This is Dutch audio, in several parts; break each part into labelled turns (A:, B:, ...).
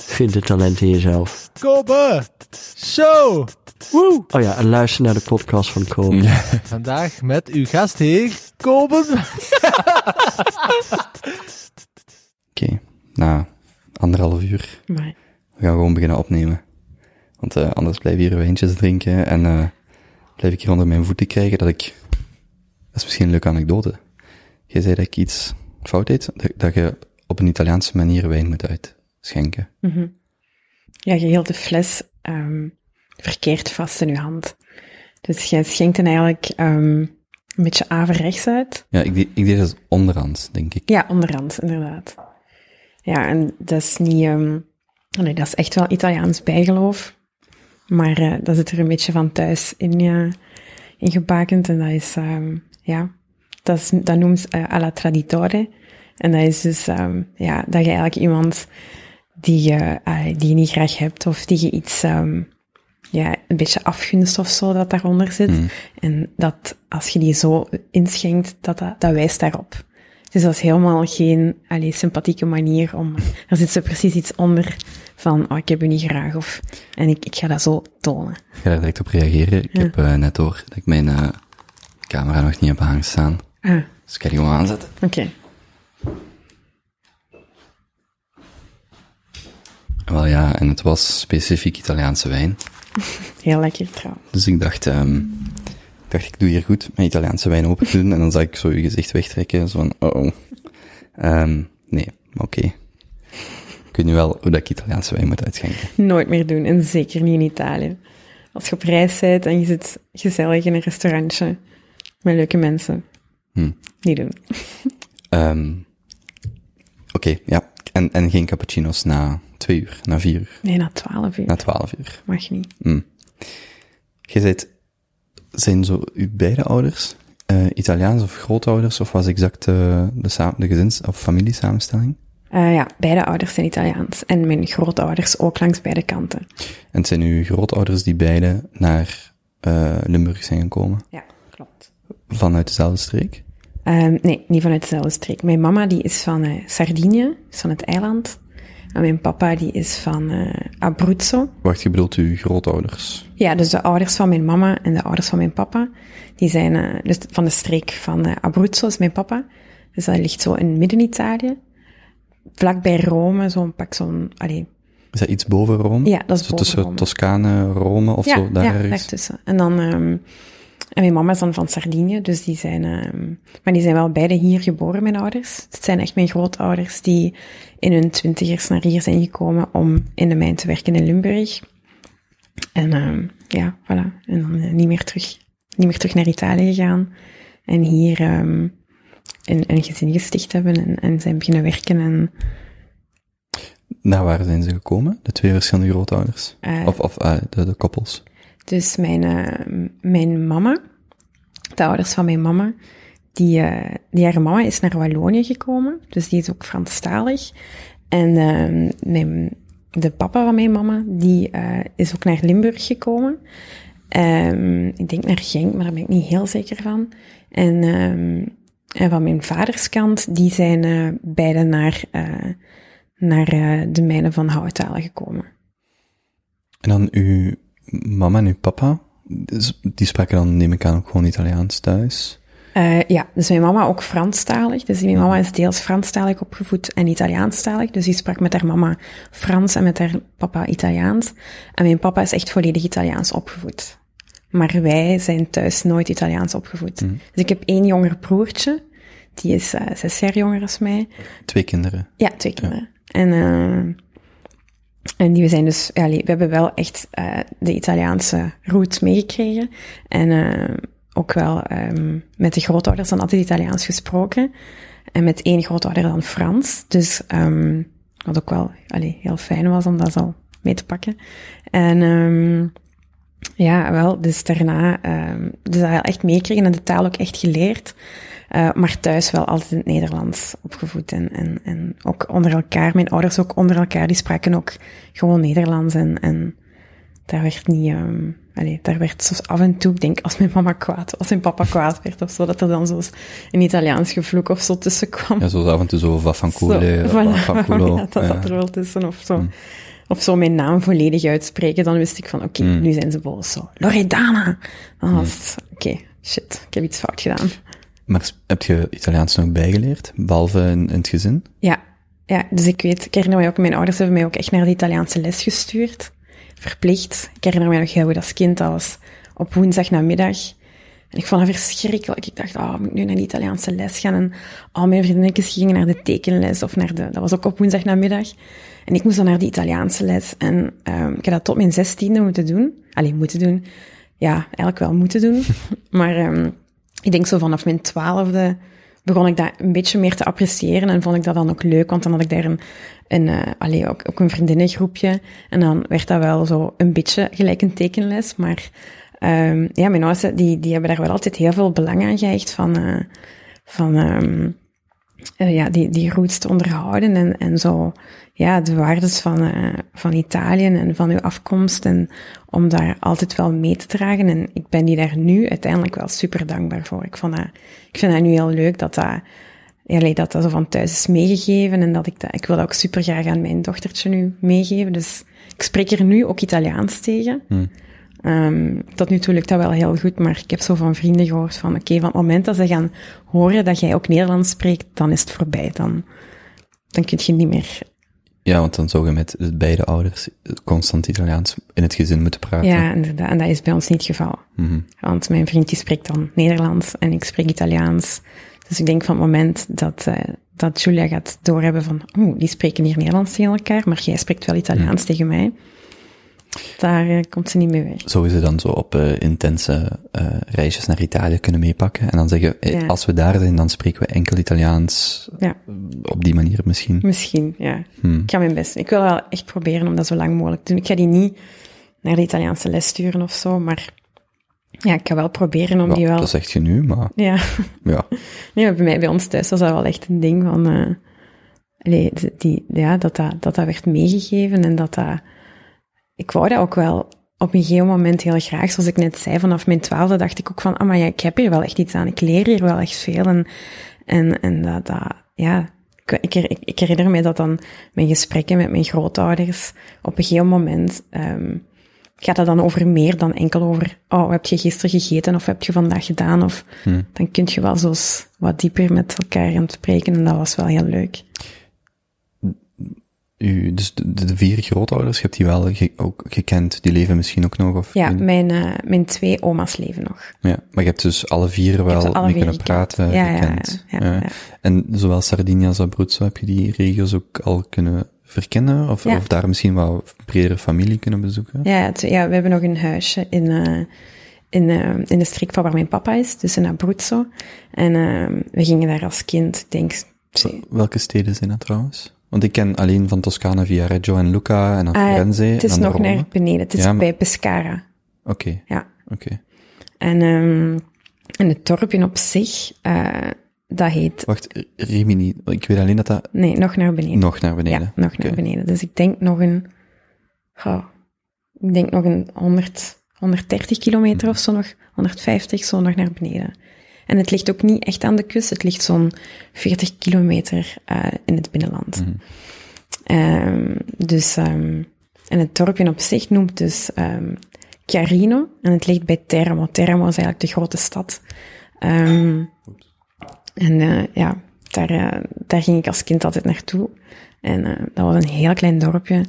A: Vind het talent in jezelf.
B: Kobe Show. Woe.
A: Oh ja, en luister naar de podcast van Kobe.
B: Vandaag met uw gastheer, Kobe.
C: Oké, na anderhalf uur
B: Maar,
C: we gaan gewoon beginnen opnemen. Want eh, anders blijf ik hier wijntjes drinken en eh, blijf ik hier onder mijn voeten krijgen dat ik... Dat is misschien een leuke anekdote. Je zei dat ik iets fout deed, dat, dat je op een Italiaanse manier wijn moet uitschenken.
D: Ja, je hield de fles ehm, verkeerd vast in je hand. Dus jij schenkt hem eigenlijk ehm, een beetje averechts uit.
C: Ja, ik, deed- ik deed dat onderhand, denk ik.
D: Ja, onderhand, inderdaad. Ja, en dat is niet... ehm, nee, dat is echt wel Italiaans bijgeloof. Maar eh, dat zit er een beetje van thuis in, eh, in gebakend. En dat is, ehm, ja, dat, is, dat noemt eh, alla traditore. En dat is dus, ehm, ja, dat je eigenlijk iemand die je, eh, die je niet graag hebt, of die je iets, ehm, ja, een beetje afgunst of zo, dat daaronder zit. En dat als je die zo inschenkt, dat, dat, dat wijst daarop. Dus dat is helemaal geen allee, sympathieke manier om. Er zit zo precies iets onder van, oh, ik heb u niet graag, of. En ik, ik ga dat zo tonen.
C: Ik ga daar direct op reageren. Ik heb eh, net door dat ik mijn eh, camera nog niet heb aangestaan.
D: Ah,
C: Dus ik ga die gewoon aanzetten.
D: oké.
C: Wel ja, en het was specifiek Italiaanse wijn.
D: Heel lekker trouwens.
C: Dus ik dacht, ehm, ik dacht, ik doe hier goed mijn Italiaanse wijn open doen. En dan zag ik zo je gezicht wegtrekken. Zo van, oh oh. Ehm, nee, oké. Ik weet nu wel hoe dat ik Italiaanse wijn moet uitschenken.
D: Nooit meer doen, en zeker niet in Italië. Als je op reis bent en je zit gezellig in een restaurantje met leuke mensen.
C: Hm.
D: Niet doen.
C: Ehm, oké, ja. En, en geen cappuccino's na twee uur, na vier uur,
D: Nee, na twaalf uur.
C: na twaalf uur.
D: Mag niet.
C: Hm. Je zei, zijn zo uw beide ouders eh, Italiaans of grootouders, of was exact eh, de, de gezins- of familiesamenstelling?
D: Eh, ja, beide ouders zijn Italiaans. En mijn grootouders ook langs beide kanten.
C: En het zijn uw grootouders die beide naar Limburg zijn gekomen,
D: Ja, klopt.
C: vanuit dezelfde streek?
D: Ehm, nee, niet vanuit dezelfde streek. Mijn mama die is van Sardinië, is van het eiland. En mijn papa die is van eh, Abruzzo.
C: Wacht, je bedoelt uw grootouders?
D: Ja, dus de ouders van mijn mama en de ouders van mijn papa, die zijn eh, dus van de streek van eh, Abruzzo, is mijn papa. Dus dat ligt zo in midden-Italië. Vlakbij Rome, zo'n pak zo'n, allee,
C: Is dat iets boven Rome?
D: Ja, dat is
C: zo
D: boven
C: tussen
D: Rome.
C: Toscane, Rome of
D: ja,
C: zo, daar
D: ja,
C: ergens?
D: daartussen. En dan, ehm, en mijn mama is dan van Sardinië, dus die zijn, ehm, maar die zijn wel beide hier geboren, mijn ouders. Het zijn echt mijn grootouders die in hun twintigers naar hier zijn gekomen om in de mijn te werken in Limburg. En ehm, ja, voilà. En dan eh, niet meer terug, niet meer terug naar Italië gegaan. En hier ehm, een, een gezin gesticht hebben en, en zijn beginnen werken. En
C: Naar waar zijn ze gekomen? De twee verschillende grootouders?
D: Eh,
C: of of eh, de, de koppels?
D: Dus mijn, mijn mama, de ouders van mijn mama, die, eh, die haar mama is naar Wallonië gekomen. Dus die is ook Franstalig. En eh, mijn, de papa van mijn mama, die eh, is ook naar Limburg gekomen. Ehm, ik denk naar Genk, maar daar ben ik niet heel zeker van. En, ehm, en van mijn vaders kant, die zijn eh, beide naar, naar de mijnen van Houtalen gekomen.
C: En dan uw mama en uw papa, die spraken dan, neem ik aan, ook gewoon Italiaans thuis?
D: Eh, ja, dus mijn mama ook Franstalig. Dus mijn mama is deels Franstalig opgevoed en Italiaanstalig. Dus die sprak met haar mama Frans en met haar papa Italiaans. En mijn papa is echt volledig Italiaans opgevoed. Maar wij zijn thuis nooit Italiaans opgevoed. Dus ik heb één jonger broertje. Die is eh, zes jaar jonger als mij.
C: Twee kinderen.
D: Ja, twee kinderen. En, eh, en die we zijn dus, ja, we hebben wel echt de Italiaanse roots meegekregen. En ook wel ehm, met de grootouders dan altijd Italiaans gesproken. En met één grootouder dan Frans. Dus ehm, wat ook wel heel fijn was om dat zo mee te pakken. En, ehm, Ja, wel, dus daarna, dus dat echt meekregen en de taal ook echt geleerd. Eh, maar thuis wel altijd in het Nederlands opgevoed. En, en, en ook onder elkaar, mijn ouders ook onder elkaar, die spraken ook gewoon Nederlands. En, en daar werd niet, allee, daar werd soms af en toe, ik denk als mijn mama kwaad, als mijn papa kwaad werd of zo, dat er dan zo een Italiaans gevloek of zo tussen kwam.
C: Ja, zoals af en toe zo vaffanculo,
D: voilà.
C: vaffanculo.
D: Ja, dat zat er wel tussen. Of zo, of zo mijn naam volledig uitspreken. Dan wist ik van, oké,
C: Mm.
D: nu zijn ze boos. Zo, Loredana. Dan was het, oké, shit, ik heb iets fout gedaan.
C: Maar heb je Italiaans nog bijgeleerd, behalve in, in het gezin?
D: Ja, ja, dus ik weet, ik herinner mij ook, mijn ouders hebben mij ook echt naar de Italiaanse les gestuurd. Verplicht. Ik herinner mij nog heel goed als kind, dat was op woensdag namiddag. En ik vond dat verschrikkelijk. Ik dacht, oh, moet ik nu naar de Italiaanse les gaan? En al mijn vriendinnetjes gingen naar de tekenles of naar de, dat was ook op woensdag namiddag. En ik moest dan naar de Italiaanse les. En ehm ik heb dat tot mijn zestiende moeten doen. Alleen moeten doen. Ja, eigenlijk wel moeten doen. maar ehm ik denk zo vanaf mijn twaalfde begon ik dat een beetje meer te appreciëren en vond ik dat dan ook leuk, want dan had ik daar een, een uh, ook, ook een vriendinnengroepje. En dan werd dat wel zo een beetje gelijk een tekenles, maar um, ja, mijn ouders, die, die hebben daar wel altijd heel veel belang aan gehecht van, uh, van um, uh, ja, die, die roots te onderhouden en, en zo, ja, de waardes van, uh, van Italië en van uw afkomst en om daar altijd wel mee te dragen. En ik ben die daar nu uiteindelijk wel super dankbaar voor. Ik, vond dat, ik vind dat nu heel leuk dat dat, ja, dat, dat zo van thuis is meegegeven en dat ik dat, ik wil dat ook super graag aan mijn dochtertje nu meegeven. Dus ik spreek er nu ook Italiaans tegen.
C: Hmm.
D: Um, tot nu toe lukt dat wel heel goed, maar ik heb zo van vrienden gehoord van, oké, okay, van het moment dat ze gaan horen dat jij ook Nederlands spreekt, dan is het voorbij. Dan, dan kun je niet meer
C: ja, want dan zou je met beide ouders constant Italiaans in het gezin moeten praten.
D: Ja, inderdaad. En dat is bij ons niet het geval.
C: Mm -hmm.
D: Want mijn vriendje spreekt dan Nederlands en ik spreek Italiaans. Dus ik denk van het moment dat, uh, dat Julia gaat doorhebben van, oh, die spreken hier Nederlands tegen elkaar, maar jij spreekt wel Italiaans mm. tegen mij. Daar uh, komt ze niet mee weg.
C: Zou ze dan zo op uh, intense reisjes naar Italië kunnen meepakken en dan zeggen, ja. als we daar zijn, dan spreken we enkel Italiaans.
D: Ja.
C: Op die manier misschien.
D: Misschien, ja. Hmm. Ik ga mijn best. Ik wil wel echt proberen om dat zo lang mogelijk te doen. Ik ga die niet naar de Italiaanse les sturen of zo, maar ja, ik ga wel proberen om
C: ja,
D: die wel...
C: Dat zeg je nu, maar...
D: Ja.
C: Ja.
D: ja, bij mij, bij ons thuis was dat wel echt een ding van... Uh, allee, die, ja, dat dat, dat dat werd meegegeven en dat dat... Ik wou dat ook wel op een gegeven moment heel graag. Zoals ik net zei, vanaf mijn twaalfde dacht ik ook van, ah, maar ja, ik heb hier wel echt iets aan. Ik leer hier wel echt veel. En, en, en dat, dat ja, ik, ik, ik herinner me dat dan mijn gesprekken met mijn grootouders op een gegeven moment um, gaat dat dan over meer dan enkel over, oh, wat heb je gisteren gegeten of wat heb je vandaag gedaan? Of
C: hmm.
D: dan kun je wel zo wat dieper met elkaar aan het spreken en dat was wel heel leuk.
C: U, dus de, de, vier grootouders, je hebt die wel ge, ook gekend, die leven misschien ook nog? Of
D: ja, mijn, uh, mijn twee oma's leven nog.
C: Ja, maar je hebt dus alle vier wel
D: alle
C: mee
D: vier
C: kunnen
D: gekend.
C: praten,
D: ja,
C: gekend.
D: Ja, ja, ja,
C: En zowel Sardinia als Abruzzo, heb je die regio's ook al kunnen verkennen? Of, of daar misschien wel bredere familie kunnen bezoeken?
D: Ja, het, ja we hebben nog een huisje in, uh, in, uh, in de streek van waar mijn papa is, dus in Abruzzo. En we gingen daar als kind, denk
C: Welke steden zijn dat trouwens? Want ik ken alleen van Toscane via Reggio en Lucca en dan
D: uh,
C: Firenze.
D: Het is
C: en
D: nog naar beneden. Het is
C: Ja, maar-
D: bij Pescara.
C: Oké,
D: Ja.
C: oké.
D: En, um, en het dorpje op zich, uh, dat heet...
C: Wacht, Rimini, ik weet alleen dat dat
D: Nee, nog naar beneden.
C: nog naar beneden.
D: Ja, nog naar beneden. Dus ik denk nog een... Goh, ik denk nog een 100, 130 kilometer of zo nog. 150, zo nog naar beneden. En het ligt ook niet echt aan de kust. Het ligt zo'n 40 kilometer uh, in het binnenland.
C: Mhm.
D: Um, dus, um, en het dorpje op zich noemt dus um, Chiarino. En het ligt bij Teramo. Teramo is eigenlijk de grote stad. En uh, ja, daar, uh, daar ging ik als kind altijd naartoe. En dat was een heel klein dorpje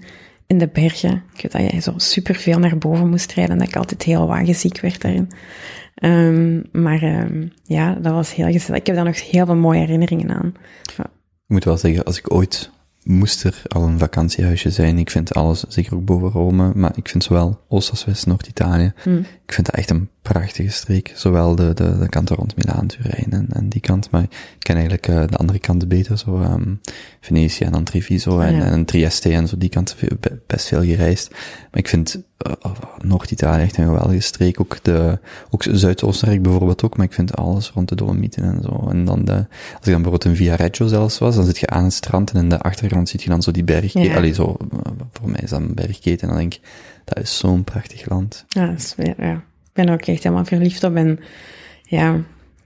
D: in de bergen. Ik weet dat jij zo superveel naar boven moest rijden. En dat ik altijd heel wagenziek werd daarin. Um, maar um, ja, dat was heel gezellig. Ik heb daar nog heel veel mooie herinneringen aan. Ja.
C: Ik moet wel zeggen, als ik ooit moest er al een vakantiehuisje zijn. Ik vind alles, zeker ook boven Rome, maar ik vind zowel Oost als West, Noord-Italië,
D: Mm.
C: ik vind dat echt een prachtige streek. Zowel de, de, de kant rond Milaan, Turijn en, en die kant. Maar ik ken eigenlijk uh, de andere kant beter. Zo um, Venetië en dan Treviso en,
D: Ja.
C: en Trieste en zo die kant best veel gereisd. Maar ik vind uh, Noord-Italië echt een geweldige streek. Ook, de, ook Zuid-Oostenrijk bijvoorbeeld ook. Maar ik vind alles rond de Dolomieten en zo. En dan de, als ik dan bijvoorbeeld in Via Reggio zelfs was, dan zit je aan het strand en in de achtergrond zie je dan zo die bergketen.
D: Ja.
C: Allee, zo, voor mij is dat een bergketen. En dan denk ik, dat is zo'n prachtig land.
D: Ja, dat is weer- ja. Ik ben er ook echt helemaal verliefd op. En ja,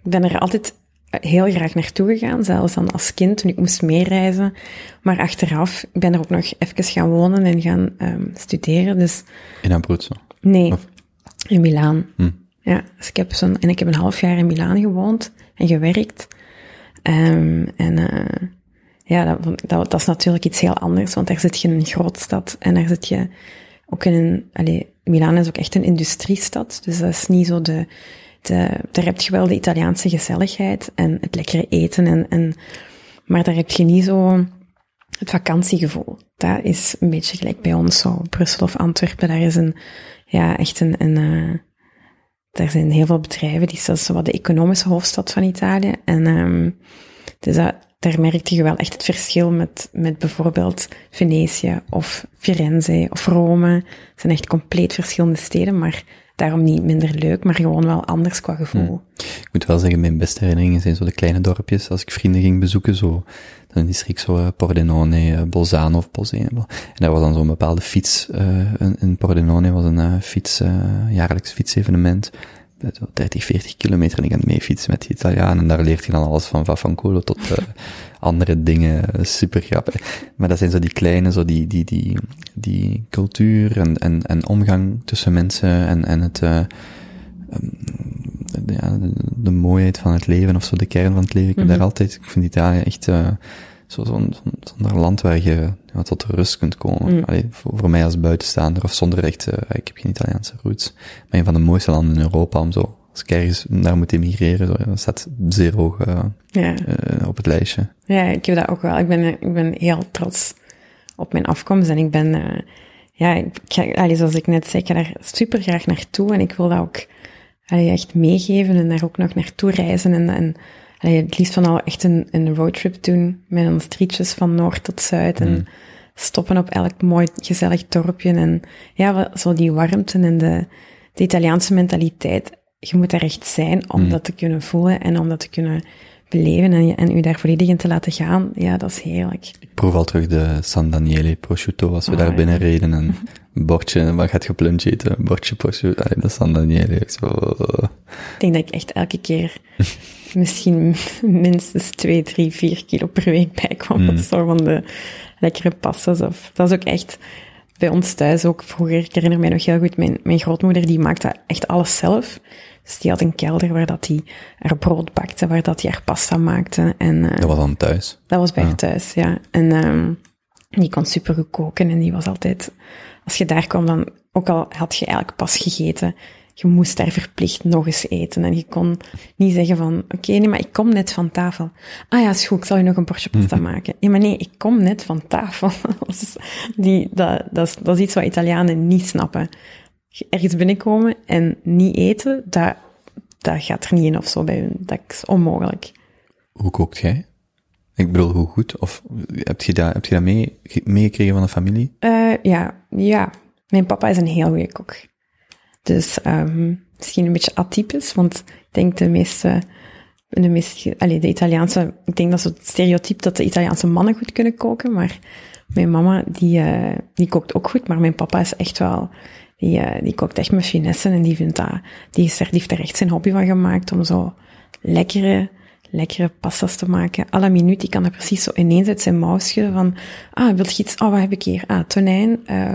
D: ik ben er altijd heel graag naartoe gegaan, zelfs dan als kind toen ik moest meereizen. Maar achteraf, ik ben er ook nog even gaan wonen en gaan ehm, studeren. Dus
C: In Abruzzo.
D: nee,
C: Of-
D: in Milaan.
C: Hm.
D: Ja, dus ik heb zo'n, en ik heb een half jaar in Milaan gewoond en gewerkt. Ehm, en eh, ja, dat, dat, dat is natuurlijk iets heel anders, want daar zit je in een grootstad en daar zit je ook in een, allee, Milaan is ook echt een industriestad, dus dat is niet zo de, de, daar heb je wel de Italiaanse gezelligheid en het lekkere eten en, en, maar daar heb je niet zo het vakantiegevoel. Dat is een beetje gelijk bij ons, zo Brussel of Antwerpen, daar is een, ja, echt een, een eh, daar zijn heel veel bedrijven, die is zo wat de economische hoofdstad van Italië. En ehm dus dat, daar merkte je wel echt het verschil met, met bijvoorbeeld Venetië of Firenze of Rome. Het zijn echt compleet verschillende steden, maar daarom niet minder leuk, maar gewoon wel anders qua gevoel.
C: Ik moet wel zeggen, mijn beste herinneringen zijn zo de kleine dorpjes. Als ik vrienden ging bezoeken, zo, dan die streek zo uh, Pordenone, uh, Bolzano of Bolzano. En daar was dan zo'n bepaalde fiets, in, in Pordenone was een fiets, jaarlijks fietsevenement. Zo 30, 40 kilometer en ik aan het meefietsen met die Italianen. En daar leert je dan alles van Vaffanculo tot uh, andere dingen. Super grappig. Maar dat zijn zo die kleine, zo die, die, die, die cultuur en, en, en omgang tussen mensen en, en het, uh, ja, de, de, mooiheid van het leven of zo, de kern van het leven. Ik heb
D: Mhm.
C: daar altijd, ik vind Italië echt uh, zo'n zo zo zo land waar je ja, tot rust kunt komen.
D: Mm.
C: Allee, voor, voor mij als buitenstaander of zonder echt, uh, ik heb geen Italiaanse roots, maar een van de mooiste landen in Europa om zo, als ik ergens naar moet emigreren, zo, dat staat zeer hoog uh,
D: Ja.
C: uh, op het lijstje.
D: Ja, ik heb dat ook wel. Ik ben, ik ben heel trots op mijn afkomst en ik ben, ja, ik allee, zoals ik net zei, ik ga daar super graag naartoe en ik wil dat ook allee, echt meegeven en daar ook nog naartoe reizen en, en allee, het liefst van al echt een, een roadtrip doen met een streetjes van noord tot zuid en
C: Mm.
D: stoppen op elk mooi gezellig dorpje en ja, zo die warmte en de, de Italiaanse mentaliteit. Je moet daar echt zijn om
C: Mm.
D: dat te kunnen voelen en om dat te kunnen beleven en, je, en u daar volledig in te laten gaan. Ja, dat is heerlijk.
C: Ik proef al terug de San Daniele prosciutto als we
D: Oh,
C: daar
D: ja.
C: binnen reden en een bordje, waar gaat je plunch eten? Een bordje prosciutto, de San Daniele. Zo,
D: Ik denk dat ik echt elke keer misschien minstens 2, 3, 4 kilo per week bijkwam.
C: Mm.
D: Mm. Zo van de lekkere pastas. Of, dat is ook echt bij ons thuis ook vroeger. Ik herinner mij nog heel goed, mijn, mijn grootmoeder die maakte echt alles zelf. Dus die had een kelder waar dat die haar brood bakte, waar dat die haar pasta maakte. En, eh,
C: dat was dan thuis.
D: Dat was bij
C: Ah.
D: haar thuis, ja. En um, die kon super goed koken en die was altijd, als je daar kwam, dan, ook al had je eigenlijk pas gegeten, je moest daar verplicht nog eens eten. En je kon niet zeggen van, oké, okay, nee, maar ik kom net van tafel. Ah ja, is goed, ik zal je nog een bordje pasta maken. Ja, maar nee, ik kom net van tafel. die, dat, dat, is, dat is iets wat Italianen niet snappen. Ergens binnenkomen en niet eten, dat, dat gaat er niet in of zo bij hun. Dat is onmogelijk.
C: Hoe kookt jij? Ik bedoel, hoe goed? Of heb je dat, heb je dat mee, meegekregen van de familie?
D: Uh, ja, ja. Mijn papa is een heel goede kok. Dus um, misschien een beetje atypisch, want ik denk de meeste, de meeste, allee, de Italiaanse, ik denk dat het stereotype dat de Italiaanse mannen goed kunnen koken, maar mijn mama, die, uh, die kookt ook goed, maar mijn papa is echt wel, die, uh, die kookt echt met finesse en die vindt dat, die, is er, die heeft er echt zijn hobby van gemaakt om zo lekkere, lekkere pastas te maken. À la minuut, die kan er precies zo ineens uit zijn mouw schudden van, ah, wil je iets? Oh, wat heb ik hier? Ah, tonijn, uh,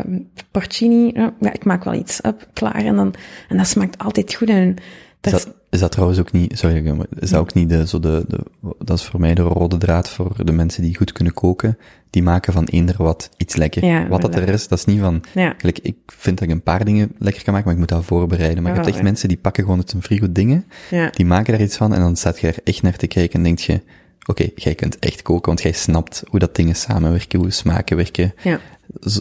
D: porcini, ja, ik maak wel iets. Up, klaar. En dan, en dat smaakt altijd goed. En
C: dat is, dat, is dat trouwens ook niet, sorry, is dat ook niet de, zo de, de, dat is voor mij de rode draad voor de mensen die goed kunnen koken. Die maken van eender wat iets lekker.
D: Ja,
C: wat dat er is, dat is niet van,
D: ja.
C: gelijk, ik vind dat ik een paar dingen lekker kan maken, maar ik moet dat voorbereiden. Maar je hebt echt
D: ja.
C: mensen die pakken gewoon uit een frigo dingen,
D: ja.
C: die maken daar iets van en dan staat je er echt naar te kijken en denk je, oké, okay, jij kunt echt koken, want jij snapt hoe dat dingen samenwerken, hoe smaken werken.
D: Ja.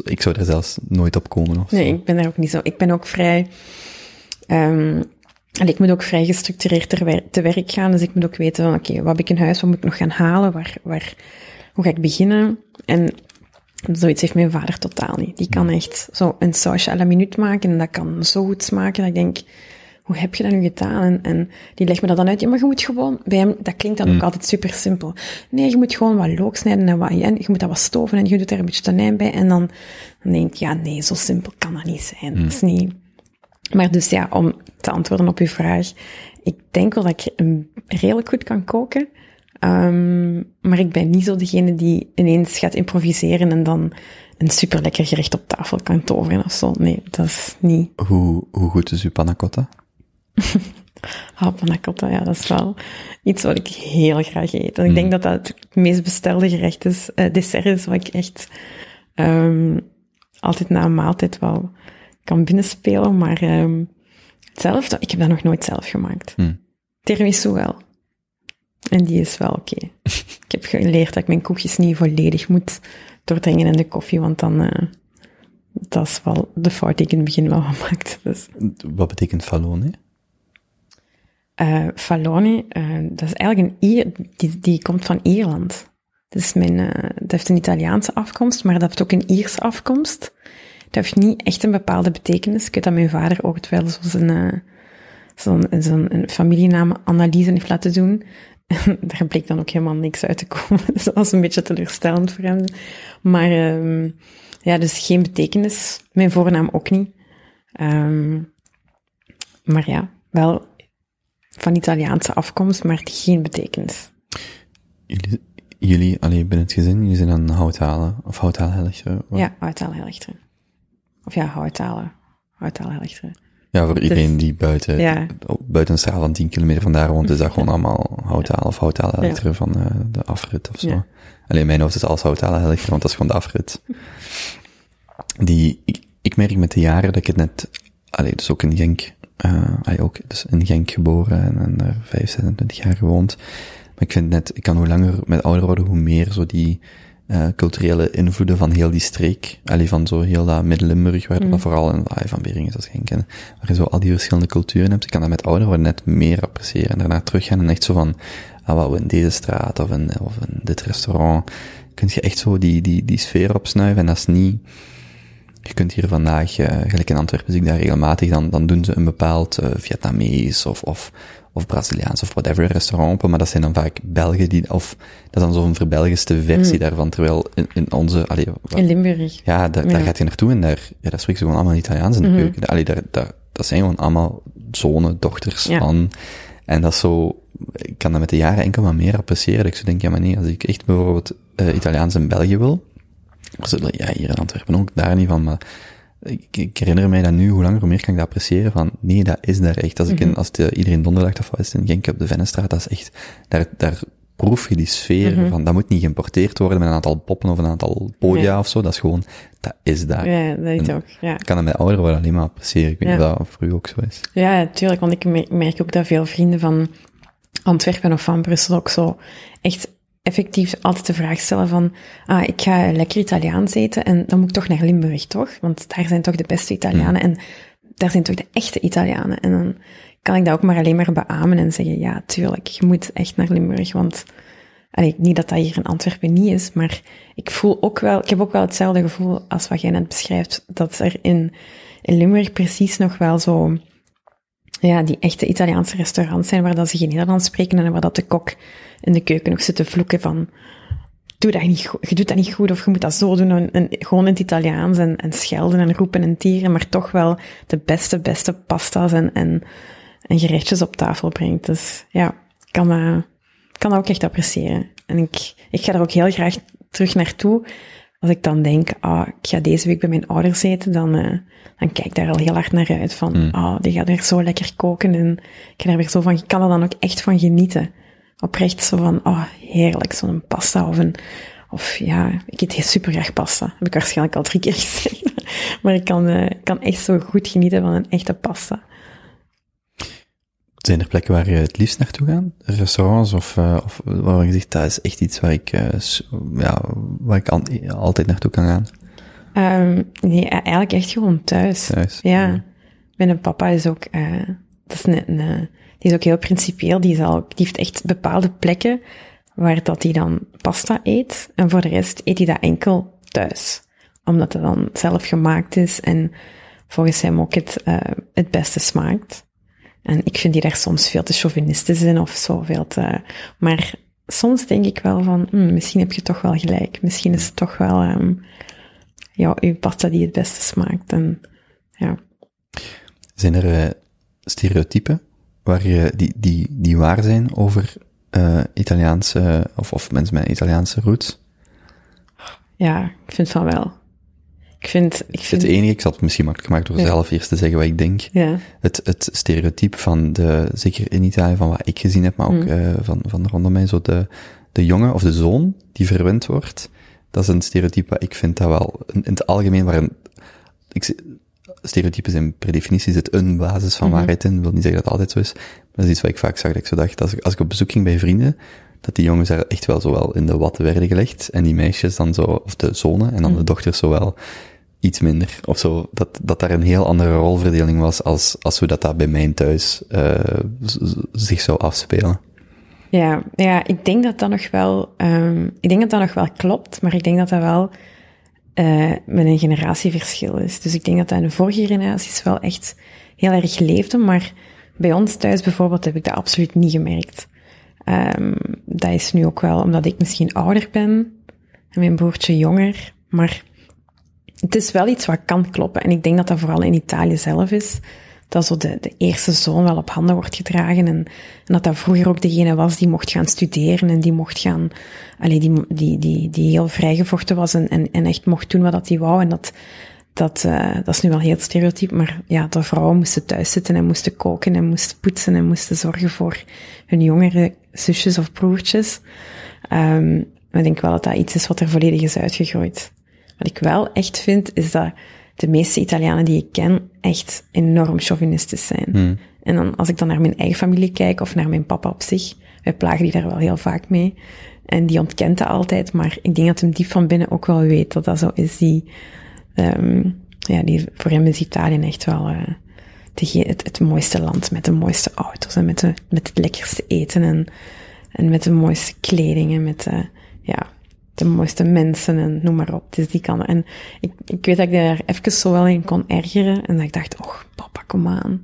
C: Ik zou er zelfs nooit op komen. Of
D: nee,
C: zo.
D: ik ben daar ook niet zo. Ik ben ook vrij, um, En ik moet ook vrij gestructureerd te, wer- te werk gaan. Dus ik moet ook weten van, oké, wat heb ik in huis? Wat moet ik nog gaan halen? Waar, waar, hoe ga ik beginnen? En zoiets heeft mijn vader totaal niet. Die kan echt zo een sausje à la minuut maken. En dat kan zo goed smaken. Dat ik denk, hoe heb je dat nu gedaan? En, en die legt me dat dan uit. Ja, maar je moet gewoon, bij hem, dat klinkt dan ook altijd super simpel. Nee, je moet gewoon wat look snijden en wat, en je moet dat wat stoven en je doet er een beetje tonijn bij. En dan, dan denk ik, ja, nee, zo simpel kan dat niet zijn. Dat is niet... Maar dus ja, om te antwoorden op uw vraag. Ik denk wel dat ik redelijk goed kan koken. Ehm, maar ik ben niet zo degene die ineens gaat improviseren en dan een super lekker gerecht op tafel kan toveren of zo. Nee, dat is niet.
C: Hoe, hoe goed is uw panna cotta?
D: Ah, panna cotta, ja, dat is wel iets wat ik heel graag eet. En ik denk dat dat het meest bestelde gerecht is, eh, dessert is, wat ik echt ehm, altijd na een maaltijd wel kan binnenspelen. Maar ehm, zelf, ik heb dat nog nooit zelf gemaakt.
C: Hmm.
D: Tiramisu wel. En die is wel oké. ik heb geleerd dat ik mijn koekjes niet volledig moet doordringen in de koffie, want dan, eh, dat is wel de fout die ik in het begin wel gemaakt. Dus.
C: Wat betekent fallone?
D: Eh Falloni, eh, dat is eigenlijk een Ier, die, die komt van Ierland. Dus mijn, dat heeft een Italiaanse afkomst, maar dat heeft ook een Ierse afkomst. Dat heeft niet echt een bepaalde betekenis. Ik weet dat mijn vader ook het wel eh, zo'n, zo'n een familienaamanalyse heeft laten doen. En daar bleek dan ook helemaal niks uit te komen. Dus dat was een beetje teleurstellend voor hem. Maar ehm, ja, dus geen betekenis. Mijn voornaam ook niet. Ehm, maar ja, wel van Italiaanse afkomst, maar geen betekenis.
C: Jullie, jullie alleen binnen het gezin, jullie zijn aan houthalen, of houthaalhellichten?
D: Ja, houthalen Helchteren. Of ja, houthalen. Houthalen Helchteren.
C: Ja, voor iedereen die buiten,
D: Ja.
C: buiten een straal van 10 kilometer vandaan woont, is dat gewoon allemaal houtaal of houtaalhellichten van eh, de afrit of zo.
D: Ja.
C: Alleen in mijn hoofd is alles houtaalhellichten, want dat is gewoon de afrit. Die, ik, ik merk met de jaren dat ik het net, allee, dus ook in Genk, allee, ook dus in Genk geboren en, en daar 5, 26 jaar gewoond. Maar ik vind net, ik kan hoe langer met ouder worden, hoe meer zo die eh, culturele invloeden van heel die streek, allee, van zo heel dat Midden-Limburg, waar dat dan vooral in allee, van Beringen zoals geen kennen, waar je zo al die verschillende culturen hebt, ik kan dat met ouder worden net meer appreciëren. En daarna teruggaan en echt zo van, ah, wat we in deze straat of in, of in dit restaurant, kun je echt zo die, die, die sfeer opsnuiven. En dat is niet, je kunt hier vandaag, eh, gelijk in Antwerpen zie ik daar regelmatig, dan, dan doen ze een bepaald eh, Vietnamees of, of, of Braziliaans of whatever restaurant open, maar dat zijn dan vaak Belgen die, of dat is dan zo'n verbelgiste versie daarvan, terwijl in, in onze, allee, wat-
D: In Limburg.
C: ja, daar, daar
D: Ja. Mhm.
C: gaat je naartoe en daar, ja, daar spreken ze gewoon allemaal Italiaans in de keuken. Allee, daar, daar, dat zijn gewoon allemaal zonen, dochters
D: Ja.
C: van. En dat is zo, ik kan dat met de jaren enkel maar meer appreciëren. Ik zo denk, ja maar nee, als ik echt bijvoorbeeld eh, Italiaans in België wil, ja, hier in Antwerpen ook, daar niet van, maar ik, ik herinner mij dat nu, hoe langer hoe meer kan ik dat appreciëren van, nee, dat is daar echt. Als ik in, als de, iedereen donderdag of wat is in Genk op de Vennestraat, dat is echt, daar, daar proef je die sfeer van, dat moet niet geïmporteerd worden met een aantal poppen of een aantal podia of zo, dat is gewoon, dat is daar.
D: Ja, dat is
C: En-
D: ook. Ja.
C: Ik kan dat met ouderen wel alleen maar appreciëren. Ik weet
D: Ja.
C: niet of dat voor u ook zo is.
D: Ja, tuurlijk, want ik mer- merk ook dat veel vrienden van Antwerpen of van Brussel ook zo echt effectief altijd de vraag stellen van, ah, ik ga lekker Italiaans eten en dan moet ik toch naar Limburg, toch? Want daar zijn toch de beste Italianen en daar zijn toch de echte Italianen. En dan kan ik dat ook maar alleen maar beamen en zeggen, ja, tuurlijk, je moet echt naar Limburg, want Allee, niet dat dat hier in Antwerpen niet is, maar ik voel ook wel, ik heb ook wel hetzelfde gevoel als wat jij net beschrijft, dat er in, in Limburg precies nog wel zo, ja, die echte Italiaanse restaurants zijn waar dat ze geen Nederlands spreken en waar dat de kok in de keuken nog zit te vloeken van, doe dat niet goed, je doet dat niet goed of je moet dat zo doen en, gewoon in het Italiaans en, en schelden en roepen en tieren, maar toch wel de beste, beste pasta's en, en, gerechtjes op tafel brengt. Dus ja, ik kan dat, kan dat ook echt appreciëren. En ik, ik ga er ook heel graag terug naartoe. Als ik dan denk, ah, ik ga deze week bij mijn ouders eten, dan, eh, dan kijk ik daar al heel hard naar uit. Van, ah, die gaat weer zo lekker koken. En ik ga er weer zo van, ik kan er dan ook echt van genieten. Oprecht zo van, ah, heerlijk, zo'n pasta of een, of ja, ik eet super graag pasta. Heb ik waarschijnlijk al drie keer gezegd. maar ik kan, eh, ik kan echt zo goed genieten van een echte pasta.
C: Zijn er plekken waar je het liefst naartoe gaat? Restaurants of, uh, of waar je zegt, dat is echt iets waar ik, uh, ja, waar ik al, altijd naartoe kan gaan?
D: Um, nee, eigenlijk echt gewoon thuis.
C: Thuis.
D: Ja. Mijn papa is ook, uh, Dat is een- die is ook heel principieel. Die, is al, die heeft echt bepaalde plekken waar dat hij dan pasta eet. En voor de rest eet hij dat enkel thuis. Omdat het dan zelf gemaakt is en volgens hem ook het, eh, het beste smaakt. En ik vind die daar soms veel te chauvinistisch in of zo veel te... Maar soms denk ik wel van, hmm, misschien heb je toch wel gelijk. Misschien is het toch wel ehm, ja, uw pasta die het beste smaakt. En ja,
C: Zijn er eh, stereotypen waar je, die, die, die waar zijn over eh, Italiaanse, of, of mensen met Italiaanse roots?
D: ja, ik vind van wel. Ik vind... Ik vind
C: Het enige, ik zal het misschien makkelijk maken door
D: Ja.
C: zelf eerst te zeggen wat ik denk.
D: ja,
C: Het, het stereotype van de, zeker in Italië, van wat ik gezien heb, maar ook
D: Mm.
C: eh, van, van rondom mij, zo de, de jongen of de zoon die verwend wordt, dat is een stereotype wat ik vind dat wel, in, in het algemeen, waar een, ik, stereotypen zijn per definitie zit een basis van
D: Mhm.
C: waarheid in, wil niet zeggen dat het altijd zo is, maar dat is iets wat ik vaak zag, dat ik zo dacht, als ik, als ik op bezoek ging bij vrienden, dat die jongens daar echt wel zo wel in de watten werden gelegd, en die meisjes dan zo, of de zonen, en dan de dochters zo wel iets minder, of zo, dat, dat daar een heel andere rolverdeling was als, als hoe dat, dat bij mij thuis z- zich zou afspelen.
D: ja, ja, ik denk dat dat nog wel... ehm, ik denk dat dat nog wel klopt, maar ik denk dat dat wel eh, met een generatieverschil is. Dus ik denk dat dat in de vorige generaties wel echt heel erg leefde, maar bij ons thuis bijvoorbeeld heb ik dat absoluut niet gemerkt. Ehm, dat is nu ook wel omdat ik misschien ouder ben en mijn broertje jonger, maar het is wel iets wat kan kloppen. En ik denk dat dat vooral in Italië zelf is. Dat zo de, de eerste zoon wel op handen wordt gedragen. En, en dat dat vroeger ook degene was die mocht gaan studeren en die mocht gaan, allee, die, die, die, die heel vrijgevochten was en, en, en echt mocht doen wat hij wou. En dat, dat, eh, dat is nu wel heel stereotyp, maar ja, de vrouwen moesten thuis zitten en moesten koken en moesten poetsen en moesten zorgen voor hun jongere zusjes of broertjes. Ehm, maar ik denk wel dat dat iets is wat er volledig is uitgegroeid. Wat ik wel echt vind, is dat de meeste Italianen die ik ken echt enorm chauvinistisch zijn. En dan, als ik dan naar mijn eigen familie kijk, of naar mijn papa op zich, wij plagen die daar wel heel vaak mee. En die ontkent dat altijd, maar ik denk dat hem diep van binnen ook wel weet dat dat zo is. Die, ehm, ja, die, voor hem is Italië echt wel eh, het, mooiste land met de mooiste auto's en met, de, met het lekkerste eten en, en met de mooiste kleding en met de, ja, de mooiste mensen en noem maar op. Dus die kan, en ik, ik weet dat ik daar even zo wel in kon ergeren en dat ik dacht, och, papa, kom aan.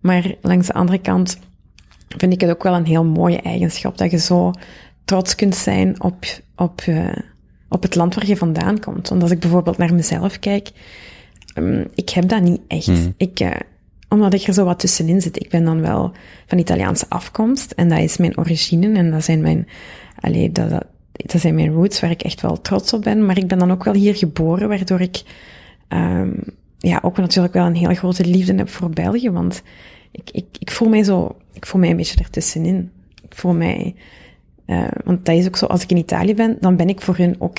D: Maar langs de andere kant vind ik het ook wel een heel mooie eigenschap dat je zo trots kunt zijn op, op, eh, op het land waar je vandaan komt. Want als ik bijvoorbeeld naar mezelf kijk, ehm, ik heb dat niet echt. Ik, eh, omdat ik er zo wat tussenin zit. Ik ben dan wel van Italiaanse afkomst en dat is mijn origine en dat zijn mijn, allee, dat, dat, dat zijn mijn roots waar ik echt wel trots op ben. Maar ik ben dan ook wel hier geboren, waardoor ik ehm, ja, ook natuurlijk wel een heel grote liefde heb voor België. Want ik, ik, ik voel mij zo, ik voel mij een beetje ertussenin. Ik voel mij, eh, want dat is ook zo, als ik in Italië ben, dan ben ik voor hun ook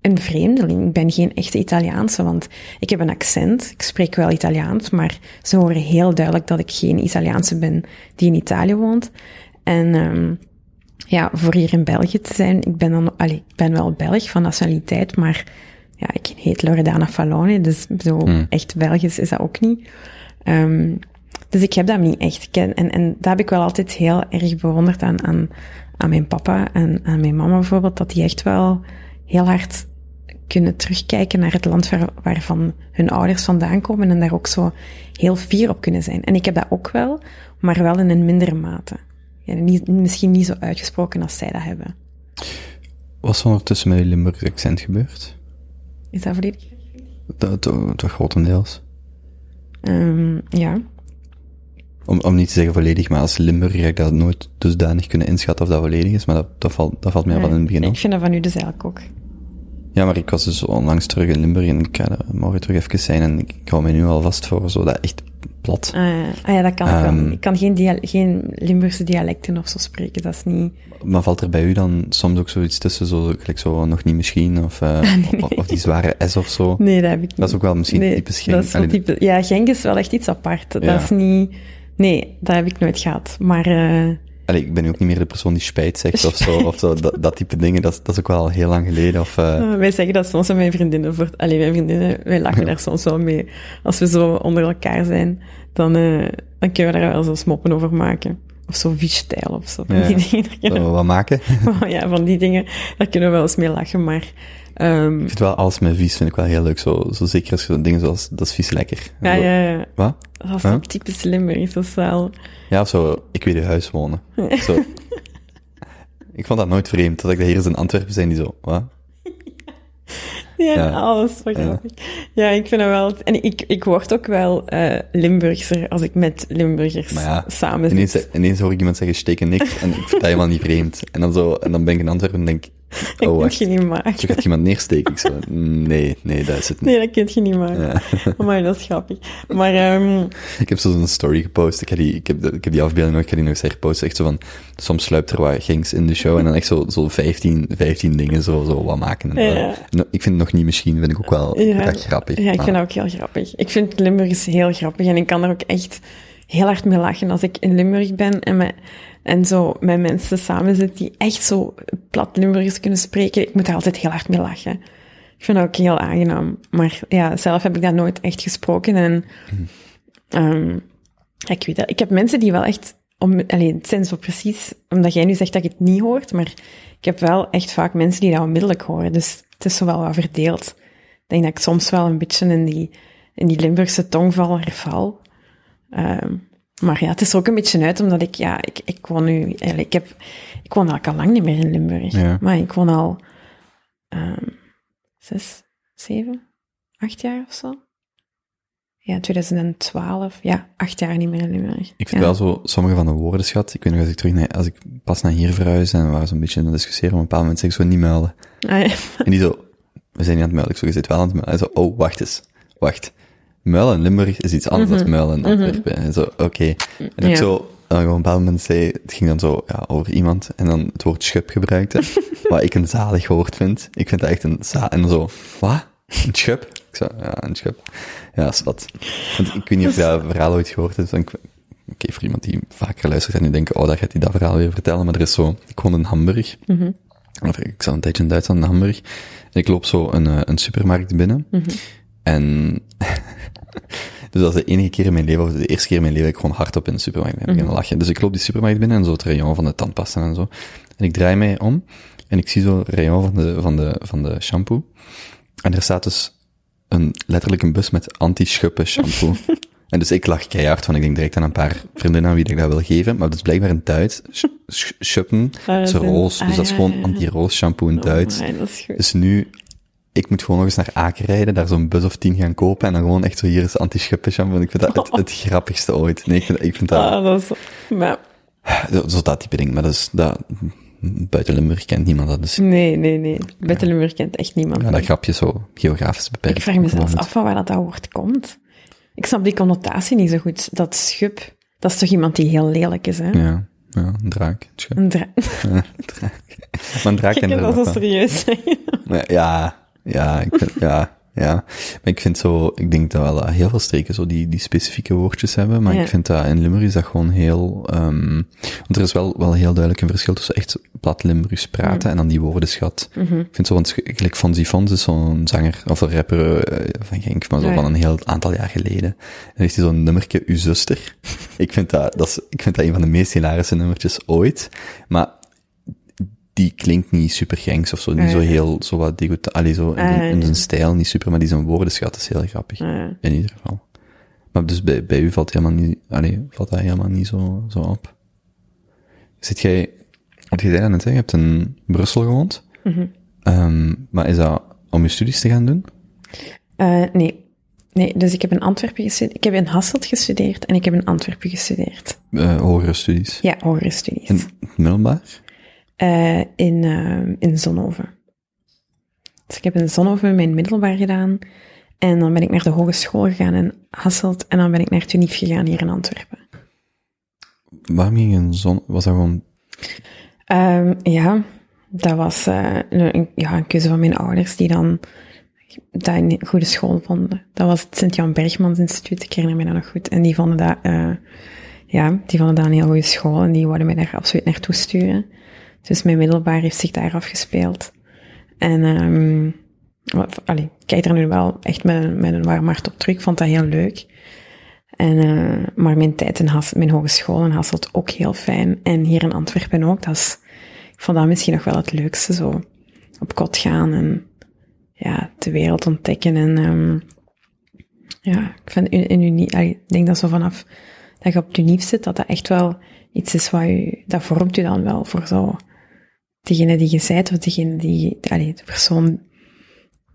D: een vreemdeling. Ik ben geen echte Italiaanse, want ik heb een accent. Ik spreek wel Italiaans, maar ze horen heel duidelijk dat ik geen Italiaanse ben die in Italië woont. En ehm, ja, voor hier in België te zijn, ik ben dan, allee, ik ben wel Belg van nationaliteit, maar ja, ik heet Loredana Fallone, dus zo echt Belgisch is dat ook niet. Ehm, dus ik heb dat niet echt. En, en dat heb ik wel altijd heel erg bewonderd aan, aan, aan mijn papa en aan mijn mama bijvoorbeeld, dat die echt wel heel hard kunnen terugkijken naar het land waar, waarvan hun ouders vandaan komen en daar ook zo heel fier op kunnen zijn. En ik heb dat ook wel, maar wel in een mindere mate. Ja, niet, misschien niet zo uitgesproken als zij dat hebben.
C: Wat is er ondertussen met je Limburgse accent gebeurd?
D: Is dat volledig?
C: Dat, toch, toch grotendeels.
D: Ehm, ja.
C: Om, om niet te zeggen volledig, maar als Limburger heb ik dat nooit dusdanig kunnen inschatten of dat volledig is, maar dat, dat, valt, dat valt mij wel in het begin op.
D: Ik vind dat van u dus eigenlijk ook.
C: Ja, maar ik was dus onlangs terug in Limburg en ik ga er morgen terug even zijn en ik hou mij nu al vast voor zo dat echt plat.
D: Ah, ah ja, dat kan ik wel.
C: Ehm.
D: Ik kan geen, dia geen Limburgse dialecten of zo spreken, dat is niet...
C: Maar valt er bij u dan soms ook zoiets tussen, zo, gelijk zo nog niet misschien, of, eh, of, of die zware S of zo?
D: Nee, dat heb ik niet.
C: Dat is ook wel misschien
D: nee,
C: typisch Genk.
D: dat is wel
C: Allee,
D: type, ja, Genk is wel echt iets apart. Dat is niet... Nee, dat heb ik nooit gehad. Maar eh,
C: allee, ik ben nu ook niet meer de persoon die spijt zegt of zo, of zo dat, dat type dingen, dat, dat is ook wel al heel lang geleden. Of,
D: Ah, wij zeggen dat soms aan mijn vriendinnen. Voor, alleen mijn vriendinnen, wij lachen daar soms wel mee. Als we zo onder elkaar zijn, dan, eh, dan kunnen we daar wel zo smoppen over maken. Of zo viestijl of zo. Van
C: Ja.
D: die dingen, daar kunnen
C: Zo, wat maken?
D: we- ja, van die dingen, daar kunnen we wel eens mee lachen, maar... ehm,
C: Ik vind wel alles met vies vind ik wel heel leuk. Zo, zo zeker als je zo'n dingen zoals, dat is vies lekker.
D: ja,
C: Zo-
D: ja, ja.
C: Wat?
D: Dat is
C: Huh?
D: typisch Limburg, dat is wel...
C: Ja, of zo, ik weet je huis wonen. Zo. ik vond dat nooit vreemd, dat ik dat hier eens in Antwerpen zijn die zo, wat?
D: Ja,
C: Ja.
D: alles wat
C: Ja.
D: Ja, ik vind dat wel... En ik, ik word ook wel eh Limburgser als ik met Limburgers
C: Maar ja,
D: samen zit.
C: Ineens, ineens hoor ik iemand zeggen, steek een niks, en ik vind dat helemaal niet vreemd. En dan, zo, en dan ben ik in Antwerpen en denk,
D: dat
C: oh
D: kun
C: wacht,
D: je niet maken.
C: zo gaat iemand neersteken. Ik zo, nee, nee, dat is het niet.
D: Nee, dat kun je niet maken.
C: Ja.
D: Maar dat is grappig. Maar ehm,
C: Ik heb zo'n story gepost. Ik heb, die, ik, heb ik heb die afbeelding nog, ik ga die nog eens herposten. Echt zo van, soms sluipt er wat gings in de show en dan echt zo, zo 15, 15 dingen zo, zo wat maken. En,
D: Ja.
C: ik vind het nog niet misschien, vind ik ook wel ik dat grappig.
D: Ja, ik
C: maar-
D: vind dat ook heel grappig. Ik vind Limburgers heel grappig en ik kan er ook echt heel hard mee lachen als ik in Limburg ben en, met, en zo met mensen samen zit die echt zo plat Limburgers kunnen spreken. Ik moet daar altijd heel hard mee lachen. Ik vind dat ook heel aangenaam. Maar ja, zelf heb ik dat nooit echt gesproken en ja, ik weet dat. Ik heb mensen die wel echt, om, alleen, het zijn zo precies, omdat jij nu zegt dat je het niet hoort, maar ik heb wel echt vaak mensen die dat onmiddellijk horen. Dus het is zo wel wat verdeeld. Ik denk dat ik soms wel een beetje in die, in die Limburgse tongval herval. Ehm, maar ja, het is er ook een beetje uit, omdat ik, ja, ik, ik woon nu, eigenlijk, ik heb, ik woon eigenlijk al lang niet meer in Limburg.
C: Ja.
D: Maar ik woon al, ehm, zes, zeven, acht jaar of zo. Ja, 2012. Ja, acht jaar niet meer in Limburg.
C: Ik vind
D: ja.
C: wel zo, sommige van de woordenschat, ik weet nog als ik terug naar, als ik pas naar hier verhuisde en we waren zo'n beetje aan het discussiëren, op een bepaald moment zeg ik zo niet muilen.
D: Ah, ja.
C: En die zo, we zijn niet aan het muilen. Ik zo, je zit wel aan het muilen. Hij zo, oh, wacht eens. Wacht. Muilen in Limburg is iets anders dan muilen in Antwerpen. En zo, oké. En ik
D: Mhm. Ja.
C: zo, dan op een bepaald moment zei, het ging dan zo, ja, over iemand, en dan het woord schub gebruikte, wat ik een zalig woord vind. Ik vind dat echt een za, en dan zo, wat? Een schub? Ik zo, ja, een schub. Ja, is wat. Want ik weet niet of je dat verhaal ooit gehoord hebt, oké, voor iemand die vaker luistert en nu denken, oh, dat gaat hij dat verhaal weer vertellen, maar er is zo, ik woon in Hamburg, of ik zat een tijdje in Duitsland, in Hamburg. En ik loop zo een, eh, een supermarkt binnen. En, dus dat is de enige keer in mijn leven, of de eerste keer in mijn leven, dat ik gewoon hardop in de supermarkt ben beginnen lachen. Dus ik loop die supermarkt binnen en zo het rayon van de tandpasta en zo. En ik draai mij om en ik zie zo het rayon van de, van de, van de shampoo. En er staat dus een, letterlijk een bus met anti-schuppen shampoo. en dus ik lach keihard, want ik denk direct aan een paar vriendinnen aan wie ik dat wil geven. Maar dat is blijkbaar in Duits. Sch- sch- Schuppen
D: Ah,
C: is
D: een-
C: roos,
D: ah,
C: dus dat is
D: ja,
C: gewoon anti-roos shampoo in Duits.
D: Oh, my, dat is goed.
C: Dus nu, ik moet gewoon nog eens naar Aken rijden, daar zo'n bus of tien gaan kopen en dan gewoon echt zo hier is shampoo. En ik vind dat het, het grappigste ooit. Nee, ik vind, ik vind dat,
D: Ah, dat is... Maar,
C: zo, zo dat type ding. Maar dat is, dat, buiten Limburg kent niemand dat. Dus
D: nee, nee, nee. Buiten Limburg kent echt niemand.
C: ja, dat grapje zo geografisch beperkt.
D: ik vraag me zelfs af van waar dat, dat woord komt. Ik snap die connotatie niet zo goed. Dat schub, dat is toch iemand die heel lelijk is, hè?
C: Ja, ja, een draak. een schub.
D: Een dra-
C: Ja, een draak. Maar een draak
D: dat zo
C: wel.
D: serieus zeggen.
C: Ja, ja, ik vind, ja, ja. Maar ik vind zo, ik denk dat wel heel veel streken zo die, die specifieke woordjes hebben, maar
D: Ja.
C: ik vind dat in Limburg is dat gewoon heel, ehm want er is wel, wel heel duidelijk een verschil tussen echt plat Limburgs praten en dan die woordenschat.
D: Mhm.
C: Ik vind zo, want gelijk Fonzie Fons is zo'n zanger, of een rapper eh, van Genk, maar zo
D: Ja.
C: van een heel aantal jaar geleden. En heeft hij zo'n nummertje, Uw zuster. ik vind dat, dat is, ik vind dat een van de meest hilarische nummertjes ooit. Maar die klinkt niet super Genks of zo, niet zo heel, zo wat degout, allee, zo in,
D: Ah,
C: in zijn stijl niet super, maar die zijn woordenschat is heel grappig.
D: Ah.
C: In ieder geval. Maar dus bij, bij u valt helemaal niet, allee, valt dat helemaal niet zo, zo op. Zit jij, wat je zei net, hè, je hebt in Brussel gewoond.
D: Mhm.
C: Ehm, maar is dat om je studies te gaan doen?
D: Eh, nee. Nee, dus ik heb in Antwerpen gestudeerd. Ik heb in Hasselt gestudeerd en ik heb in Antwerpen gestudeerd.
C: Eh, hogere studies?
D: Ja, hogere studies.
C: In het middelbaar?
D: Eh, in, eh, in Zonhoven. Dus ik heb in Zonhoven mijn middelbaar gedaan. En dan ben ik naar de hogeschool gegaan in Hasselt. En dan ben ik naar Tunief gegaan hier in Antwerpen.
C: Waarom ging je in zon, was dat gewoon,
D: Ehm, ja, dat was eh, een, ja, een keuze van mijn ouders die dan dat een goede school vonden. Dat was het Sint-Jan Bergmans Instituut, ik herinner me dat nog goed. En die vonden dat, ja, die vonden dat een heel goede school en die wilden mij daar absoluut naartoe sturen. Dus mijn middelbaar heeft zich daar afgespeeld. En, allee, ik kijk er nu wel echt met, een- met een warm hart op terug. Ik vond dat heel leuk. En, eh, maar mijn tijd in mijn hogeschool in Hasselt ook heel fijn. En hier in Antwerpen ook. Dat is, ik vond dat misschien nog wel het leukste, zo op kot gaan en ja, de wereld ontdekken. En ehm, ja, ik vind in, in Unie, ik denk dat zo vanaf dat je op het unief zit, dat dat echt wel iets is wat je, dat vormt je dan wel voor zo degene die je bent, of degene die, allee, de persoon,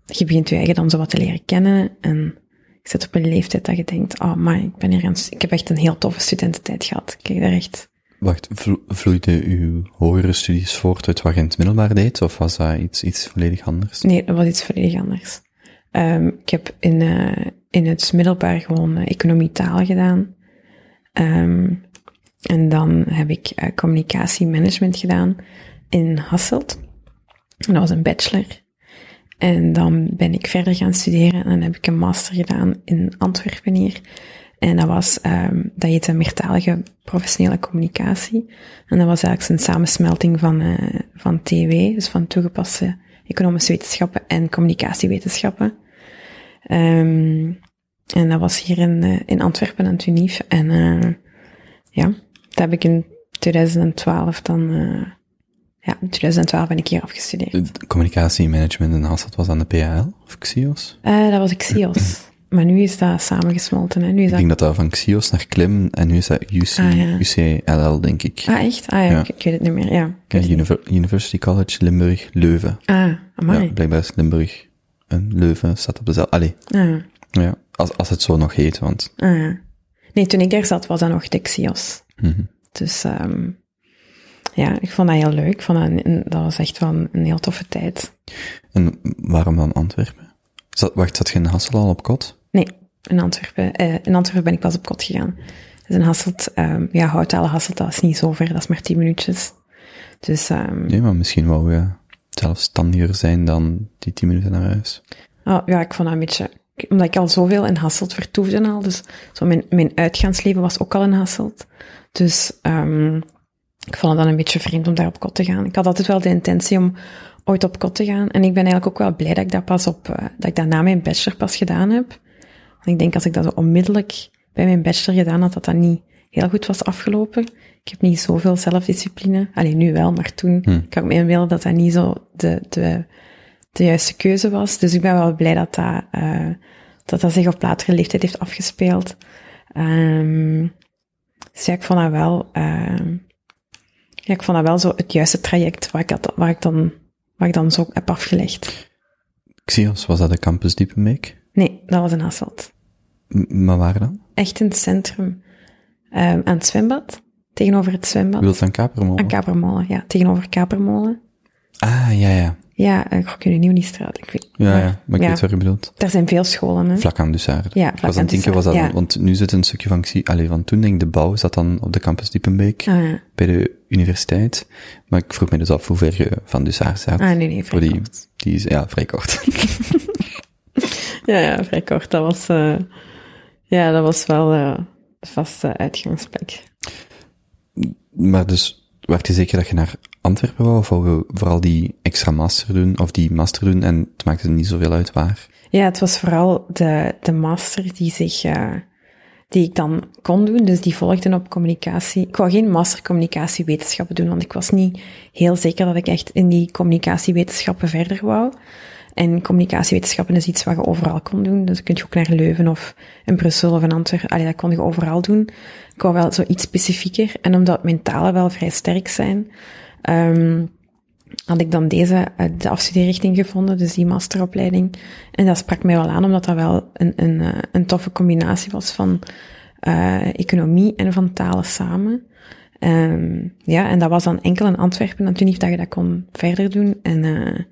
D: je begint je eigen dan zo wat te leren kennen en je zit op een leeftijd dat je denkt, oh maar ik ben hier aan, ik heb echt een heel toffe studententijd gehad. Ik kijk daar echt,
C: Wacht, vlo- vloeide uw hogere studies voort uit wat je in het middelbaar deed, of was dat iets, iets volledig anders?
D: nee, dat was iets volledig anders. Ehm, ik heb in, eh, in het middelbaar gewoon eh, economie taal gedaan. Ehm, en dan heb ik eh, communicatiemanagement gedaan in Hasselt. En dat was een bachelor. En dan ben ik verder gaan studeren en dan heb ik een master gedaan in Antwerpen hier. En dat was, ehm dat heette meertalige professionele communicatie. En dat was eigenlijk een samensmelting van, eh, van TW, dus van toegepaste economische wetenschappen en communicatiewetenschappen. Ehm en dat was hier in, eh, in Antwerpen aan het UNIF. En eh, ja, dat heb ik in 2012 dan, ja, in 2012 ben ik hier afgestudeerd.
C: De Communicatiemanagement in Hasselt was aan de PAL, of Xios?
D: Eh, dat was Xios. maar nu is dat samengesmolten, hè. Nu is
C: Ik
D: dat...
C: denk dat dat van Xios naar Klim, en nu is dat UC,
D: Ah, ja.
C: UCLL, denk ik.
D: Ah, echt? Ah ja,
C: Ja.
D: Ik, ik weet het niet meer, ja. Niet.
C: University College Limburg, Leuven.
D: Ah, amai.
C: Ja, blijkbaar is Limburg en Leuven staat op dezelfde... Allee,
D: Ah,
C: ja, als, als het zo nog heet, want...
D: ah, ja. Nee, toen ik daar zat, was dat nog de Xios.
C: mhm.
D: Dus ehm ja, ik vond dat heel leuk. Ik vond dat, een- dat was echt wel een, een heel toffe tijd.
C: En waarom dan Antwerpen? Zat, wacht, zat je in Hasselt al op kot?
D: Nee, in Antwerpen, eh, in Antwerpen ben ik pas op kot gegaan. Dus in Hasselt, ehm ja, Houthalen Hasselt, dat is niet zo ver, dat is maar tien minuutjes. Dus ehm,
C: Nee, maar misschien wou je zelfstandiger zijn dan die tien minuten naar huis.
D: oh, ja, ik vond dat een beetje... Omdat ik al zoveel in Hasselt vertoefde al, dus zo mijn, mijn uitgaansleven was ook al in Hasselt. Dus ehm ik vond het dan een beetje vreemd om daar op kot te gaan. Ik had altijd wel de intentie om ooit op kot te gaan. En ik ben eigenlijk ook wel blij dat ik dat pas op, eh, dat ik dat na mijn bachelor pas gedaan heb. Want ik denk als ik dat zo onmiddellijk bij mijn bachelor gedaan had, dat dat niet heel goed was afgelopen. Ik heb niet zoveel zelfdiscipline. Alleen nu wel, maar toen kan ik me inbeelden dat dat niet zo de, de, de juiste keuze was. Dus ik ben wel blij dat dat, eh, dat, dat zich op latere leeftijd heeft afgespeeld. Ehm dus ja, ik vond dat wel, ehm ja, ik vond dat wel zo het juiste traject waar ik, waar ik, dan, waar ik dan zo heb afgelegd.
C: Xios, was dat de campus Diepenbeek?
D: Nee, dat was in Hasselt.
C: M- maar waar dan?
D: Echt in het centrum. Ehm aan het zwembad. Tegenover het zwembad.
C: Wilt van Kapermolen?
D: Aan Kapermolen, ja. Tegenover Kapermolen.
C: Ah, ja, ja.
D: Ja, eh, ik weet nu niet straat. Ik weet,
C: Ja, ja, maar ik weet waar je bedoelt.
D: Daar zijn veel scholen, hè.
C: Vlak aan Dussard.
D: Ja, vlak
C: was aan denken, was dat,
D: ja.
C: want nu zit een stukje van allee, van toen denk ik, de bouw zat dan op de campus Diepenbeek,
D: Ah, ja.
C: bij de universiteit. Maar ik vroeg me dus af hoe ver je van Dussard staat.
D: Ah, nee, nee, vrij
C: die,
D: kort.
C: die is, ja, vrij kort.
D: Ja, ja, vrij kort. Dat was, eh, ja, dat was wel eh, de vaste uitgangsplek.
C: maar dus, werd je zeker dat je naar Antwerpen wou, je vooral die extra master doen, of die master doen, en het maakte niet zoveel uit waar?
D: Ja, het was vooral de, de master die zich, eh, die ik dan kon doen. Dus die volgde op communicatie. Ik wou geen master communicatiewetenschappen doen, want ik was niet heel zeker dat ik echt in die communicatiewetenschappen verder wou. En communicatiewetenschappen is iets wat je overal kon doen. Dus kun je ook naar Leuven of in Brussel of in Antwerpen. Allee, dat kon je overal doen. Ik wou wel zo iets specifieker. En omdat mijn talen wel vrij sterk zijn, ehm, had ik dan deze, eh, de afstudeerrichting gevonden, dus die masteropleiding. En dat sprak mij wel aan, omdat dat wel een, een, eh, een toffe combinatie was van eh, economie en van talen samen. Ehm, ja, en dat was dan enkel in Antwerpen natuurlijk dat je dat kon verder doen. En eh,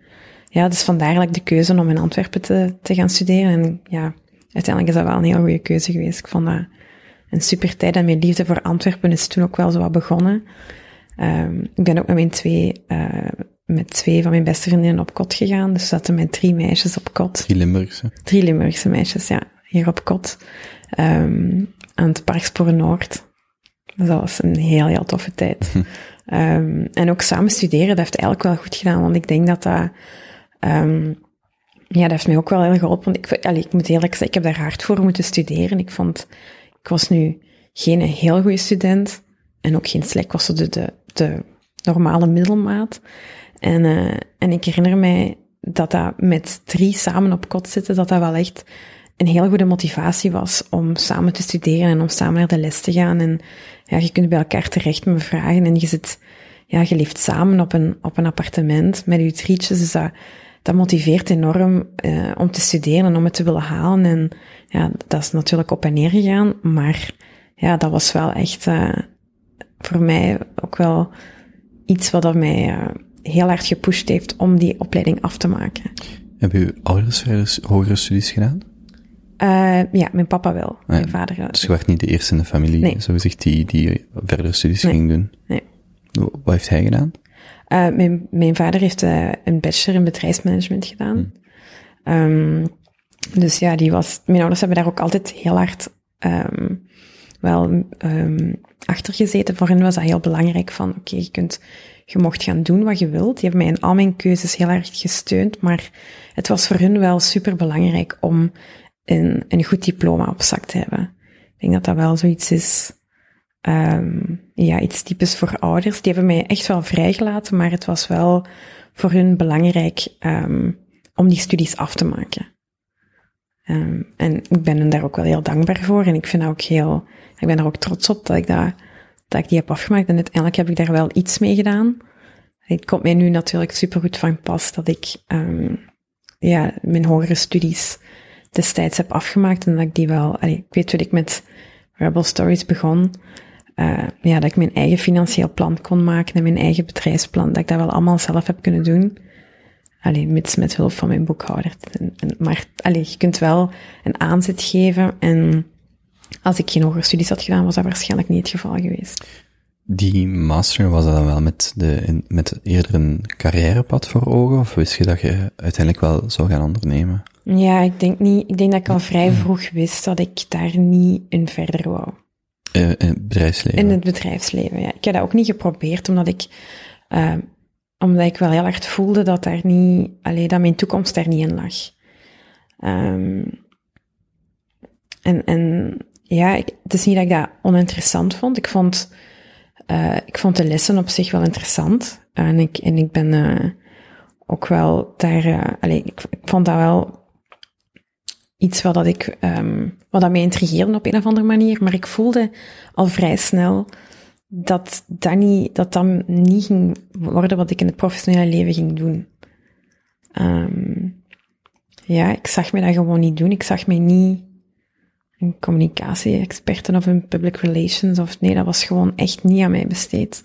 D: ja, dus vandaar ik de keuze om in Antwerpen te, te gaan studeren. En ja, uiteindelijk is dat wel een heel goede keuze geweest. Ik vond dat een super tijd en mijn liefde voor Antwerpen is toen ook wel zo wat begonnen. Ehm, ik ben ook met mijn twee, eh, met twee van mijn beste vriendinnen op kot gegaan. Dus we zaten met drie meisjes op kot.
C: Die Limburgse.
D: Drie Limburgse meisjes, ja, hier op kot. Ehm, aan het Parksporen Noord. Dus dat was een heel, heel toffe tijd. Ehm, en ook samen studeren, dat heeft eigenlijk wel goed gedaan, want ik denk dat dat, ja, dat heeft mij ook wel heel geholpen. Want ik, allee, ik moet eerlijk zeggen, ik heb daar hard voor moeten studeren. Ik vond, ik was nu geen heel goede student en ook geen slecht, ik was de, de, de normale middelmaat. En, eh, en ik herinner mij dat dat met drie samen op kot zitten, dat dat wel echt een heel goede motivatie was om samen te studeren en om samen naar de les te gaan. En ja, je kunt bij elkaar terecht met vragen en je zit, ja, je leeft samen op een, op een appartement met je drietjes, dus dat, dat motiveert enorm uh, om te studeren en om het te willen halen. En ja, dat is natuurlijk op en neer gegaan, maar ja, dat was wel echt uh, voor mij ook wel iets wat dat mij uh, heel hard gepusht heeft om die opleiding af te maken.
C: Hebben uw ouders verder hogere studies gedaan?
D: Uh, ja, mijn papa wel.
C: Ja,
D: mijn vader.
C: Dus je werd niet de eerste in de familie,
D: Nee.
C: zo gezegd, die, die verdere studies
D: Nee.
C: ging doen.
D: Nee.
C: Wat heeft hij gedaan?
D: Uh, mijn, mijn vader heeft uh, een bachelor in bedrijfsmanagement gedaan. Um, dus ja, die was, mijn ouders hebben daar ook altijd heel hard um, wel um, achter gezeten. Voor hen was dat heel belangrijk van, oké, je kunt, je mocht gaan doen wat je wilt. Die hebben mij in al mijn keuzes heel erg gesteund, maar het was voor hun wel super belangrijk om een, een goed diploma op zak te hebben. Ik denk dat dat wel zoiets is, um, ja, iets typisch voor ouders. Die hebben mij echt wel vrijgelaten, maar het was wel voor hun belangrijk um, om die studies af te maken. Um, en ik ben hen daar ook wel heel dankbaar voor. En ik vind dat ook heel, ik ben er ook trots op dat ik dat, dat ik die heb afgemaakt. En uiteindelijk heb ik daar wel iets mee gedaan. Het komt mij nu natuurlijk supergoed van pas dat ik, um, ja, mijn hogere studies destijds heb afgemaakt. En dat ik die wel, ik weet toen ik met Rebel Stories begon, uh, ja, dat ik mijn eigen financieel plan kon maken en mijn eigen bedrijfsplan, dat ik dat wel allemaal zelf heb kunnen doen. Alleen mits met hulp van mijn boekhouder. En, en, maar allee, je kunt wel een aanzet geven. En als ik geen hogere studies had gedaan, was dat waarschijnlijk niet het geval geweest.
C: Die master, was dat dan wel met, de, met eerder een carrièrepad voor ogen? Of wist je dat je uiteindelijk wel zou gaan ondernemen?
D: Ja, ik denk niet. Ik denk dat ik al vrij vroeg wist dat ik daar niet in verder wou.
C: Uh, in het bedrijfsleven?
D: In het bedrijfsleven, ja. Ik heb dat ook niet geprobeerd, omdat ik... Uh, omdat ik wel heel hard voelde dat daar niet, alleen dat mijn toekomst daar niet in lag. Um, en, en ja, ik, het is niet dat ik dat oninteressant vond. Ik vond, uh, ik vond de lessen op zich wel interessant. En ik, en ik ben uh, ook wel daar, uh, allee, ik, ik vond dat wel iets wat dat ik, um, wat dat mij intrigeerde op een of andere manier. Maar ik voelde al vrij snel dat dat niet, dat dat niet ging worden wat ik in het professionele leven ging doen. Um, ja, ik zag me dat gewoon niet doen. Ik zag mij niet een communicatie-experte of een public relations of nee, dat was gewoon echt niet aan mij besteed.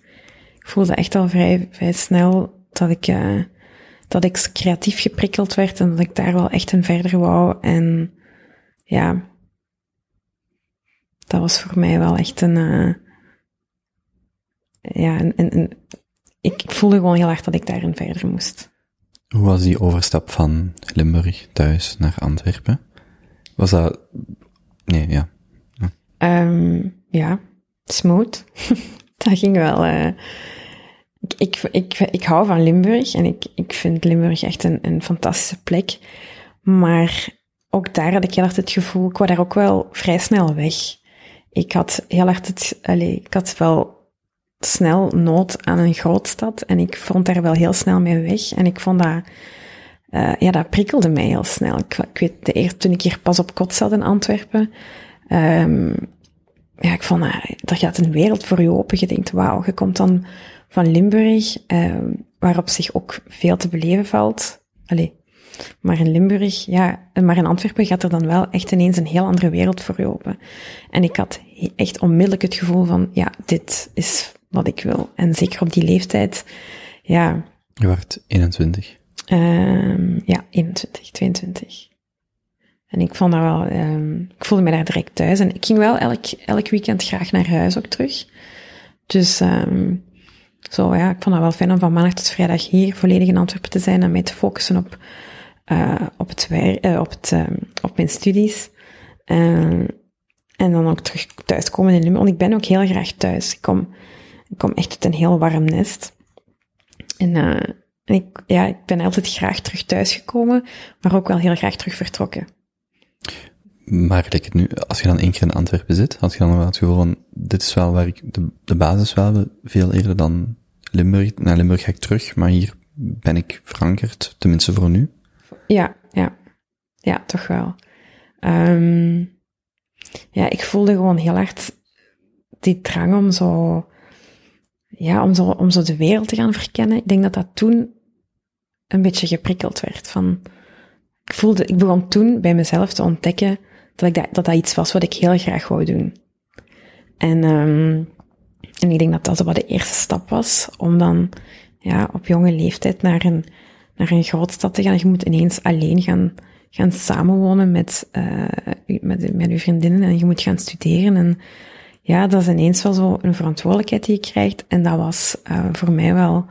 D: Ik voelde echt al vrij, vrij snel dat ik, uh, dat ik creatief geprikkeld werd en dat ik daar wel echt in verder wou. En ja, dat was voor mij wel echt een, uh, ja, en, en, en ik, ik, voelde gewoon heel erg dat ik daarin verder moest.
C: Hoe was die overstap van Limburg thuis naar Antwerpen? Was dat, nee, ja.
D: Ja, um, ja smooth. dat ging wel, uh, ik, ik, ik, ik hou van Limburg en ik, ik vind Limburg echt een, een fantastische plek. Maar ook daar had ik heel erg het gevoel, ik wou daar ook wel vrij snel weg. Ik had heel erg het, allez, ik had wel snel nood aan een grootstad en ik vond daar wel heel snel mee weg. En ik vond dat, uh, ja, dat prikkelde mij heel snel. Ik, weet, de eerste, toen ik hier pas op kot zat in Antwerpen, um, ja, ik vond, uh, er gaat een wereld voor je open. Je denkt, wauw, je komt dan van Limburg, uh, waar op zich ook veel te beleven valt. Allee, maar in Limburg, ja, maar in Antwerpen gaat er dan wel echt ineens een heel andere wereld voor je open. En ik had echt onmiddellijk het gevoel van, ja, dit is wat ik wil. En zeker op die leeftijd, ja.
C: Je werd 21?
D: Um, ja, 21, 22. En ik vond dat wel, um, ik voelde me daar direct thuis. En ik ging wel elk, elk weekend graag naar huis ook terug. Dus, um, zo ja, ik vond dat wel fijn om van maandag tot vrijdag hier volledig in Antwerpen te zijn en mij te focussen op, uh, op, het uh, op, het, op mijn studies. En dan ook terug thuiskomen in Limburg. Want ik ben ook heel graag thuis. Ik kom, ik kom echt uit een heel warm nest. En, uh, en ik, ja, ik ben altijd graag terug thuis gekomen, maar ook wel heel graag terug vertrokken.
C: Maar like het nu, als je dan één keer in Antwerpen zit, had je dan wel het gevoel van, dit is wel waar ik de, de basis wel veel eerder dan Limburg. Naar Limburg ga ik terug, maar hier ben ik verankerd, tenminste voor nu.
D: Ja, ja. Ja, toch wel. Ehm, ja, ik voelde gewoon heel hard die drang om zo, ja, om zo, om zo de wereld te gaan verkennen. Ik denk dat dat toen een beetje geprikkeld werd van, ik voelde, ik begon toen bij mezelf te ontdekken dat ik dat, dat, dat iets was wat ik heel graag wou doen. En, ehm, en ik denk dat dat wat de eerste stap was om dan, ja, op jonge leeftijd naar een, naar een grootstad te gaan. Je moet ineens alleen gaan, gaan samenwonen met, eh, u- met, met uw vriendinnen en je moet gaan studeren. En ja, dat is ineens wel zo een verantwoordelijkheid die je krijgt. En dat was eh, voor mij wel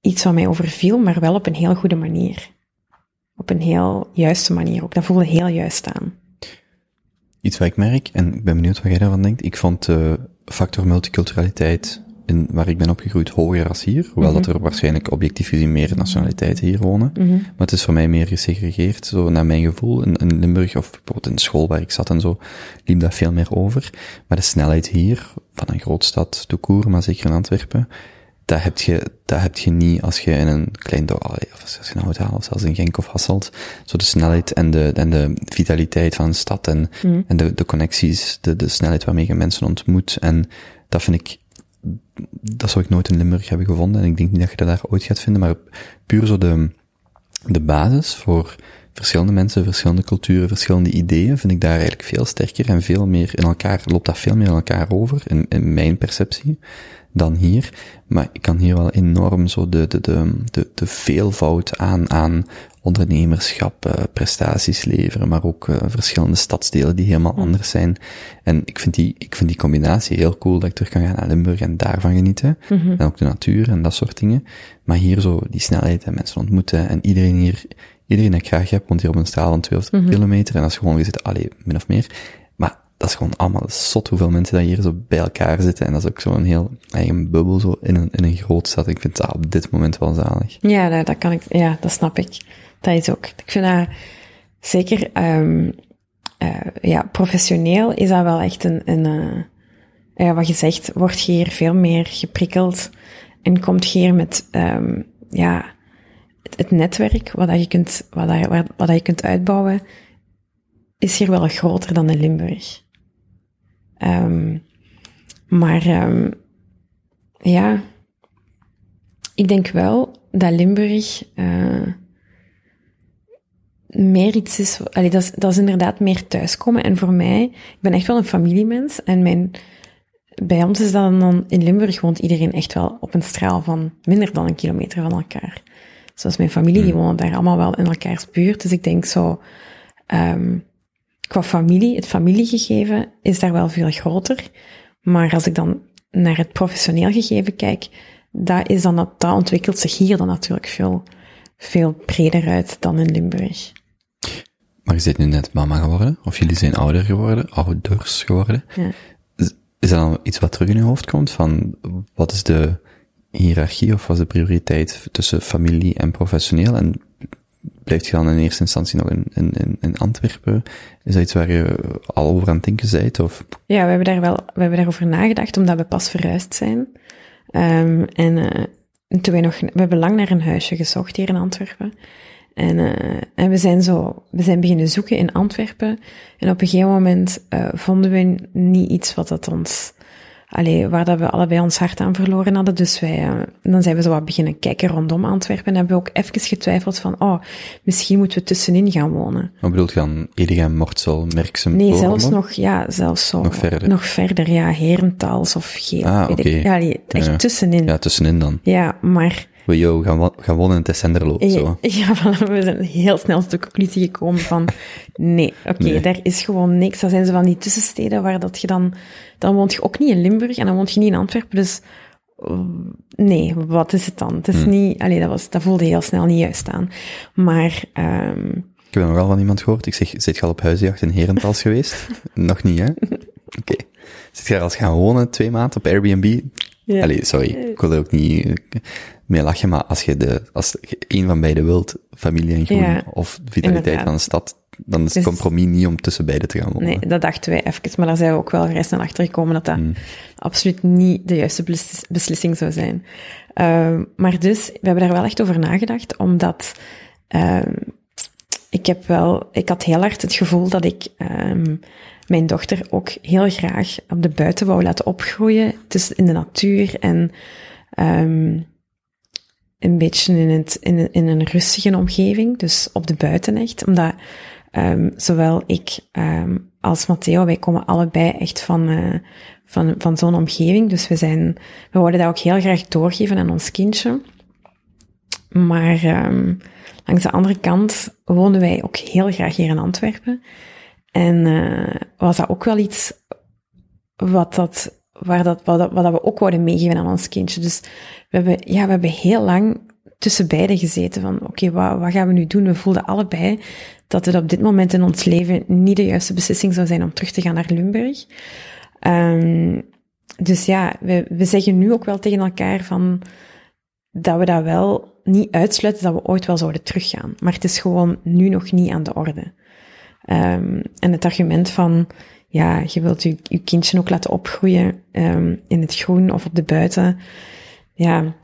D: iets wat mij overviel, maar wel op een heel goede manier. Op een heel juiste manier ook. Dat voelde heel juist aan.
C: Iets wat ik merk, en ik ben benieuwd wat jij daarvan denkt, ik vond de factor multiculturaliteit in, waar ik ben opgegroeid hoger als hier, hoewel dat er waarschijnlijk objectief gezien meer nationaliteiten hier wonen. Maar het is voor mij meer gesegregeerd, zo naar mijn gevoel. In, in Limburg, of bijvoorbeeld in de school waar ik zat en zo, liep dat veel meer over. Maar de snelheid hier, van een grootstad, de Koer, maar zeker in Antwerpen, dat heb je, dat heb je niet als je in een klein dorp, of als je in Oud of zelfs in Genk of Hasselt, zo de snelheid en de, en de vitaliteit van een stad en, en de, de connecties, de, de snelheid waarmee je mensen ontmoet. En dat vind ik, dat zou ik nooit in Limburg hebben gevonden. En ik denk niet dat je dat daar ooit gaat vinden, maar puur zo de, de basis voor verschillende mensen, verschillende culturen, verschillende ideeën, vind ik daar eigenlijk veel sterker en veel meer in elkaar, loopt dat veel meer in elkaar over, in, in mijn perceptie, dan hier. Maar ik kan hier wel enorm zo de, de, de, de, de veelvoud aan, aan ondernemerschap, eh, prestaties leveren, maar ook eh, verschillende stadsdelen die helemaal anders zijn. En ik vind die, ik vind die combinatie heel cool dat ik terug kan gaan naar Limburg en daarvan genieten. En ook de natuur en dat soort dingen. Maar hier zo die snelheid en mensen ontmoeten en iedereen hier, iedereen dat ik graag heb, woont hier op een straal van 200 kilometer en dat is gewoon, we zitten, allee, min of meer. Maar dat is gewoon allemaal zot hoeveel mensen dat hier zo bij elkaar zitten. En dat is ook zo'n heel eigen bubbel zo in een, in een groot stad. Ik vind dat op dit moment wel zalig.
D: Ja, dat kan ik, ja, dat snap ik. Dat is ook. Ik vind dat zeker, eh, ja, professioneel is dat wel echt een, een eh, ja, wat je zegt, word hier veel meer geprikkeld en komt hier met, ehm ja, het, netwerk wat dat je kunt, wat dat, wat, wat dat je kunt uitbouwen, is hier wel groter dan in Limburg. Ehm maar, ehm ja, ik denk wel dat Limburg eh, meer iets is. Allee, dat, is, dat is inderdaad meer thuiskomen. En voor mij, ik ben echt wel een familiemens. En mijn, bij ons is dat dan, in Limburg woont iedereen echt wel op een straal van minder dan een kilometer van elkaar. Zoals mijn familie, die wonen daar allemaal wel in elkaars buurt. Dus ik denk zo, ehm, qua familie, het familiegegeven is daar wel veel groter. Maar als ik dan naar het professioneel gegeven kijk, dat, is dan, dat ontwikkelt zich hier dan natuurlijk veel, veel breder uit dan in Limburg.
C: Maar je bent nu net mama geworden, of jullie zijn ouder geworden, ouders geworden.
D: Ja.
C: Is, is dat dan iets wat terug in je hoofd komt? Van, wat is de hiërarchie of wat is de prioriteit tussen familie en professioneel? En blijft je dan in eerste instantie nog in, in, in, Antwerpen? Is dat iets waar je al over aan het denken bent? Of
D: Ja, we hebben daar wel, we hebben daarover nagedacht, omdat we pas verhuisd zijn. Ehm, en eh, toen wij nog, we hebben lang naar een huisje gezocht hier in Antwerpen. En, eh, en we zijn zo, we zijn beginnen zoeken in Antwerpen. En op een gegeven moment eh, vonden we niet iets wat dat ons, allee, waar dat we allebei ons hart aan verloren hadden. Dus wij, eh, dan zijn we zo wat beginnen kijken rondom Antwerpen. En hebben we ook even getwijfeld van, oh, misschien moeten we tussenin gaan wonen.
C: wat bedoelt je dan Edegem, Mortsel, Merksem?
D: Nee, zelfs nog, ja, zelfs zo.
C: Nog verder?
D: Nog verder, ja, Herentals of Geel.
C: Ah, oké.
D: Ja, echt
C: Ja.
D: tussenin.
C: Ja,
D: Ja,
C: tussenin dan.
D: maar...
C: We yo, gaan, gaan wonen in Tessenderlo, zo.
D: Ja, voilà, we zijn heel snel tot de conclusie gekomen van, nee, oké,
C: Nee.
D: daar is gewoon niks. Dat zijn zo van die tussensteden waar dat je dan, dan woont je ook niet in Limburg en dan woont je niet in Antwerpen, dus nee, wat is het dan? Het is niet, allee, dat, was, dat voelde heel snel niet juist aan. Maar, ehm
C: Ik heb nog wel van iemand gehoord. Ik zeg, zit je al op huisjacht in Herentals geweest? nog niet, hè? Oké. Zit je daar als gaan wonen, twee maanden op Airbnb?
D: Ja.
C: Allee, sorry, ik wil ook niet mee lachen, maar als je de, als je één van beide wilt, familie en groen,
D: Ja,
C: of vitaliteit
D: inderdaad.
C: van een stad, dan is het
D: Dus-
C: compromis niet om tussen beide te gaan wonen.
D: Nee, dat dachten wij even, maar daar zijn we ook wel vrij snel achter gekomen dat dat
C: Hmm.
D: absoluut niet de juiste beslis- beslissing zou zijn. Ehm, maar dus, we hebben daar wel echt over nagedacht, omdat ehm, ik heb wel, ik had heel hard het gevoel dat ik ehm, mijn dochter ook heel graag op de buiten wou laten opgroeien, dus in de natuur en een beetje in, in, in een rustige omgeving, dus op de buiten echt, omdat ehm, zowel ik ehm, als Matteo, wij komen allebei echt van, eh, van, van zo'n omgeving, dus we zijn, we wilden dat ook heel graag doorgeven aan ons kindje. Maar ehm, langs de andere kant wonen wij ook heel graag hier in Antwerpen. En eh, was dat ook wel iets wat dat, waar dat, wat, wat we ook wouden meegeven aan ons kindje. Dus we hebben, ja, we hebben heel lang tussen beiden gezeten van, oké, wat, wat gaan we nu doen? We voelden allebei dat het op dit moment in ons leven niet de juiste beslissing zou zijn om terug te gaan naar Limburg. Ehm, dus ja, we, we zeggen nu ook wel tegen elkaar van, dat we dat wel niet uitsluiten dat we ooit wel zouden teruggaan. Maar het is gewoon nu nog niet aan de orde. Ehm, en het argument van, ja, je wilt je, je kindje ook laten opgroeien ehm, in het groen of op de buiten. Ja,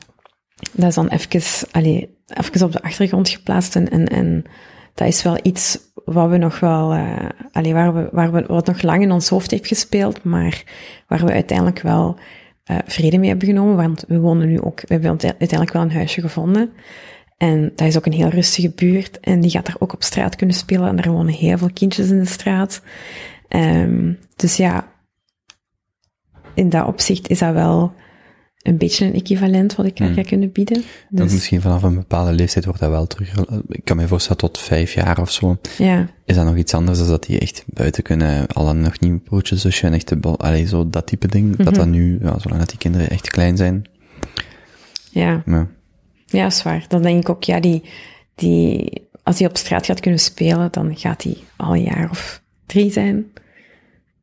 D: dat is dan even, allee, even op de achtergrond geplaatst. En, en, en dat is wel iets wat we nog wel, allee, waar we, waar we, wat nog lang in ons hoofd heeft gespeeld, maar waar we uiteindelijk wel eh, vrede mee hebben genomen. Want we wonen nu ook, we hebben uiteindelijk wel een huisje gevonden. En dat is ook een heel rustige buurt. En die gaat daar ook op straat kunnen spelen. En daar wonen heel veel kindjes in de straat. Ehm, dus ja, in dat opzicht is dat wel een beetje een equivalent wat ik
C: Hmm.
D: ga kunnen bieden.
C: Dan
D: Dus
C: misschien vanaf een bepaalde leeftijd wordt dat wel terug. Ik kan me voorstellen tot vijf jaar of zo.
D: ja,
C: Is dat nog iets anders dan dat die echt buiten kunnen, al dan nog niet broodjes, zusje en echte allee, zo dat type ding. Dat
D: Mhm.
C: dat nu, ja, zolang dat die kinderen echt klein zijn.
D: ja,
C: Ja.
D: ja, is waar. Dan denk ik ook, ja, die, die, als hij op straat gaat kunnen spelen, dan gaat hij al een jaar of drie zijn.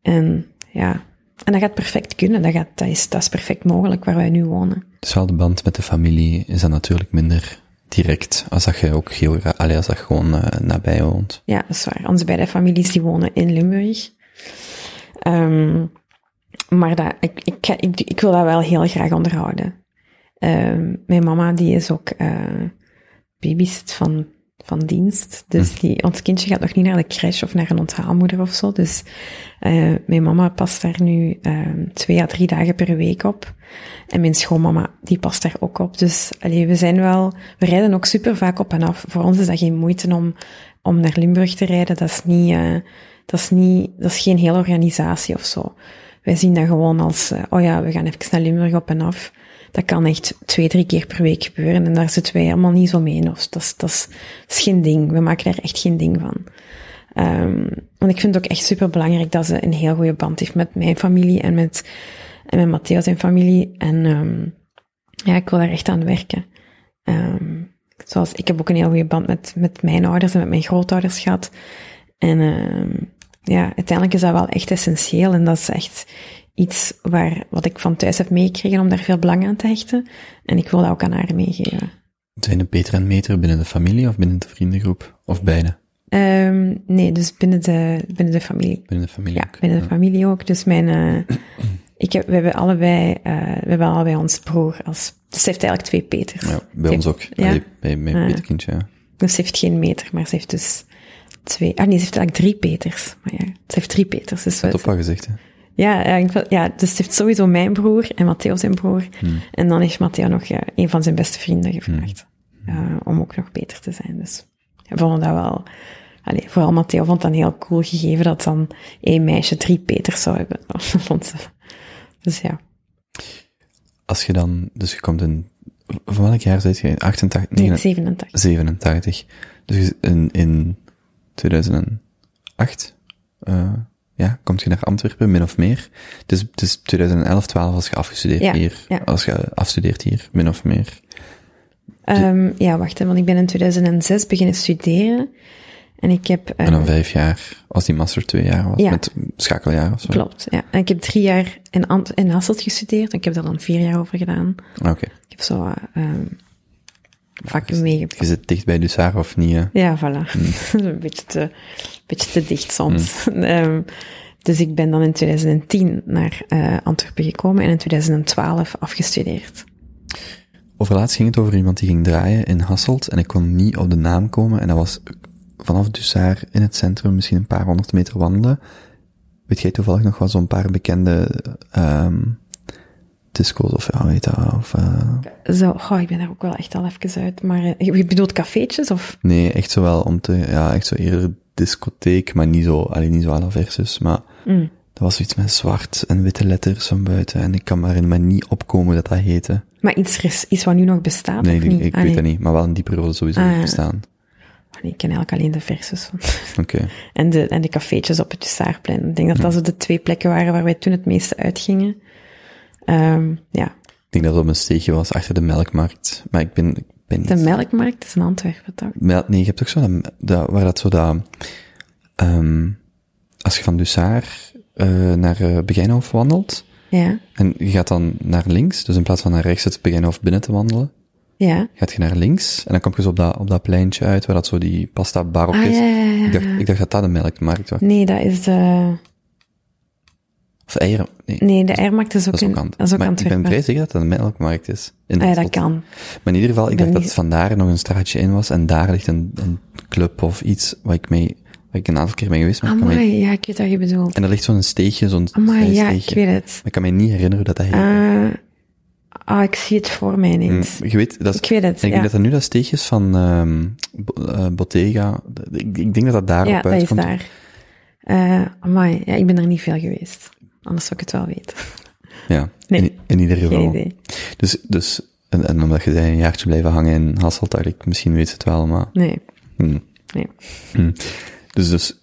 D: En ja, en dat gaat perfect kunnen. Dat, gaat, dat, is, dat is perfect mogelijk waar wij nu wonen.
C: Dus wel de band met de familie is dan natuurlijk minder direct, als dat je ook als dat gewoon eh, nabij woont.
D: Ja, dat is waar. Onze beide families die wonen in Limburg. Ehm, maar dat, ik, ik, ik, ik wil dat wel heel graag onderhouden. Ehm, mijn mama die is ook eh babysit van, van dienst. Dus die, ons kindje gaat nog niet naar de crash of naar een onthaalmoeder of zo. Dus eh, mijn mama past daar nu ehm, twee à drie dagen per week op. En mijn schoonmama, die past daar ook op. Dus allee, we zijn wel, we rijden ook super vaak op en af. Voor ons is dat geen moeite om, om naar Limburg te rijden. Dat is niet, eh, dat is niet, dat is geen hele organisatie of zo. Wij zien dat gewoon als, eh, oh ja, we gaan even naar Limburg op en af. Dat kan echt twee, drie keer per week gebeuren en daar zitten wij helemaal niet zo mee in. Of dat is, dat is, geen ding. We maken daar echt geen ding van. Ehm, want ik vind het ook echt super belangrijk dat ze een heel goede band heeft met mijn familie en met, en met Matteo zijn familie. En ehm, ja, ik wil daar echt aan werken. Ehm, zoals ik heb ook een heel goede band met, met mijn ouders en met mijn grootouders gehad. En ja, uiteindelijk is dat wel echt essentieel. En dat is echt iets waar, wat ik van thuis heb meegekregen om daar veel belang aan te hechten. En ik wil dat ook aan haar meegeven.
C: Zijn het beter en meter binnen de familie of binnen de vriendengroep? Of beide?
D: Ehm, nee, dus binnen de, binnen de familie.
C: Binnen de familie
D: Ja,
C: ook.
D: binnen de familie ook. Dus mijn, eh, ik heb, we hebben allebei, eh, we hebben allebei ons broer als, dus ze heeft eigenlijk twee Peters.
C: Ja, bij ons ook.
D: Ja?
C: Allee, bij mijn
D: Ah.
C: Peter kindje, ja.
D: Dus ze heeft geen meter, maar ze heeft dus twee, ah nee, ze heeft eigenlijk drie Peters. Maar ja, ze heeft drie Peters. Dus
C: Dat op wat gezegd, hè.
D: Ja, ja, ik wil- ja, dus ze heeft sowieso mijn broer en Matteo zijn broer. En dan heeft Matteo nog ja, een van zijn beste vrienden gevraagd. eh, om ook nog beter te zijn. Dus we vonden dat wel... Allee, vooral Matteo vond dat een heel cool gegeven dat dan één meisje drie Peters zou hebben. Vond ze. Dus ja.
C: Als je dan, dus je komt in, van welk jaar zit je? 88,
D: Nee,
C: 89,
D: 87.
C: 87. Dus in, in 2008, eh ja, kom je naar Antwerpen, min of meer. Dus, dus 2011, 12 als je afgestudeerd
D: Ja,
C: hier.
D: ja.
C: Als je afstudeert hier, min of meer.
D: Ehm, ja, wacht, want ik ben in 2006 beginnen studeren. En ik heb... eh,
C: En dan vijf jaar, als die master twee jaar was,
D: Ja.
C: met schakeljaar of zo.
D: Klopt, ja. En ik heb drie jaar in, Ant in Hasselt gestudeerd. En ik heb daar dan vier jaar over gedaan.
C: Oké.
D: Ik heb zo eh, ehm, vakken meegepakt.
C: Je zit dicht bij Dussard of niet? hè?
D: Ja, voilà. een beetje te, beetje te dicht soms. Ehm, dus ik ben dan in 2010 naar eh, Antwerpen gekomen en in 2012 afgestudeerd.
C: Overlaatst ging het over iemand die ging draaien in Hasselt en ik kon niet op de naam komen en dat was vanaf Dussard in het centrum misschien een paar honderd meter wandelen. Weet jij toevallig nog wel zo'n paar bekende ehm disco's of ja, weet dat, of eh,
D: Zo, goh, ik ben daar ook wel echt al even uit. Maar eh, je bedoelt cafeetjes of?
C: nee, echt zo wel om te, ja, echt zo eerder discotheek, maar niet zo, alleen niet zo à la versus, maar
D: Mm.
C: dat was zoiets met zwart en witte letters van buiten en ik kan maar, maar niet opkomen dat dat heette.
D: Maar iets, iets wat nu nog bestaat
C: Nee, ik,
D: Ah,
C: weet
D: nee.
C: dat niet, maar wel een diepere rol sowieso
D: Ah,
C: niet bestaan.
D: Oh, nee, ik ken eigenlijk alleen de versus.
C: Oké.
D: En de, en de cafeetjes op het Jussaarplein. Ik denk dat dat zo de twee plekken waren waar wij toen het meeste uitgingen. Ehm, ja,
C: Ik denk dat het op een steegje was achter de melkmarkt. Maar ik ben, ik ben
D: de melkmarkt is in Antwerpen, toch?
C: Mel- nee, je hebt ook zo dat, waar dat zo dat, ehm als je van Dussard eh naar uh, Begijnhof wandelt,
D: Ja,
C: en je gaat dan naar links, dus in plaats van naar rechts het Begijnhof binnen te wandelen,
D: ja.
C: gaat je naar links, en dan kom je zo op dat, op dat pleintje uit, waar dat zo die pasta bar op
D: Ah,
C: is.
D: ja, ja, ja.
C: Ik dacht, ik dacht dat dat de melkmarkt was.
D: Nee, dat is de...
C: Of eieren, nee.
D: Nee, de Eiermarkt is ook,
C: Dat is ook, aan,
D: dat is ook
C: maar ik ben vrij zeker dat dat een melkmarkt is. In
D: Ah, ja, dat kan.
C: Maar in ieder geval, ik dacht dat
D: niet-
C: het vandaar nog een straatje in was en daar ligt een, een club of iets waar ik mee, waar ik een aantal keer ben geweest, maar ik kan mij,
D: Amai, ja, ik weet wat je bedoelt.
C: en er ligt zo'n steegje, zo'n
D: Amai, ja, ik
C: steegje.
D: weet het.
C: Maar ik kan me niet herinneren hoe dat dat heet.
D: Ah, ah, ik zie het voor mij
C: Mm,
D: ineens.
C: je weet, dat is,
D: Ik weet het,
C: ik denk
D: ja.
C: dat dat nu dat steegje is van, ehm eh, Bottega. Ik, ik denk dat dat daarop
D: Ja, dat is
C: uitkomt.
D: daar. Eh amai, ja, ik ben er niet veel geweest. Anders zou ik het wel weten.
C: Ja,
D: Nee.
C: in, in ieder geval.
D: Geen idee.
C: Dus, dus, en, en omdat je zei een jaartje blijven hangen in Hasselt, dacht ik, misschien weet ze het wel, maar...
D: Nee,
C: hm.
D: nee.
C: Hm. Dus, dus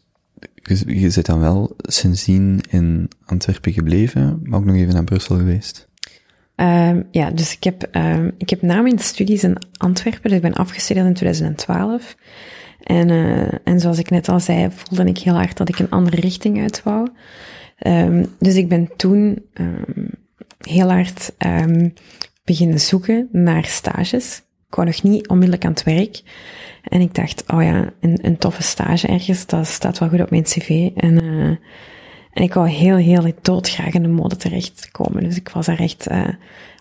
C: je, je zit dan wel sindsdien in Antwerpen gebleven, maar ook nog even naar Brussel geweest.
D: Ehm, ja, dus ik heb, ehm, ik heb na mijn studies in Antwerpen, dus ik ben afgestudeerd in 2012. En, eh, en zoals ik net al zei, voelde ik heel hard dat ik een andere richting uit wou. Ehm, dus ik ben toen ehm, heel hard ehm, beginnen zoeken naar stages. Ik wou nog niet onmiddellijk aan het werk. En ik dacht, oh ja, een, een toffe stage ergens, dat staat wel goed op mijn cv. En, eh, en ik wou heel, heel doodgraag in de mode terechtkomen. Dus ik was daar echt, eh,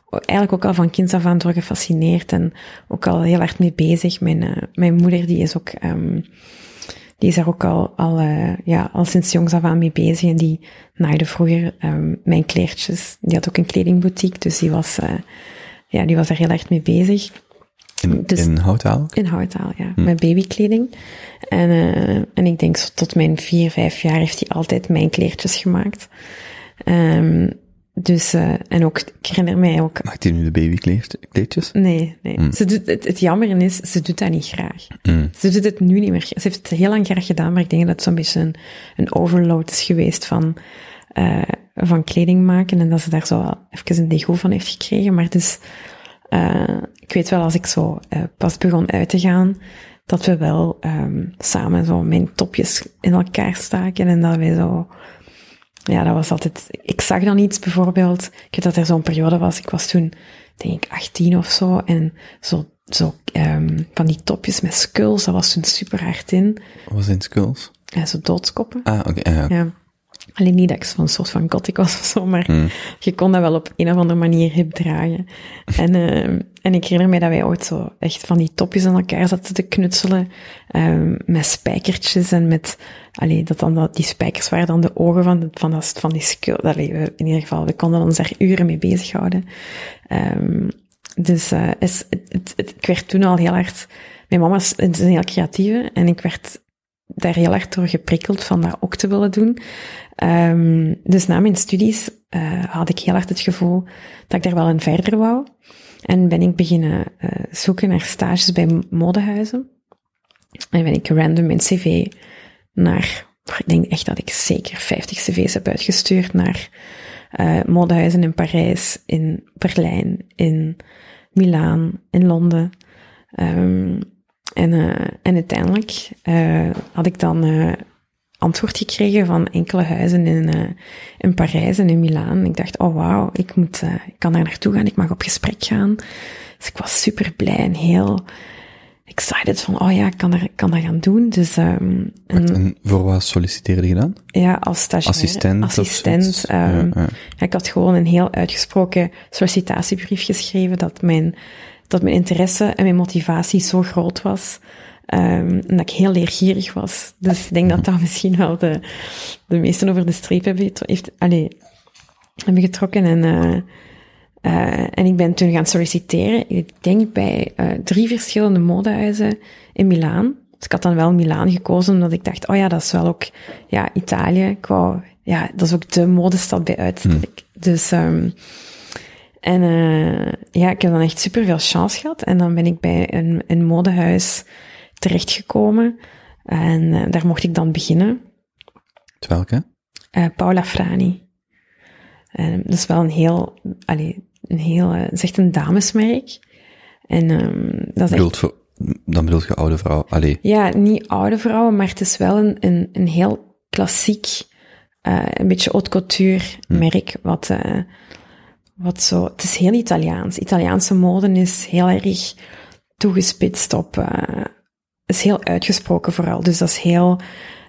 D: eigenlijk ook al van kinds af aan door gefascineerd en ook al heel hard mee bezig. Mijn, eh, mijn moeder, die is ook, die is daar ook al, al, eh, ja, al sinds jongs af aan mee bezig. En die naaide vroeger ehm, mijn kleertjes. Die had ook een kledingboutique, dus die was, eh, ja, die was daar heel erg mee bezig.
C: In,
D: Dus-
C: in Houtaal?
D: In houtaal, ja. Met babykleding. En, eh, en ik denk tot mijn vier, vijf jaar heeft hij altijd mijn kleertjes gemaakt. Ehm, dus, eh, en ook, ik herinner mij ook...
C: Maakt hij nu de babykleedjes?
D: Nee, nee. Ze doet, het, het jammer is, ze doet dat niet graag.
C: Mm.
D: Ze doet het nu niet meer. Ze heeft het heel lang graag gedaan, maar ik denk dat het zo'n beetje een, een overload is geweest van, eh, van kleding maken. En dat ze daar zo wel even een degoe van heeft gekregen. Maar dus, eh, ik weet wel, als ik zo pas begon uit te gaan, dat we wel ehm, samen zo mijn topjes in elkaar staken en dat wij zo... Ja, dat was altijd... Ik zag dan iets bijvoorbeeld. Ik weet dat er zo'n periode was. Ik was toen, denk ik, 18 of zo. En zo, zo ehm, van die topjes met skulls, dat was toen super hard in.
C: Wat was in Skulls?
D: Ja, zo doodskoppen.
C: Ah, oké. ja.
D: Ja. Alleen niet dat ik zo'n soort van gothic was of zo, maar
C: Mm.
D: je kon dat wel op een of andere manier hip dragen. En, ehm, en ik herinner me dat wij ooit zo echt van die topjes aan elkaar zaten te knutselen, ehm, met spijkertjes en met, allee, dat dan dat, die spijkers waren dan de ogen van, de, van, dat, van die skul. Allee, we, in ieder geval, we konden ons daar uren mee bezighouden. Ehm, dus eh, is, het, het, het- ik werd toen al heel hard, mijn mama is, is een heel creatieve en ik werd daar heel erg door geprikkeld van dat ook te willen doen. Ehm, dus na mijn studies eh, had ik heel hard het gevoel dat ik daar wel in verder wou. En ben ik beginnen eh, zoeken naar stages bij modehuizen. En ben ik random mijn cv naar, ik denk echt dat ik zeker 50 cv's heb uitgestuurd naar eh, modehuizen in Parijs, in Berlijn, in Milaan, in Londen. Ehm, En, en uiteindelijk had ik dan antwoord gekregen van enkele huizen in, eh, in Parijs en in Milaan. Ik dacht, oh wauw, ik, moet, eh, ik kan daar naartoe gaan, ik mag op gesprek gaan. Dus ik was super blij en heel excited van, oh ja, ik kan, er, ik kan dat gaan doen. Dus ehm, en,
C: En voor wat solliciteerde je dan?
D: ja, als stagiair.
C: Assistent
D: Assistent. ehm,
C: Ja, ja.
D: ja, ik had gewoon een heel uitgesproken sollicitatiebrief geschreven dat mijn, dat mijn interesse en mijn motivatie zo groot was. Ehm, en dat ik heel leergierig was. Dus ik denk dat dat misschien wel de, de meesten over de streep hebben, heeft, getrokken. En, eh, eh, en ik ben toen gaan solliciteren. Ik denk bij eh, drie verschillende modehuizen in Milaan. Dus ik had dan wel Milaan gekozen, omdat ik dacht, oh ja, dat is wel ook ja, Italië. Ik wou, ja, dat is ook de modestad bij uitstek. Dus, ehm, en ja, ik heb dan echt super veel chance gehad. En dan ben ik bij een, een modehuis terechtgekomen. En eh, daar mocht ik dan beginnen.
C: Het welke?
D: Eh, Paula Frani. Ehm, dat is wel een heel, allee, een heel, eh, het is echt een damesmerk. En ehm, dat is echt,
C: Bedoelt voor, dan bedoelt je oude vrouw. Allee,
D: ja, niet oude vrouwen, maar het is wel een, een, een heel klassiek, eh, een beetje haute couture merk, wat, eh, wat zo, het is heel Italiaans. Italiaanse mode is heel erg toegespitst op, eh, is heel uitgesproken vooral. Dus dat is heel,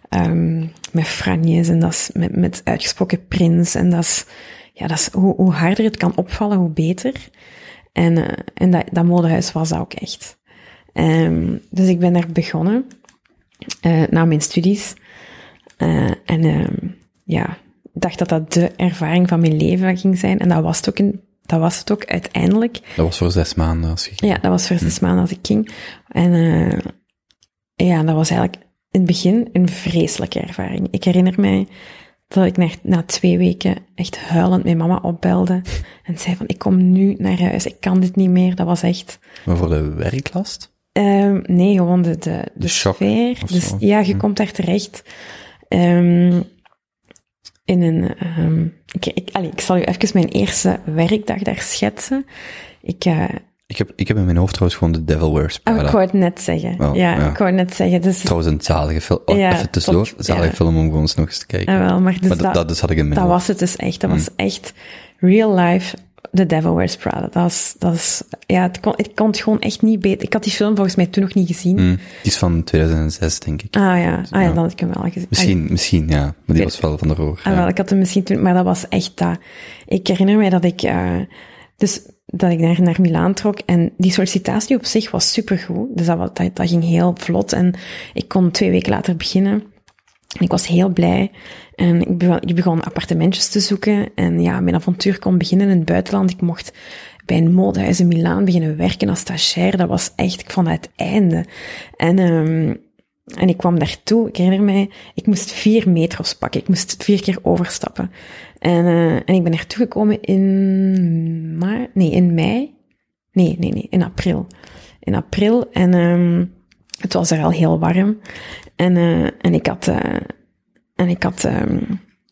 D: ehm, met franjes en dat is met, met uitgesproken prints en dat is, ja, dat is, hoe, hoe harder het kan opvallen, hoe beter. En, eh, en dat, dat modehuis was dat ook echt. Ehm, dus ik ben daar begonnen, eh, na mijn studies. Eh, en ehm, ja, ik dacht dat dat de ervaring van mijn leven ging zijn. En dat was het ook, een, dat was het ook uiteindelijk.
C: dat was voor zes maanden als je ging.
D: Ja, dat was voor zes maanden als ik ging. En eh, ja, dat was eigenlijk in het begin een vreselijke ervaring. Ik herinner mij dat ik na, na twee weken echt huilend mijn mama opbelde en zei van, ik kom nu naar huis, ik kan dit niet meer. Dat was echt...
C: Maar voor de werklast?
D: Ehm, nee, gewoon de, de, de, sfeer. Dus ja, je komt daar terecht. ehm, in een. ehm, ik, ik, allee, ik zal u even mijn eerste werkdag daar schetsen. Ik, eh,
C: Ik heb, ik heb in mijn hoofd trouwens gewoon de Devil Wears
D: oh,
C: Prada.
D: ik wou het net zeggen. Ja,
C: ja.
D: ik wou het net zeggen. Dus,
C: Trouwens een zalige film. Oh,
D: Ja,
C: even tussendoor.
D: top,
C: zalige
D: ja.
C: film om gewoon eens nog eens te kijken.
D: ah, wel, maar dus
C: maar dat, dat dus had ik in mijn
D: Dat
C: hoofd.
D: was het dus echt. Dat was echt real life The Devil Wears Prada. Dat was, dat ja, het kon, ik kon het gewoon echt niet beter. Ik had die film volgens mij toen nog niet gezien.
C: Hm, die is van 2006, denk ik.
D: Ah ja, ah, ja, dan had ik hem wel gezien.
C: Misschien, misschien, ja. Maar die
D: weet-
C: was wel van de roer.
D: Ah,
C: ja.
D: wel, ik had hem misschien toen, maar dat was echt dat. Ik herinner mij dat ik, eh, dus dat ik naar, naar Milaan trok en die sollicitatie op zich was supergoed. Dus dat, dat, ging heel vlot en ik kon twee weken later beginnen. En ik was heel blij. En ik begon, appartementjes te zoeken. En ja, mijn avontuur kon beginnen in het buitenland. Ik mocht bij een modehuis in Milaan beginnen werken als stagiair. Dat was echt, ik vond het einde. En, ehm, en ik kwam daartoe, ik herinner mij, ik moest vier metro's pakken. Ik moest vier keer overstappen. En, eh, en ik ben naartoe gekomen in maart, nee, in mei. Nee, nee, nee, in april. In april. En ehm, het was er al heel warm. En, eh, en ik had, eh, en ik had ehm,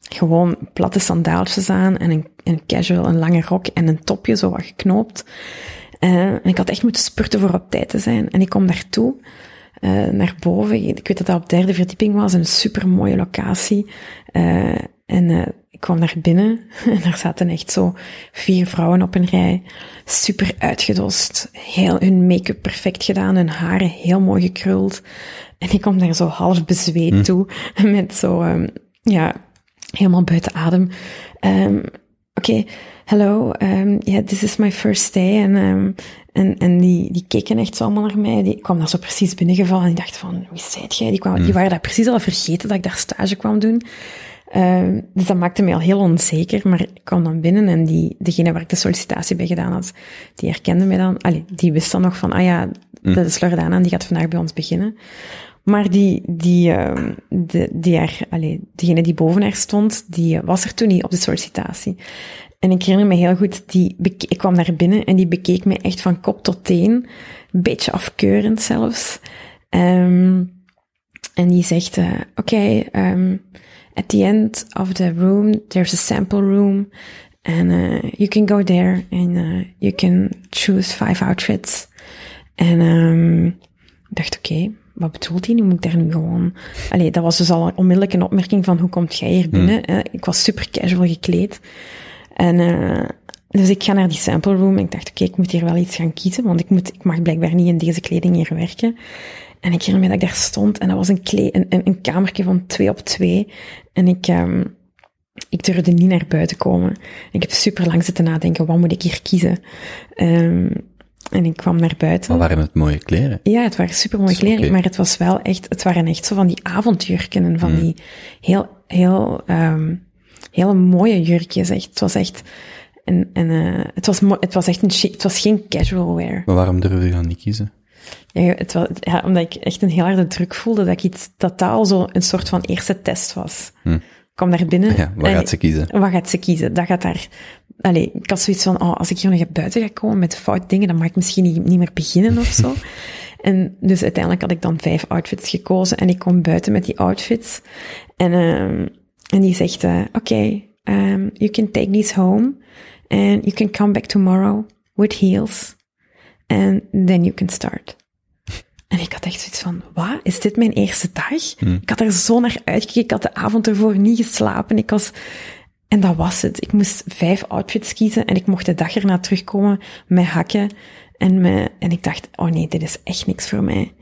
D: gewoon platte sandaaltjes aan en een, een casual, een lange rok en een topje, zo wat geknoopt. En ik had echt moeten spurten voor op tijd te zijn. En ik kom daartoe, eh, naar boven. Ik weet dat dat op de derde verdieping was, een super mooie locatie. Eh, en kwam naar binnen en daar zaten echt zo vier vrouwen op een rij. Super uitgedost, heel hun make-up perfect gedaan, hun haren heel mooi gekruld. En ik kom daar zo half bezweet toe, met zo, ehm, ja, helemaal buiten adem. Ehm, Oké, hello, um, yeah, this is my first day. En, um, en, en die, die keken echt zo allemaal naar mij. Die kwam daar zo precies binnengevallen en ik dacht van, wie zijt jij? Die, kwam, die waren dat precies al vergeten dat ik daar stage kwam doen. Um, dus dat maakte mij al heel onzeker, maar ik kwam dan binnen en die, degene waar ik de sollicitatie bij gedaan had, die herkende mij dan, allee, die wist dan nog van, ah ja, dat is Loredana en die gaat vandaag bij ons beginnen. Maar die, die, uh, de, die er, allee, diegene die boven haar stond, die was er toen niet op de sollicitatie. En ik herinner me heel goed, die ik kwam daar binnen en die bekeek me echt van kop tot teen. Een beetje afkeurend zelfs. Um, en die zegt, uh, oké, okay, um, at the end of the room, there's a sample room. And uh, you can go there and uh, you can choose five outfits. En um, Ik dacht, oké, wat bedoelt hij? Nu moet ik daar nu gewoon... Allee, dat was dus al onmiddellijk een opmerking van, hoe komt jij hier binnen? hè? Ik was super casual gekleed. En eh, dus ik ga naar die sample room en ik dacht, oké, ik moet hier wel iets gaan kiezen, want ik, moet, ik mag blijkbaar niet in deze kleding hier werken. En ik herinner me dat ik daar stond en dat was een, kle een, een, een kamertje van twee op twee. En ik, ehm, ik durfde niet naar buiten komen. Ik heb super lang zitten nadenken, wat moet ik hier kiezen? Ehm, en ik kwam naar buiten.
C: Maar waren het mooie kleren?
D: Ja, het waren super mooie kleren, maar het was wel echt, het waren echt zo van die avondjurken en van
C: Hmm.
D: die heel, heel, ehm hele mooie jurkjes. Echt. Het was echt, en, en, eh het was, het was echt een, het was geen casual wear.
C: Maar waarom durfde je dan niet kiezen?
D: Ja, het was, ja, omdat ik echt een heel harde druk voelde dat ik iets, dat dat al zo een soort van eerste test was.
C: Hm.
D: Ik kwam daar binnen.
C: Ja, wat
D: en-
C: gaat ze kiezen?
D: Wat gaat ze kiezen? Dat gaat daar... Allee, ik had zoiets van, oh, als ik hier nog buiten ga komen met fout dingen, dan mag ik misschien niet, niet meer beginnen of zo. en dus uiteindelijk had ik dan vijf outfits gekozen en ik kom buiten met die outfits. En, ehm en die zegt, eh, oké, ehm, you can take these home and you can come back tomorrow with heels and then you can start. En ik had echt zoiets van, wat? Is dit mijn eerste dag? Ik had er zo naar uitgekeken. Ik had de avond ervoor niet geslapen. Ik was... En dat was het. Ik moest vijf outfits kiezen en ik mocht de dag erna terugkomen met hakken. En, met, en ik dacht, oh nee, dit is echt niks voor mij.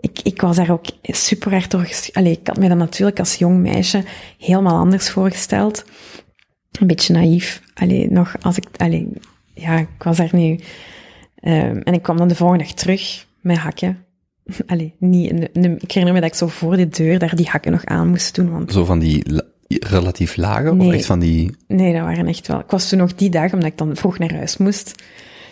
D: Ik, ik was daar ook super hard door... Allee, ik had me dat natuurlijk als jong meisje helemaal anders voorgesteld. Een beetje naïef. Allee, nog als ik... Allee, ja, ik was daar nu... Ehm, en ik kwam dan de volgende dag terug met hakken. Allee, niet in de, in de- ik herinner me dat ik zo voor de deur daar die hakken nog aan moest doen, want
C: Zo van die la- relatief lage, of echt van die...
D: nee, dat waren echt wel... Ik was toen nog die dag, omdat ik dan vroeg naar huis moest,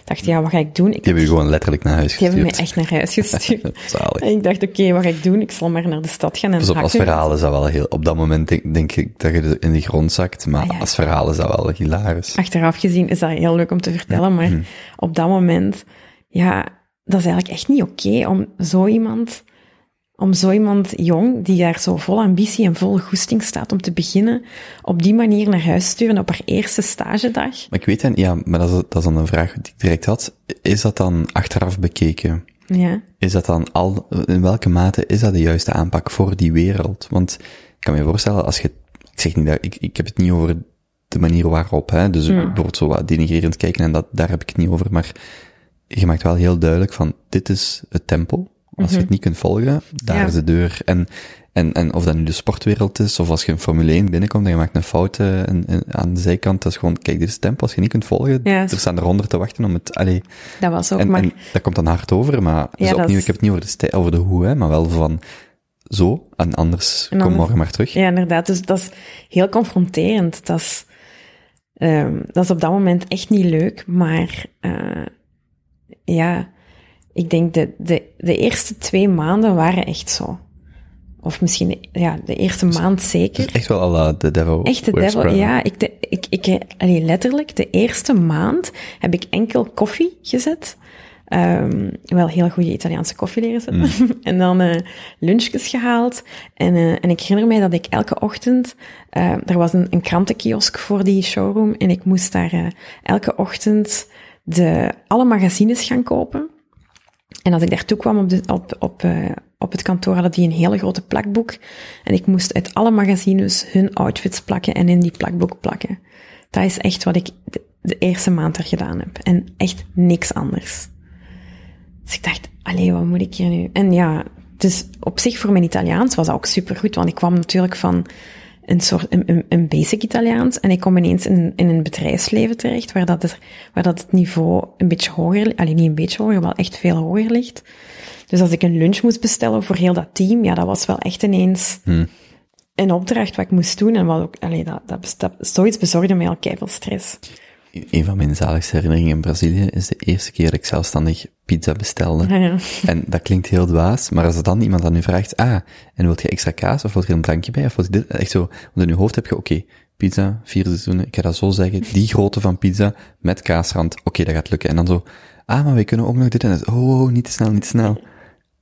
D: dacht, ja, wat ga ik doen? Ik
C: Die hebben je gewoon letterlijk naar huis
D: die hebben
C: gestuurd.
D: mij echt naar huis gestuurd.
C: Zalig.
D: en ik dacht, oké, wat ga ik doen? Ik zal maar naar de stad gaan en
C: Pas op, als verhaal is dat wel heel... Op dat moment denk, denk ik dat je in de grond zakt, maar
D: Ah, ja.
C: als verhaal is dat wel hilarisch.
D: Achteraf gezien is dat heel leuk om te vertellen, maar
C: Mhm.
D: op dat moment, ja, dat is eigenlijk echt niet oké om zo iemand, om zo iemand jong, die daar zo vol ambitie en vol goesting staat om te beginnen, op die manier naar huis sturen op haar eerste stagedag.
C: Maar ik weet dan, ja, maar dat is, dat is dan een vraag die ik direct had. Is dat dan achteraf bekeken?
D: Ja,
C: Is dat dan al, in welke mate is dat de juiste aanpak voor die wereld? Want ik kan me voorstellen, als je, ik zeg niet dat, ik, ik heb het niet over de manier waarop, hè, dus bijvoorbeeld zo wat denigrerend kijken en dat, daar heb ik het niet over, maar je maakt wel heel duidelijk van, dit is het tempo. Als je het niet kunt volgen, daar
D: Ja.
C: is de deur. En, en, en of dat nu de sportwereld is, of als je in Formule 1 binnenkomt en je maakt een fout eh, aan de zijkant, dat is gewoon, kijk, dit is tempo. Als je niet kunt volgen, er staan er honderd te wachten om het, allee,
D: dat was ook
C: en,
D: maar...
C: en dat komt dan hard over, maar
D: Ja,
C: opnieuw, ik heb het niet over de, stij- over de hoe, hè, maar wel van zo, en anders
D: En
C: kom morgen maar terug.
D: Ja, inderdaad. Dus dat is heel confronterend. Dat is, ehm, dat is op dat moment echt niet leuk. Maar eh, ja, ik denk de, de, de eerste twee maanden waren echt zo. Of misschien, ja, de eerste maand zeker.
C: Dus echt wel la The Devil
D: Echt de devil,
C: Prada.
D: ja. Ik, de, ik, ik, allee, letterlijk, de eerste maand heb ik enkel koffie gezet. Ehm, wel heel goede Italiaanse koffie leren zetten.
C: Mm.
D: en dan eh lunchjes gehaald. En, eh, en ik herinner mij dat ik elke ochtend... eh, er was een, een krantenkiosk voor die showroom. En ik moest daar eh, elke ochtend de, alle magazines gaan kopen. En als ik daartoe kwam op, op, op, eh, op het kantoor, hadden die een hele grote plakboek. En ik moest uit alle magazines hun outfits plakken en in die plakboek plakken. Dat is echt wat ik de, de eerste maand er gedaan heb. En echt niks anders. Dus ik dacht, allee, wat moet ik hier nu? En ja, dus op zich voor mijn Italiaans was dat ook supergoed, want ik kwam natuurlijk van een soort, een, een, een basic Italiaans en ik kom ineens in, in een bedrijfsleven terecht waar dat, het, waar dat het niveau een beetje hoger, alleen niet een beetje hoger, wel echt veel hoger ligt. Dus als ik een lunch moest bestellen voor heel dat team, ja, dat was wel echt ineens een opdracht wat ik moest doen en wat ook, allee, dat, dat, dat, zoiets bezorgde mij al keiveel stress.
C: Een van mijn zaligste herinneringen in Brazilië is de eerste keer dat ik zelfstandig pizza bestelde.
D: Ja, ja.
C: En dat klinkt heel dwaas, maar als er dan iemand aan u vraagt, ah, en wilt je extra kaas, of wilt je een drankje bij, of wilt je dit, echt zo, want in uw hoofd heb je, oké, pizza, vier seizoenen, ik ga dat zo zeggen, die grootte van pizza, met kaasrand, oké, dat gaat lukken. En dan zo, ah, maar wij kunnen ook nog dit en dat, oh, oh, niet te snel, niet te snel.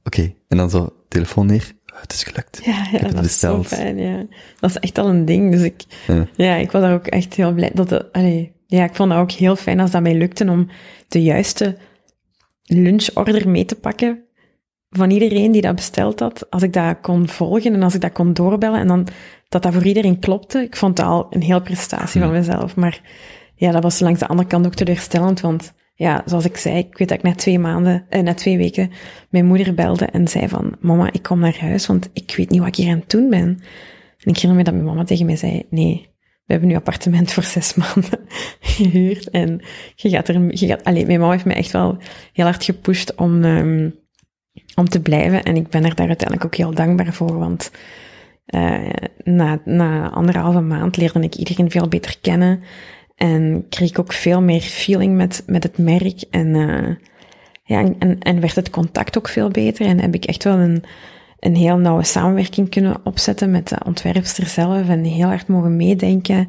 C: Oké, en dan zo, telefoon neer, oh, het is gelukt.
D: Ja, ja
C: heb het
D: dat is zo
C: besteld.
D: fijn, ja. Dat is echt al een ding. Dus ik,
C: Ja.
D: ja, ik was daar ook echt heel blij dat het, allee, ja, ik vond dat ook heel fijn als dat mij lukte om de juiste lunchorder mee te pakken. van iedereen die dat besteld had, als ik dat kon volgen en als ik dat kon doorbellen en dan dat dat voor iedereen klopte, ik vond dat al een heel prestatie van mezelf. Maar ja, dat was langs de andere kant ook teleurstellend, want ja, zoals ik zei, ik weet dat ik na twee maanden, eh, na twee weken mijn moeder belde en zei van, mama, ik kom naar huis, want ik weet niet wat ik hier aan het doen ben. En ik herinner me dat mijn mama tegen mij zei, nee, we hebben nu appartement voor zes maanden gehuurd en je gaat er, je gaat, mijn mama heeft me echt wel heel hard gepusht om, um, om te blijven en ik ben er daar uiteindelijk ook heel dankbaar voor, want uh, na, na anderhalve maand leerde ik iedereen veel beter kennen en kreeg ik ook veel meer feeling met, met het merk en, uh, ja, en, en werd het contact ook veel beter en heb ik echt wel een, een heel nauwe samenwerking kunnen opzetten met de ontwerpster zelf en heel hard mogen meedenken.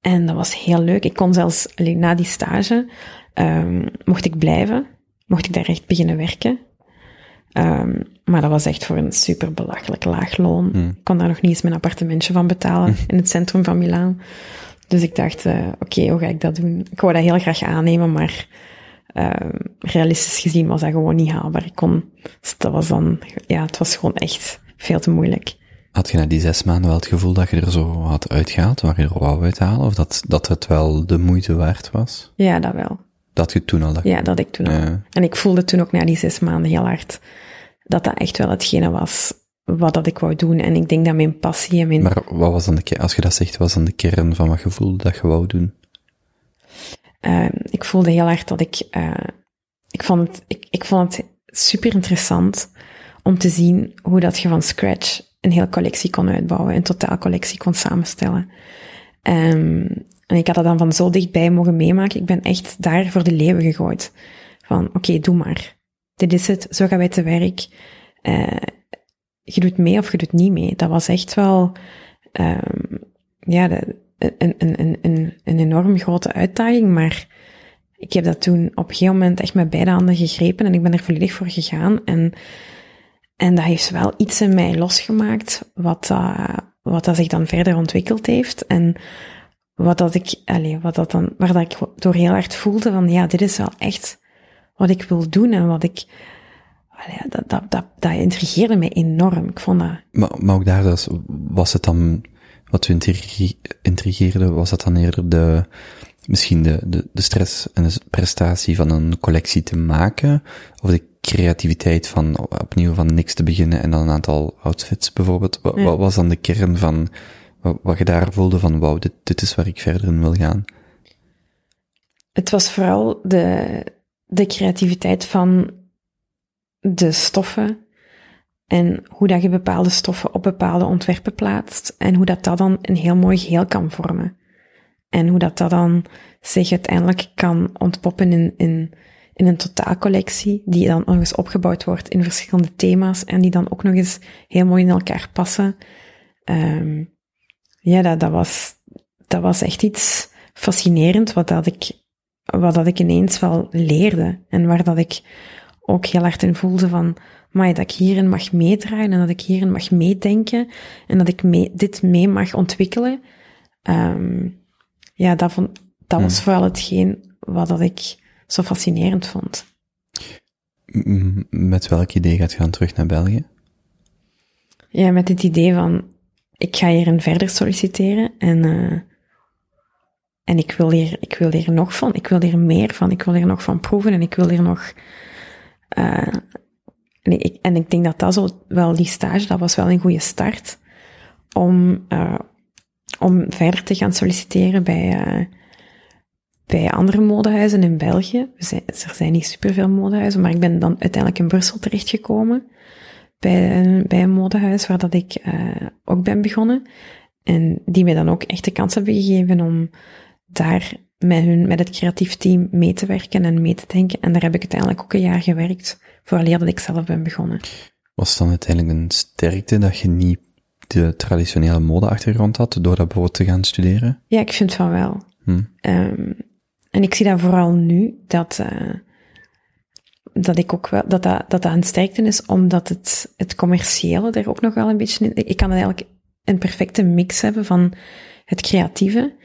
D: En dat was heel leuk. Ik kon zelfs, alleen na die stage, um, mocht ik blijven. Mocht ik daar echt beginnen werken. Um, maar dat was echt voor een super belachelijk laag loon.
C: Hmm.
D: Ik kon daar nog niet eens mijn appartementje van betalen in het centrum van Milaan. Dus ik dacht, uh, oké, okay, hoe ga ik dat doen? Ik wou dat heel graag aannemen, maar uh, realistisch gezien was dat gewoon niet haalbaar. Ik kon, dus dat was dan, ja, het was gewoon echt veel te moeilijk.
C: Had je na die zes maanden wel het gevoel dat je er zo had uitgehaald, waar je er wou uithalen, of dat, dat het wel de moeite waard was?
D: Ja, dat wel.
C: Dat je toen al dacht?
D: Ja, dat ik toen al. Ja. En ik voelde toen ook na die zes maanden heel hard dat dat echt wel hetgene was wat dat ik wou doen. En ik denk dat mijn passie en mijn...
C: Maar wat was dan de, als je dat zegt, wat was dan de kern van wat je voelde dat je wou doen?
D: Uh, ik voelde heel erg dat ik, uh, ik vond het, ik, ik vond het super interessant om te zien hoe dat je van scratch een hele collectie kon uitbouwen, een totaalcollectie kon samenstellen. Um, en ik had dat dan van zo dichtbij mogen meemaken. Ik ben echt daar voor de leeuwen gegooid. Van, oké, doe maar. Dit is het, zo gaan wij te werk. Uh, je doet mee of je doet niet mee. Dat was echt wel, um, ja, de, een, een, enorm grote uitdaging, maar ik heb dat toen op een gegeven moment echt met beide handen gegrepen en ik ben er volledig voor gegaan. En, en dat heeft wel iets in mij losgemaakt, wat, uh, wat dat zich dan verder ontwikkeld heeft. En wat dat ik, allez, wat dat dan, waar dat ik door heel hard voelde van, ja, dit is wel echt wat ik wil doen en wat ik, allez, dat, dat, dat, dat intrigeerde mij enorm. Ik vond dat...
C: Maar, maar ook daar was het dan wat u intrigeerde, was dat dan eerder de, misschien de, de, de stress en de prestatie van een collectie te maken, of de creativiteit van opnieuw van niks te beginnen en dan een aantal outfits bijvoorbeeld. Wat, ja. wat was dan de kern van wat, wat je daar voelde van wauw, dit, dit is waar ik verder in wil gaan?
D: Het was vooral de, de creativiteit van de stoffen en hoe dat je bepaalde stoffen op bepaalde ontwerpen plaatst. En hoe dat dat dan een heel mooi geheel kan vormen. En hoe dat dat dan zich uiteindelijk kan ontpoppen in, in, in een totaalcollectie. Die dan nog eens opgebouwd wordt in verschillende thema's. En die dan ook nog eens heel mooi in elkaar passen. Um, ja, dat, dat, was, dat was echt iets fascinerend. Wat dat ik, wat dat ik ineens wel leerde. En waar dat ik ook heel hard in voelde van maar dat ik hierin mag meedraaien en dat ik hierin mag meedenken en dat ik mee, dit mee mag ontwikkelen. Um, ja, dat, vond, dat was
C: Hmm.
D: vooral hetgeen wat dat ik zo fascinerend vond.
C: Met welk idee gaat je dan terug naar België?
D: Ja, met het idee van, ik ga hierin verder solliciteren en, uh, en ik wil hier, ik wil hier nog van, ik wil hier meer van, ik wil hier nog van proeven en ik wil hier nog, en ik, en ik denk dat dat zo wel, die stage, dat was wel een goede start om, uh, om verder te gaan solliciteren bij, uh, bij andere modehuizen in België. Er zijn, er zijn niet superveel modehuizen, maar ik ben dan uiteindelijk in Brussel terechtgekomen bij, bij een modehuis waar dat ik ook ben begonnen. En die mij dan ook echt de kans hebben gegeven om daar met, hun, met het creatief team mee te werken en mee te denken. En daar heb ik uiteindelijk ook een jaar gewerkt, vooraleer dat ik zelf ben begonnen.
C: Was het dan uiteindelijk een sterkte dat je niet de traditionele modeachtergrond had, door dat bijvoorbeeld te gaan studeren?
D: Ja, ik vind van wel.
C: Hm.
D: Um, en ik zie dat vooral nu, dat, uh, dat ik ook wel, dat dat, dat dat een sterkte is, omdat het, het commerciële er ook nog wel een beetje in, ik kan eigenlijk een perfecte mix hebben van het creatieve,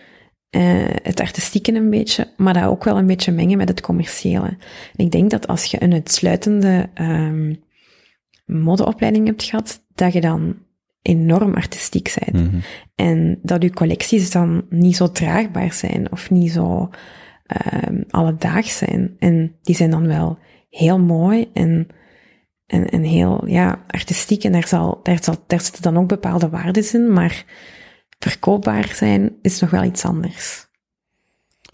D: uh, het artistieke een beetje, maar dat ook wel een beetje mengen met het commerciële. En ik denk dat als je een uitsluitende, um, modeopleiding hebt gehad, dat je dan enorm artistiek bent.
C: Mhm.
D: En dat uw collecties dan niet zo draagbaar zijn of niet zo ehm alledaags zijn. En die zijn dan wel heel mooi en, en, en heel ja, artistiek. En daar, zal, daar, zal, daar zitten dan ook bepaalde waarden in, maar verkoopbaar zijn is nog wel iets anders.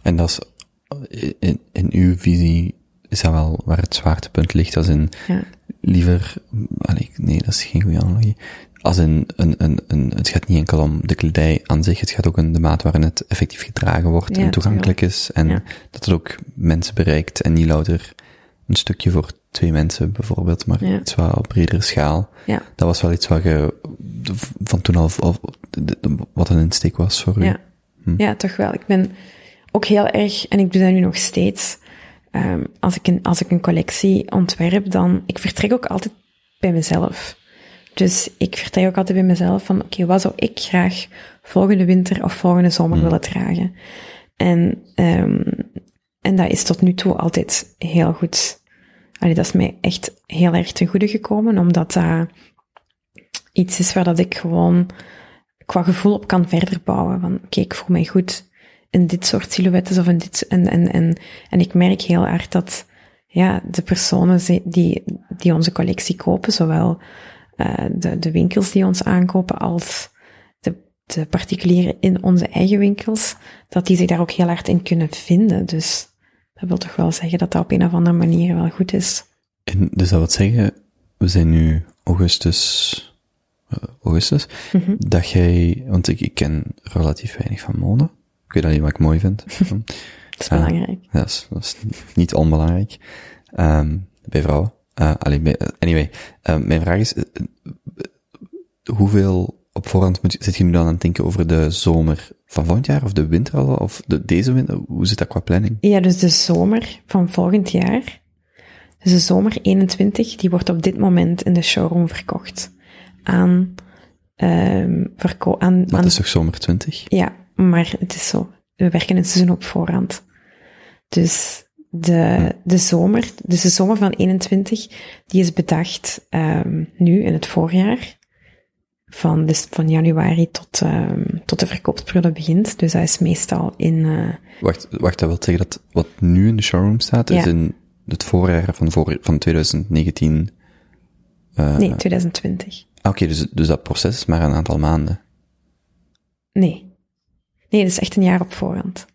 C: En dat is, in, in uw visie, is dat wel waar het zwaartepunt ligt, als in
D: Ja.
C: liever, nee, dat is geen goede analogie. Als in, een, een, een, het gaat niet enkel om de kledij aan zich, het gaat ook om de maat waarin het effectief gedragen wordt
D: Ja,
C: en toegankelijk is. En
D: Ja.
C: dat het ook mensen bereikt en niet louter een stukje voor twee mensen bijvoorbeeld, maar
D: Ja.
C: iets wat op bredere schaal.
D: Ja.
C: Dat was wel iets wat je van toen al, wat een insteek was voor u.
D: Ja. ja, toch wel. Ik ben ook heel erg, en ik doe dat nu nog steeds, ehm, als, ik een, als ik een collectie ontwerp, dan, ik vertrek ook altijd bij mezelf. Dus ik vertrek ook altijd bij mezelf van, oké, wat zou ik graag volgende winter of volgende zomer willen dragen? En, ehm, en dat is tot nu toe altijd heel goed. Allee, dat is mij echt heel erg ten goede gekomen, omdat dat iets is waar dat ik gewoon qua gevoel op kan verder bouwen. Van, oké, ik voel mij goed in dit soort silhouettes of in dit, en, en, en, en ik merk heel hard dat, ja, de personen die, die onze collectie kopen, zowel eh, de, de winkels die ons aankopen als de, de particulieren in onze eigen winkels, dat die zich daar ook heel hard in kunnen vinden. Dus dat wil toch wel zeggen dat dat op een of andere manier wel goed is.
C: En dus dat wil zeggen, we zijn nu augustus, eh, augustus,
D: Mhm.
C: dat jij, want ik, ik ken relatief weinig van mode. Ik weet alleen wat ik mooi vind.
D: Dat is
C: Ah.
D: belangrijk.
C: Ja, dat is, dat is niet onbelangrijk. Ehm, bij vrouwen. Eh alleen bij, anyway, eh, mijn vraag is, eh, eh, hoeveel op voorhand moet, zit je nu dan aan het denken over de zomer van volgend jaar, of de winter al, of de, deze winter? Hoe zit dat qua planning?
D: Ja, dus de zomer van volgend jaar, dus de zomer 21, die wordt op dit moment in de showroom verkocht. Aan, ehm verko aan,
C: Maar
D: aan
C: het is toch zomer 20?
D: ja, maar het is zo. We werken een seizoen op voorhand. Dus de, de zomer, dus de zomer van 21, die is bedacht ehm, nu in het voorjaar. Van, dus van januari tot, ehm, tot de verkoopsperiode begint. Dus dat is meestal in, eh,
C: Wacht, wacht, dat wil zeggen dat wat nu in de showroom staat, is in het voorjaar van, voor, van 2019. eh,
D: nee, 2020.
C: ah, Oké, dus, dus dat proces is maar een aantal maanden.
D: Nee. Nee, dat is echt een jaar op voorhand.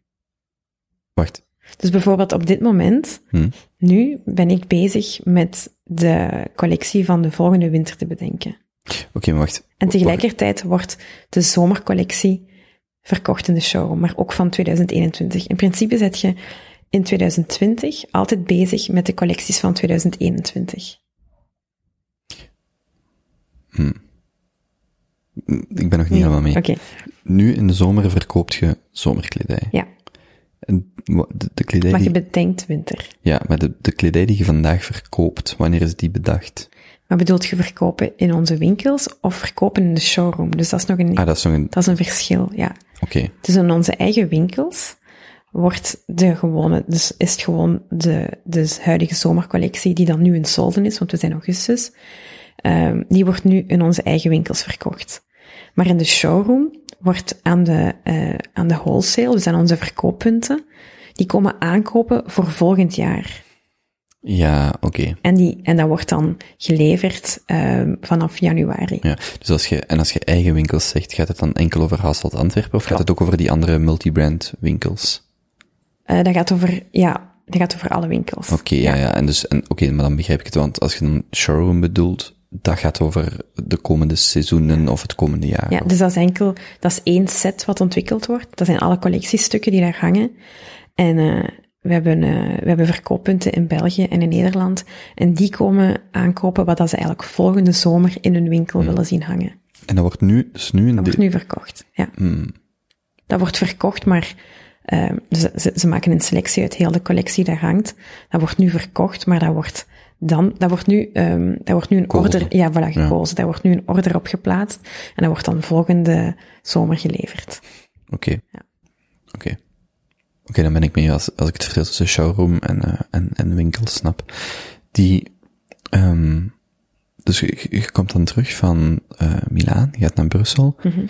C: Wacht.
D: Dus bijvoorbeeld op dit moment,
C: Hm.
D: nu ben ik bezig met de collectie van de volgende winter te bedenken.
C: Oké, maar wacht.
D: En tegelijkertijd wordt de zomercollectie verkocht in de showroom, maar ook van 2021. In principe zet je in 2020 altijd bezig met de collecties van 2021.
C: Ik ben nog niet helemaal mee.
D: Oké,
C: Nu in de zomer verkoopt je zomerkledij.
D: ja.
C: De kledij
D: Maar je
C: die,
D: bedenkt winter.
C: ja, maar de, de kledij die je vandaag verkoopt, wanneer is die bedacht?
D: Maar bedoelt je verkopen in onze winkels of verkopen in de showroom? Dus dat is nog een,
C: Ah, dat is nog een,
D: dat is een verschil, ja.
C: oké.
D: Dus in onze eigen winkels wordt de gewone, dus is het gewoon de, de huidige zomercollectie die dan nu in solden is, want we zijn augustus, ehm, die wordt nu in onze eigen winkels verkocht. Maar in de showroom wordt aan de, eh, aan de wholesale, dus aan onze verkooppunten, die komen aankopen voor volgend jaar.
C: Ja, oké.
D: En, die, en dat wordt dan geleverd ehm, vanaf januari.
C: Ja, dus als je, en als je eigen winkels zegt, gaat het dan enkel over Hasselt Antwerpen, of gaat het ook over die andere multibrand winkels?
D: Eh, dat gaat over, ja, dat gaat over alle winkels.
C: Oké, ja, ja, en dus, en, oké, maar dan begrijp ik het, want als je dan showroom bedoelt, dat gaat over de komende seizoenen of het komende jaar.
D: Ja, dus dat is enkel, dat is één set wat ontwikkeld wordt. Dat zijn alle collectiestukken die daar hangen. En eh, we, hebben, eh, we hebben verkooppunten in België en in Nederland. En die komen aankopen wat dat ze eigenlijk volgende zomer in hun winkel willen zien hangen.
C: En dat wordt nu, dus nu in
D: Dat wordt nu verkocht, ja. Dat wordt verkocht, maar eh, ze, ze, ze maken een selectie uit heel de collectie daar hangt. Dat wordt nu verkocht, maar dat wordt dan, dat wordt nu, ehm dat wordt nu een order, ja, voilà, gekozen. Daar wordt nu een order op geplaatst en dat wordt dan volgende zomer geleverd.
C: Oké. Oké. Oké, dan ben ik mee als, als ik het verschil tussen showroom en, eh, en, en winkel snap. Die, ehm dus je, je komt dan terug van uh, Milaan, je gaat naar Brussel.
D: Mhm.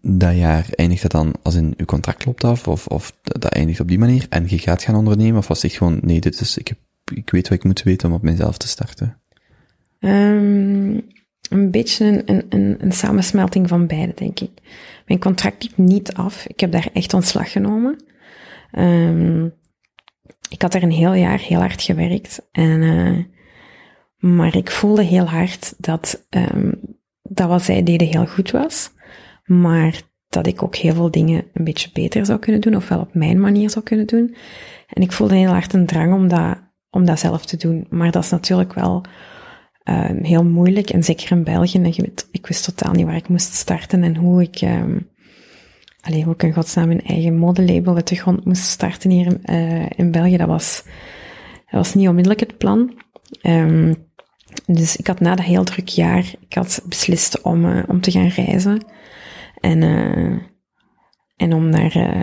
C: Dat jaar eindigt dat dan als in je contract loopt af, of, of dat eindigt op die manier, en je gaat gaan ondernemen, of was het gewoon, nee, dit is, ik, heb, ik weet wat ik moet weten om op mezelf te starten?
D: Um, een beetje een, een, een, een, samensmelting van beide, denk ik. Mijn contract liep niet af. Ik heb daar echt ontslag genomen. Um, ik had er een heel jaar heel hard gewerkt. En, uh, maar ik voelde heel hard dat, um, dat wat zij deden heel goed was. Maar dat ik ook heel veel dingen een beetje beter zou kunnen doen, ofwel op mijn manier zou kunnen doen. En ik voelde heel hard een drang om dat, om dat zelf te doen. Maar dat is natuurlijk wel um, heel moeilijk. En zeker in België. En ik wist totaal niet waar ik moest starten en hoe ik, alleen hoe ik in godsnaam een eigen modelabel uit de grond moest starten hier uh, in België. Dat was, dat was niet onmiddellijk het plan. Um, dus ik had na dat heel druk jaar, ik had beslist om, uh, om te gaan reizen. En, uh, en om naar,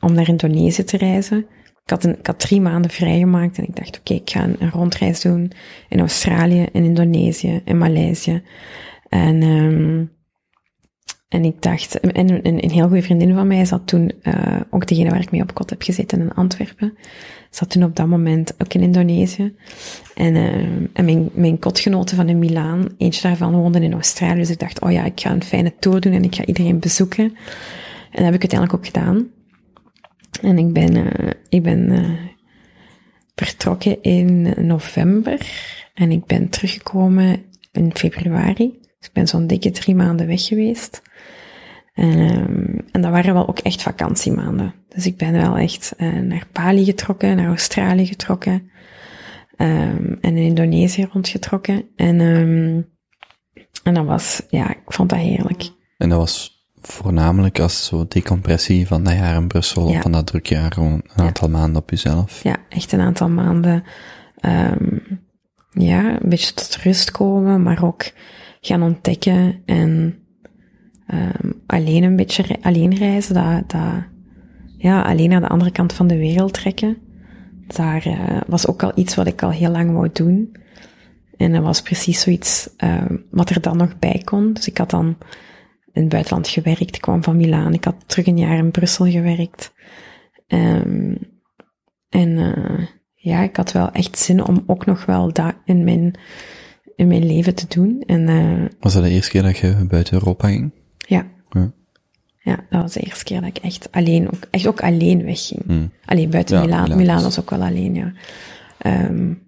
D: om naar Indonesië te reizen. Ik had, een, ik had drie maanden vrijgemaakt en ik dacht, oké, ik ga een, rondreis doen in Australië, in Indonesië, in Maleisië. En, um, en ik dacht, en een, een heel goede vriendin van mij zat toen, uh, ook degene waar ik mee op kot heb gezeten in Antwerpen, zat toen op dat moment ook in Indonesië. En, uh, en mijn, mijn kotgenoten van in Milaan, eentje daarvan woonde in Australië, dus ik dacht, oh ja, ik ga een fijne tour doen en ik ga iedereen bezoeken. En dat heb ik uiteindelijk ook gedaan. En ik ben, uh, ik ben uh, vertrokken in november en ik ben teruggekomen in februari. Dus ik ben zo'n dikke drie maanden weg geweest. En, um, en dat waren wel ook echt vakantiemaanden. Dus ik ben wel echt uh, naar Bali getrokken, naar Australië getrokken. Um, en in Indonesië rondgetrokken. En, um, en dat was, ja, ik vond dat heerlijk.
C: En dat was voornamelijk als zo decompressie van dat jaar in Brussel, ja. van dat druk jaar, gewoon een aantal maanden op jezelf.
D: Ja, echt een aantal maanden, um, ja, een beetje tot rust komen, maar ook gaan ontdekken en um, alleen een beetje alleen reizen, dat, dat, ja, alleen naar de andere kant van de wereld trekken. Daar uh, was ook al iets wat ik al heel lang wou doen. En dat was precies zoiets uh, wat er dan nog bij kon. Dus ik had dan in het buitenland gewerkt. Ik kwam van Milaan. Ik had terug een jaar in Brussel gewerkt. Um, en uh, ja, ik had wel echt zin om ook nog wel dat in mijn, in mijn leven te doen. En, uh,
C: was dat de eerste keer dat je buiten Europa ging?
D: Ja.
C: Ja,
D: ja dat was de eerste keer dat ik echt alleen, ook, echt ook alleen wegging.
C: Mm.
D: Alleen buiten
C: Ja,
D: Milaan.
C: Milaan
D: was ook wel alleen, ja. Um,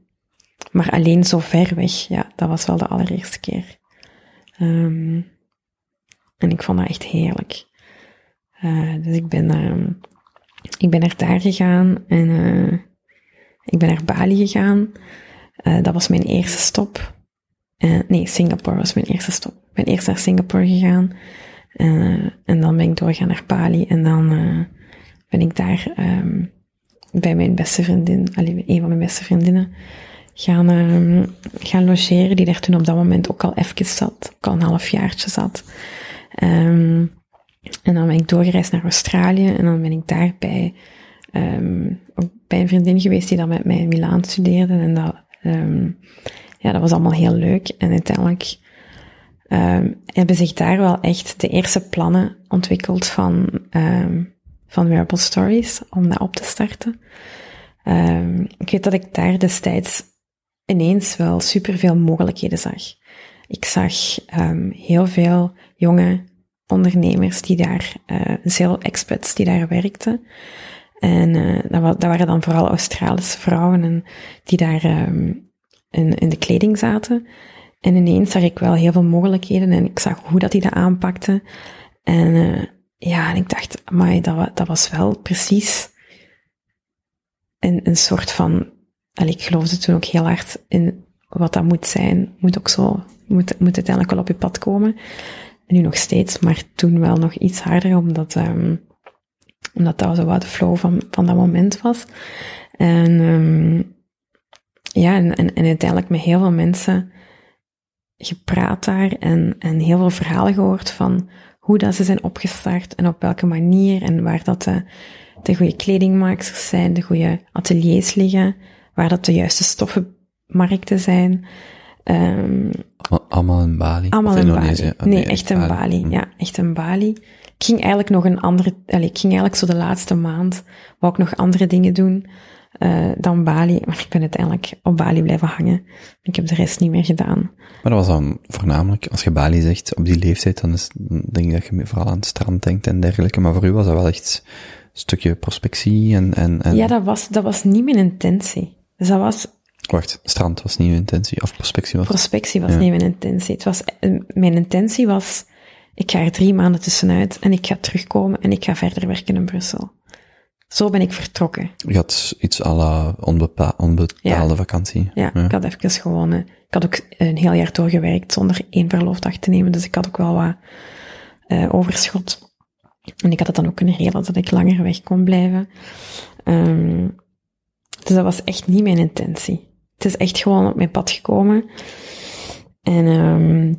D: maar alleen zo ver weg, ja, dat was wel de allereerste keer. Um, en ik vond dat echt heerlijk. Uh, dus ik ben, uh, ik ben naar daar gegaan en uh, ik ben naar Bali gegaan. Uh, dat was mijn eerste stop. Nee, Singapore was mijn eerste stop. Ik ben eerst naar Singapore gegaan. En dan ben ik doorgegaan naar Bali. En dan ben ik daar um, bij mijn beste vriendin, allee, een van mijn beste vriendinnen, gaan, um, gaan logeren. Die daar toen op dat moment ook al even zat. Ook al een halfjaartje zat. Um, en dan ben ik doorgereisd naar Australië en dan ben ik daar bij, um, ook bij een vriendin geweest die dan met mij in Milaan studeerde. En dat, um, ja, dat was allemaal heel leuk. En uiteindelijk hebben zich daar wel echt de eerste plannen ontwikkeld van, van Wearable Stories om dat op te starten. Ik weet dat ik daar destijds ineens wel superveel mogelijkheden zag. Ik zag heel veel jonge ondernemers die daar, uh, veel expats die daar werkten. En uh, dat, wa dat, waren dan vooral Australische vrouwen en die daar um, in, in de kleding zaten. En ineens zag ik wel heel veel mogelijkheden en ik zag hoe dat die dat aanpakten. En uh, ja, en ik dacht, maar dat, dat was wel precies een, een soort van, allee, ik geloofde toen ook heel hard in wat dat moet zijn. Moet ook zo, moet, moet uiteindelijk wel op je pad komen. Nu nog steeds, maar toen wel nog iets harder, omdat, um, omdat dat zo wat de flow van, van dat moment was. En um, ja, en, en, en uiteindelijk met heel veel mensen gepraat daar en, en heel veel verhalen gehoord van hoe dat ze zijn opgestart en op welke manier en waar dat de, de goede kledingmakers zijn, de goede ateliers liggen, waar dat de juiste stoffenmarkten zijn. Ehm,
C: Allemaal in Bali?
D: allemaal in
C: Indonesië?
D: Bali. Nee, echt in
C: Bali.
D: Bali.
C: Hm.
D: Ja, echt in Bali. Ik ging eigenlijk nog een andere, ik ging eigenlijk zo de laatste maand, wou ik nog andere dingen doen eh, dan Bali. Maar ik ben uiteindelijk op Bali blijven hangen. Ik heb de rest niet meer gedaan.
C: Maar dat was dan voornamelijk, als je Bali zegt, op die leeftijd, dan is, denk ik dat je vooral aan het strand denkt en dergelijke. Maar voor u was dat wel echt een stukje prospectie en, en, en
D: Ja, dat was, dat was niet mijn intentie. Dus dat was,
C: wacht, strand was niet uw intentie, of prospectie was
D: prospectie was
C: Ja.
D: niet mijn intentie. Het was, eh, mijn intentie was, ik ga er drie maanden tussenuit en ik ga terugkomen en ik ga verder werken in Brussel. Zo ben ik vertrokken.
C: Je had iets à la onbepa onbetaalde
D: Ja.
C: vakantie.
D: Ja, ik had even gewoon, eh, ik had ook een heel jaar doorgewerkt zonder één verloofdag te nemen, dus ik had ook wel wat eh, overschot. En ik had het dan ook kunnen regelen dat ik langer weg kon blijven. Ehm, dus dat was echt niet mijn intentie. Het is echt gewoon op mijn pad gekomen. En ehm,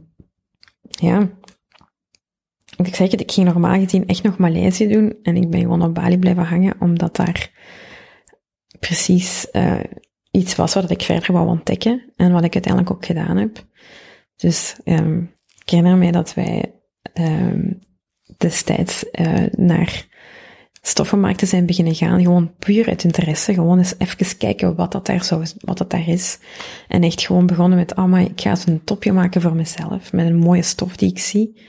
D: ja, ik zeg het, ik ging normaal gezien echt nog Maleisië doen en ik ben gewoon op Bali blijven hangen, omdat daar precies eh, iets was wat ik verder wou ontdekken en wat ik uiteindelijk ook gedaan heb. Dus ehm, ik herinner mij dat wij ehm, destijds eh, naar stoffenmarkten zijn beginnen gaan, gewoon puur uit interesse, gewoon eens even kijken wat dat daar, zo, wat dat daar is. En echt gewoon begonnen met, oh maar ik ga eens een topje maken voor mezelf, met een mooie stof die ik zie.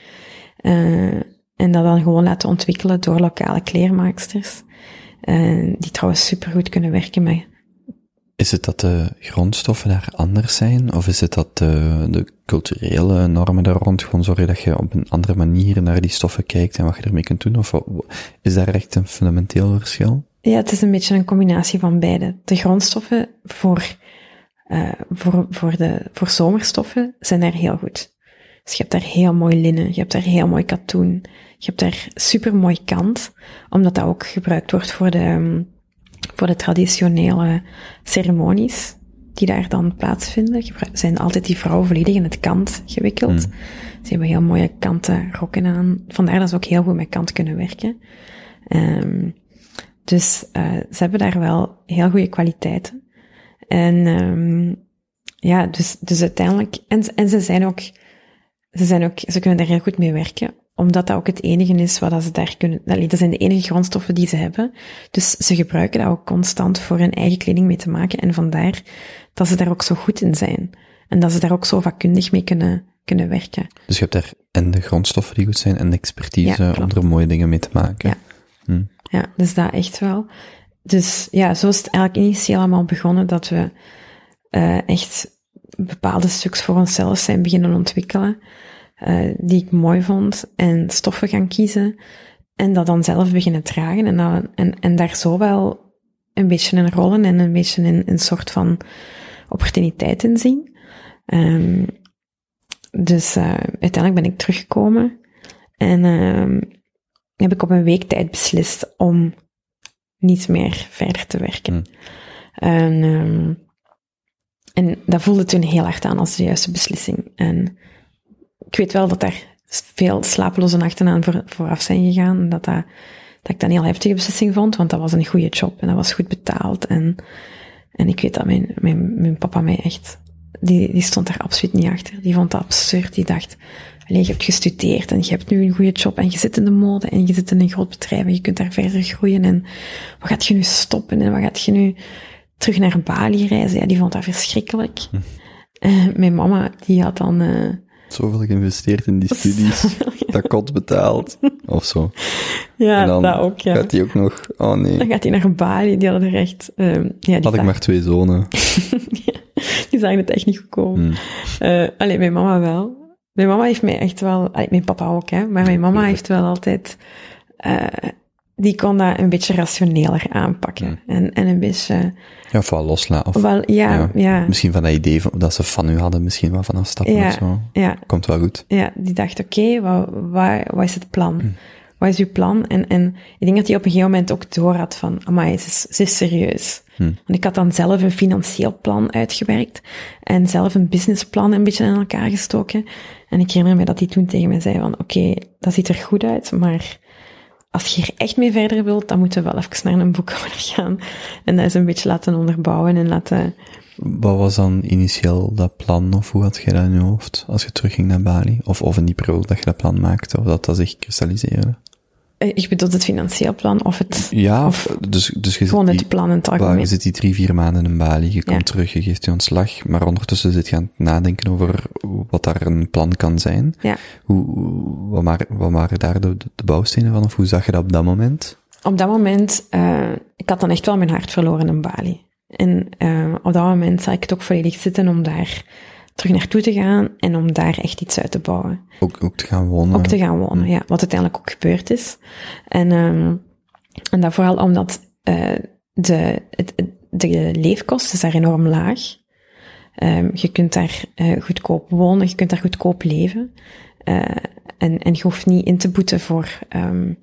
D: Eh, en dat dan gewoon laten ontwikkelen door lokale kleermaaksters. Eh, die trouwens supergoed kunnen werken met
C: Is het dat de grondstoffen daar anders zijn? Of is het dat de, de culturele normen daar rond gewoon zorgen dat je op een andere manier naar die stoffen kijkt en wat je ermee kunt doen? Of is daar echt een fundamenteel verschil?
D: Ja, het is een beetje een combinatie van beide. De grondstoffen voor, eh, voor, voor, de, voor zomerstoffen zijn daar heel goed. Dus je hebt daar heel mooi linnen, je hebt daar heel mooi katoen, je hebt daar super mooi kant, omdat dat ook gebruikt wordt voor de, ehm, voor de traditionele ceremonies die daar dan plaatsvinden. Zijn altijd die vrouwen volledig in het kant gewikkeld. Ze hebben heel mooie kanten rokken aan. Vandaar dat ze ook heel goed met kant kunnen werken. Ehm, dus eh, ze hebben daar wel heel goede kwaliteiten. En ehm, ja, dus, dus uiteindelijk, en, en ze zijn ook, ze zijn ook, ze kunnen daar heel goed mee werken, omdat dat ook het enige is wat ze daar kunnen, dat zijn de enige grondstoffen die ze hebben. Dus ze gebruiken dat ook constant voor hun eigen kleding mee te maken en vandaar dat ze daar ook zo goed in zijn. En dat ze daar ook zo vakkundig mee kunnen, kunnen werken.
C: Dus je hebt daar en de grondstoffen die goed zijn en de expertise
D: Ja,
C: om er mooie dingen mee te maken.
D: Ja.
C: Hm.
D: Ja, dus dat echt wel. Dus ja, zo is het eigenlijk initieel allemaal begonnen dat we eh, echt bepaalde stuks voor onszelf zijn beginnen ontwikkelen, eh, die ik mooi vond, en stoffen gaan kiezen, en dat dan zelf beginnen dragen, en, dat, en, en daar zo wel een beetje in rollen en een beetje in een soort van opportuniteit in zien. Ehm, dus eh, uiteindelijk ben ik teruggekomen en ehm, heb ik op een week tijd beslist om niet meer verder te werken.
C: Hmm.
D: En, ehm, en dat voelde toen heel hard aan als de juiste beslissing. En ik weet wel dat daar veel slapeloze nachten aan voor, vooraf zijn gegaan. En dat, dat, dat ik dat een heel heftige beslissing vond, want dat was een goede job en dat was goed betaald. En, en ik weet dat mijn, mijn, mijn papa mij echt, die, die stond daar absoluut niet achter. Die vond dat absurd. Die dacht, Allee, je hebt gestudeerd en je hebt nu een goede job en je zit in de mode en je zit in een groot bedrijf en je kunt daar verder groeien en wat gaat je nu stoppen en wat gaat je nu terug naar Bali reizen? Ja, die vond dat verschrikkelijk. Eh, mijn mama, die had dan, eh,
C: Zoveel geïnvesteerd in die studies, dat kot betaald, of zo.
D: ja,
C: en dan
D: dat ook, ja.
C: gaat hij ook nog, oh nee,
D: Dan gaat hij naar Bali, die hadden er echt, ehm, ja, die,
C: had ik maar twee zonen.
D: die zagen het echt niet goed komen.
C: Hmm.
D: Eh, alleen mijn mama wel. Mijn mama heeft mij echt wel, allee, mijn papa ook, hè, maar mijn mama heeft wel altijd, eh, die kon dat een beetje rationeler aanpakken. En, en een beetje,
C: Ja, of wel loslaten. Of,
D: wel, ja, ja,
C: Misschien van dat idee van, dat ze van u hadden, misschien wel vanaf stappen
D: Ja.
C: of zo.
D: ja,
C: Komt wel goed.
D: ja, die dacht, oké, wat, wat, wat is het plan?
C: Hmm.
D: Wat is uw plan? En, en ik denk dat hij op een gegeven moment ook door had van, amai, ze is, ze is serieus.
C: Hmm.
D: Want ik had dan zelf een financieel plan uitgewerkt en zelf een businessplan een beetje in elkaar gestoken. En ik herinner me dat hij toen tegen mij zei van, oké, dat ziet er goed uit, maar als je er echt mee verder wilt, dan moeten we wel even naar een boekhouder gaan. En dat is een beetje laten onderbouwen en laten
C: Wat was dan initieel dat plan, of hoe had je dat in je hoofd, als je terugging naar Bali? Of, of in die periode dat je dat plan maakte, of dat dat zich kristalliseerde?
D: Eh, Ik bedoel het financieel plan of het,
C: Ja,
D: Of
C: dus, dus je
D: gewoon
C: zit
D: het
C: die,
D: plan in het algemeen.
C: je zit die drie, vier maanden in Bali, je komt
D: Ja.
C: terug, je geeft je ontslag, maar ondertussen zit je aan het nadenken over wat daar een plan kan zijn.
D: Ja.
C: Hoe, wat, waren, wat waren daar de, de bouwstenen van, of hoe zag je dat op dat moment?
D: Op dat moment, eh, ik had dan echt wel mijn hart verloren in Bali. En eh, op dat moment zag ik het ook volledig zitten om daar terug naartoe te gaan en om daar echt iets uit te bouwen.
C: Ook, ook te gaan wonen?
D: Ook te gaan wonen, ja. Wat uiteindelijk ook gebeurd is. En, ehm en dat vooral omdat eh, de, het, de leefkosten is daar enorm laag. Ehm, je kunt daar eh, goedkoop wonen, je kunt daar goedkoop leven. Eh, en, en je hoeft niet in te boeten voor... ehm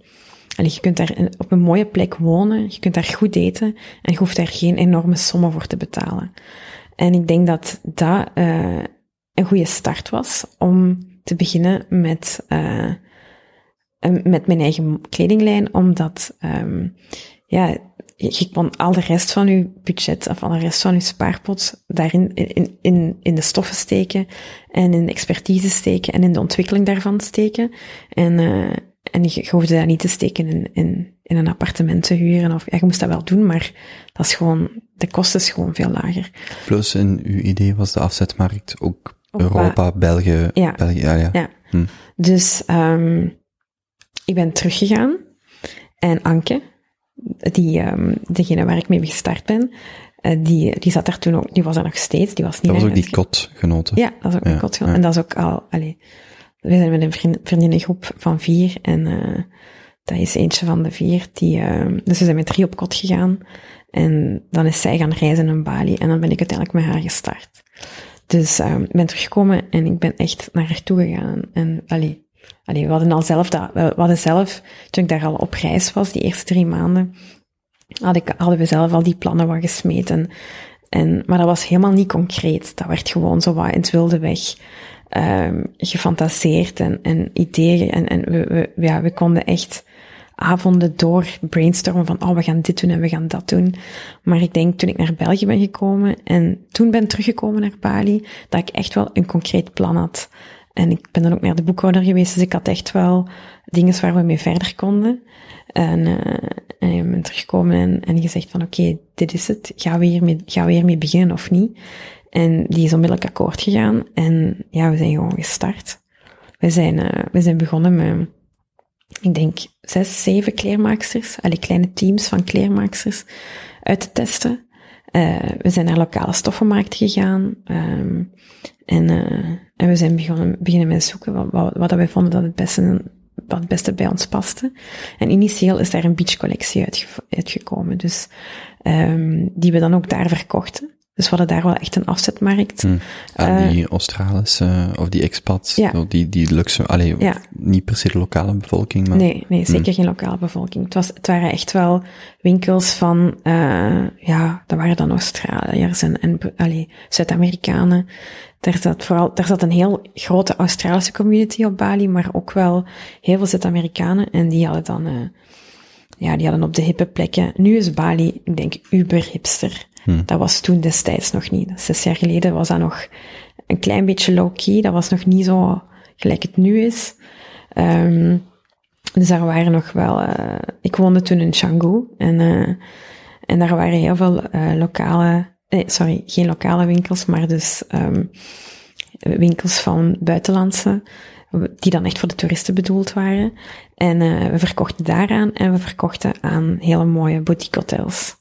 D: allee, je kunt daar op een mooie plek wonen, je kunt daar goed eten en je hoeft daar geen enorme sommen voor te betalen. En ik denk dat dat eh, een goede start was om te beginnen met, eh, met mijn eigen kledinglijn, omdat em, ja, je, kon al de rest van je budget of al de rest van je spaarpot daarin in, in, in de stoffen steken en in de expertise steken en in de ontwikkeling daarvan steken. En, eh, en je, je hoefde dat niet te steken in, in, in een appartement te huren. Of, ja, je moest dat wel doen, maar dat is gewoon, de kosten is gewoon veel lager.
C: Plus in uw idee was de afzetmarkt ook
D: Op
C: Europa, België,
D: Ja.
C: België, ja, ja.
D: Ja.
C: Hm.
D: Dus um, ik ben teruggegaan. En Anke, die, um, degene waar ik mee gestart ben, uh, die, die zat daar toen ook, die was er nog steeds, die was niet
C: Dat was ook die kotgenoten.
D: Ja, dat is ook
C: Ja,
D: een kotgenoot.
C: ja.
D: En dat is ook al, allee, we zijn met een vriend, vriendinnengroep van vier en uh, dat is eentje van de vier die, uh, dus we zijn met drie op kot gegaan. En dan is zij gaan reizen in Bali en dan ben ik uiteindelijk met haar gestart. Dus um, ik ben teruggekomen en ik ben echt naar haar toe gegaan. En allee, allee, we hadden al zelf dat, we hadden zelf, toen ik daar al op reis was, die eerste drie maanden, had ik, hadden we zelf al die plannen wat gesmeten. En, maar dat was helemaal niet concreet. Dat werd gewoon zo wat in het wilde weg um, gefantaseerd en, en ideeën. En, en we, we, ja, we konden echt avonden door brainstormen van, oh, we gaan dit doen en we gaan dat doen. Maar ik denk, toen ik naar België ben gekomen en toen ben teruggekomen naar Bali, dat ik echt wel een concreet plan had. En ik ben dan ook naar de boekhouder geweest, dus ik had echt wel dingen waar we mee verder konden. En, uh, en ik ben teruggekomen en, en gezegd van, oké, dit is het. Gaan we, hiermee, gaan we hiermee beginnen of niet? En die is onmiddellijk akkoord gegaan. En ja, we zijn gewoon gestart. We zijn, uh, we zijn begonnen met, ik denk, zes, zeven kleermaaksters. Alle kleine teams van kleermaaksters uit te testen. Uh, we zijn naar lokale stoffenmarkten gegaan. Um, en, uh, en we zijn begonnen, beginnen met zoeken wat, wat, wat wij vonden dat het beste, wat het beste bij ons paste. En initieel is daar een beachcollectie uitge, uitgekomen. Dus um, die we dan ook daar verkochten. Dus we hadden daar wel echt een afzetmarkt.
C: Hm. Aan die Australische, of die expats,
D: ja.
C: die, die luxe, allee,
D: ja.
C: niet per se de lokale bevolking, maar...
D: Nee, nee, zeker hm. geen lokale bevolking. Het, was, het waren echt wel winkels van, uh, ja, dat waren dan Australiërs en, en allee, Zuid-Amerikanen. Daar zat vooral, daar zat een heel grote Australische community op Bali, maar ook wel heel veel Zuid-Amerikanen. En die hadden dan, uh, ja, die hadden op de hippe plekken. Nu is Bali, ik denk, uber hipster.
C: Hm.
D: Dat was toen destijds nog niet. Zes jaar geleden was dat nog een klein beetje low-key. Dat was nog niet zo gelijk het nu is. Um, dus daar waren nog wel... Uh, ik woonde toen in Canggu. En, uh, en daar waren heel veel uh, lokale... Nee, sorry, geen lokale winkels, maar dus um, winkels van buitenlandse... Die dan echt voor de toeristen bedoeld waren. En we verkochten daaraan en we verkochten aan hele mooie boutique hotels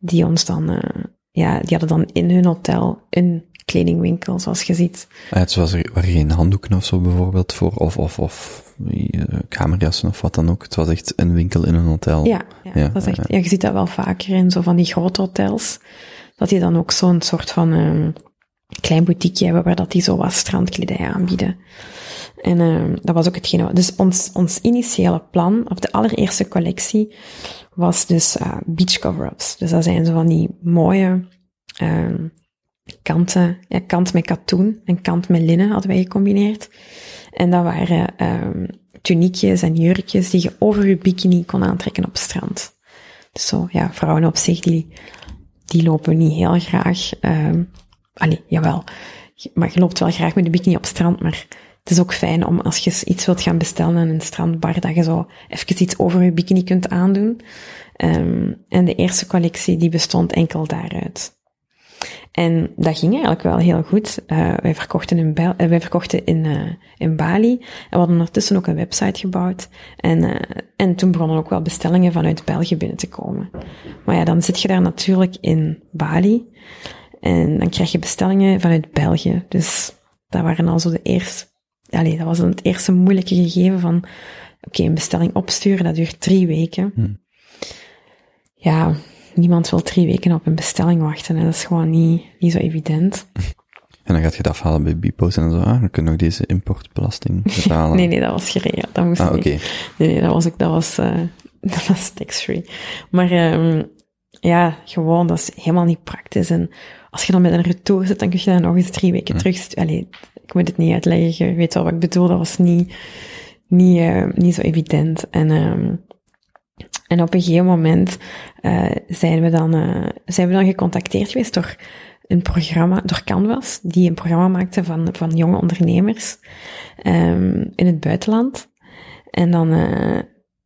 D: die ons dan, uh, ja, die hadden dan in hun hotel een kledingwinkel, zoals je ziet.
C: Ja, het was er, waren geen handdoeken of zo bijvoorbeeld voor, of, of, of uh, kamerjassen of wat dan ook. Het was echt een winkel in een hotel.
D: Ja, ja, ja dat is echt, ja, je ziet dat wel vaker in zo van die grote hotels, dat die dan ook zo'n soort van uh, klein boutique hebben waar dat die zo wat strandkledij aanbieden. En uh, dat was ook hetgene. Dus ons, ons initiële plan, of de allereerste collectie, was dus uh, beach cover-ups. Dus dat zijn zo van die mooie uh, kanten, ja, kant met katoen en kant met linnen hadden wij gecombineerd. En dat waren um, tuniekjes en jurkjes die je over je bikini kon aantrekken op strand. Dus zo, ja, vrouwen op zich die die lopen niet heel graag. Allee, jawel. Maar je loopt wel graag met de bikini op strand, maar het is ook fijn om als je iets wilt gaan bestellen aan een strandbar, dat je zo even iets over je bikini kunt aandoen. Ehm, en de eerste collectie, die bestond enkel daaruit. En dat ging eigenlijk wel heel goed. Eh, wij verkochten in, eh, wij verkochten in, eh, in Bali. En we hadden ondertussen ook een website gebouwd. En, en toen begonnen ook wel bestellingen vanuit België binnen te komen. Maar ja, dan zit je daar natuurlijk in Bali. En dan krijg je bestellingen vanuit België. Dus dat waren al zo de eerste... Allee, dat was dan het eerste moeilijke gegeven van... Oké, een bestelling opsturen, dat duurt drie weken.
C: Hmm.
D: Ja, niemand wil drie weken op een bestelling wachten. Hè. Dat is gewoon niet, niet zo evident.
C: En dan gaat je het afhalen bij Bipost en dan zo, ah, dan kun je nog deze importbelasting betalen.
D: Nee, nee, dat was geregeld. Dat moest
C: Ah, oké.
D: Nee, nee, dat was ook, dat was, eh dat was tax-free. Maar, ehm ja, gewoon, dat is helemaal niet praktisch. En als je dan met een retour zit, dan kun je dat nog eens drie weken terug, allee, ik moet het niet uitleggen, je weet wel wat ik bedoel, dat was niet, niet, eh, niet zo evident. En, ehm en op een gegeven moment, eh zijn we dan, eh zijn we dan gecontacteerd geweest door een programma, door Canvas, die een programma maakte van, van jonge ondernemers, ehm in het buitenland. En dan,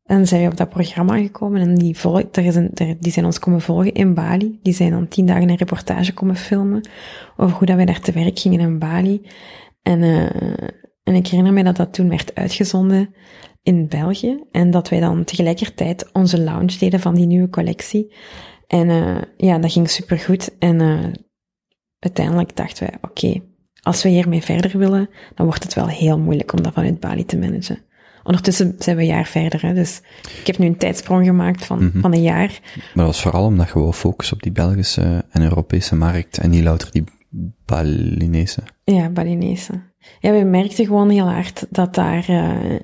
D: en zijn we op dat programma gekomen en die, volg, daar is een, daar, die zijn ons komen volgen in Bali. Die zijn dan tien dagen een reportage komen filmen over hoe dat wij daar te werk gingen in Bali. En, eh en ik herinner me dat dat toen werd uitgezonden in België en dat wij dan tegelijkertijd onze launch deden van die nieuwe collectie. En eh ja, dat ging supergoed. En eh uiteindelijk dachten wij, oké, als we hiermee verder willen, dan wordt het wel heel moeilijk om dat vanuit Bali te managen. Ondertussen zijn we een jaar verder, hè, dus ik heb nu een tijdsprong gemaakt van, van een jaar.
C: Maar dat was vooral omdat je wou focussen op die Belgische en Europese markt en niet louter die Balinese.
D: Ja, Balinese. Ja, we merkten gewoon heel hard dat daar, eh,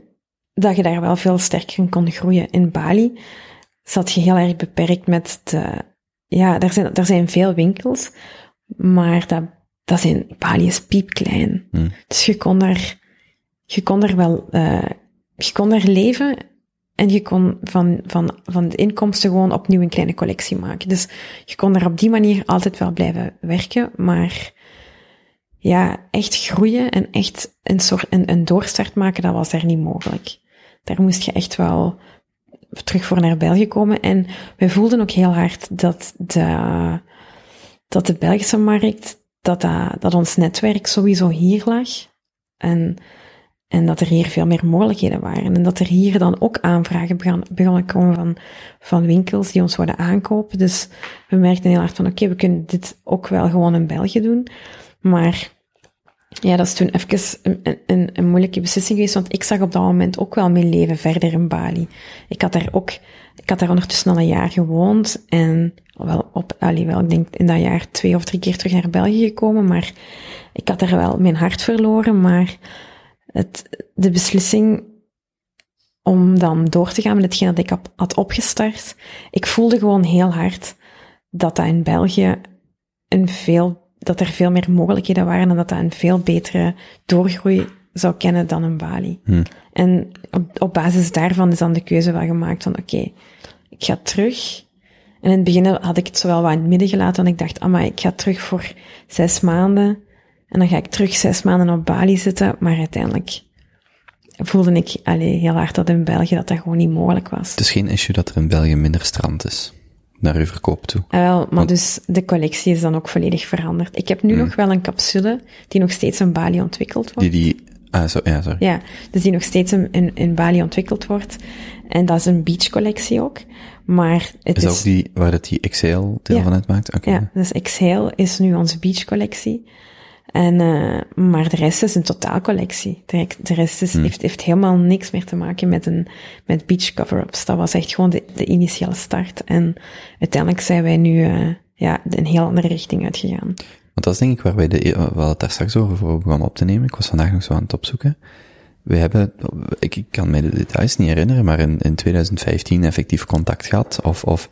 D: dat je daar wel veel sterker in kon groeien. In Bali zat je heel erg beperkt met de, ja, daar zijn, daar zijn veel winkels, maar dat, dat zijn, Bali is piepklein.
C: Hmm.
D: Dus je kon daar, je kon daar wel, eh, je kon daar leven en je kon van, van, van de inkomsten gewoon opnieuw een kleine collectie maken. Dus je kon daar op die manier altijd wel blijven werken, maar ja, echt groeien en echt een soort, een, een doorstart maken, dat was daar niet mogelijk. Daar moest je echt wel terug voor naar België komen. En wij voelden ook heel hard dat de, dat de Belgische markt, dat, dat, dat ons netwerk sowieso hier lag. En, en dat er hier veel meer mogelijkheden waren. En dat er hier dan ook aanvragen begonnen komen van, van winkels die ons wilden aankopen. Dus we merkten heel hard van, oké, we kunnen dit ook wel gewoon in België doen. Maar ja, dat is toen even een, een, een moeilijke beslissing geweest, want ik zag op dat moment ook wel mijn leven verder in Bali. Ik had daar ook, ik had daar ondertussen al een jaar gewoond en wel op, allee, wel, ik denk in dat jaar twee of drie keer terug naar België gekomen, maar ik had daar wel mijn hart verloren, maar het, de beslissing om dan door te gaan met hetgeen dat ik had- opgestart, ik voelde gewoon heel hard dat dat in België een veel, dat er veel meer mogelijkheden waren en dat dat een veel betere doorgroei zou kennen dan in Bali.
C: Hmm.
D: En op, op basis daarvan is dan de keuze wel gemaakt van, oké, ik ga terug. En in het begin had ik het zo wel wat in het midden gelaten, want ik dacht, ah, maar ik ga terug voor zes maanden. En dan ga ik terug zes maanden op Bali zitten, maar uiteindelijk voelde ik allee, heel hard dat in België dat dat gewoon niet mogelijk was.
C: Het is geen issue dat er in België minder strand is. Naar uw verkoop toe.
D: Ah, wel, maar
C: Want-
D: dus de collectie is dan ook volledig veranderd. Ik heb nu
C: Hmm.
D: nog wel een capsule die nog steeds in Bali ontwikkeld wordt.
C: Die, die, ah, zo, ja, sorry.
D: Ja, dus die nog steeds in, in, Bali ontwikkeld wordt. En dat is een beach collectie ook. Maar het
C: Is
D: is...
C: ook die, waar dat die XL deel
D: Ja.
C: van uitmaakt? Oké.
D: Ja, dus Exhale is nu onze beach collectie. En, eh maar de rest is een totaalcollectie. De, de rest is, heeft, heeft helemaal niks meer te maken met een, met beach cover-ups. Dat was echt gewoon de, de initiale start. En uiteindelijk zijn wij nu, eh ja, een heel andere richting uitgegaan.
C: Want dat is denk ik waar wij de, we hadden het daar straks over voor we begonnen op te nemen. Ik was vandaag nog zo aan het opzoeken. We hebben, ik, ik kan me de details niet herinneren, maar in, in 2015 effectief contact gehad. Of, of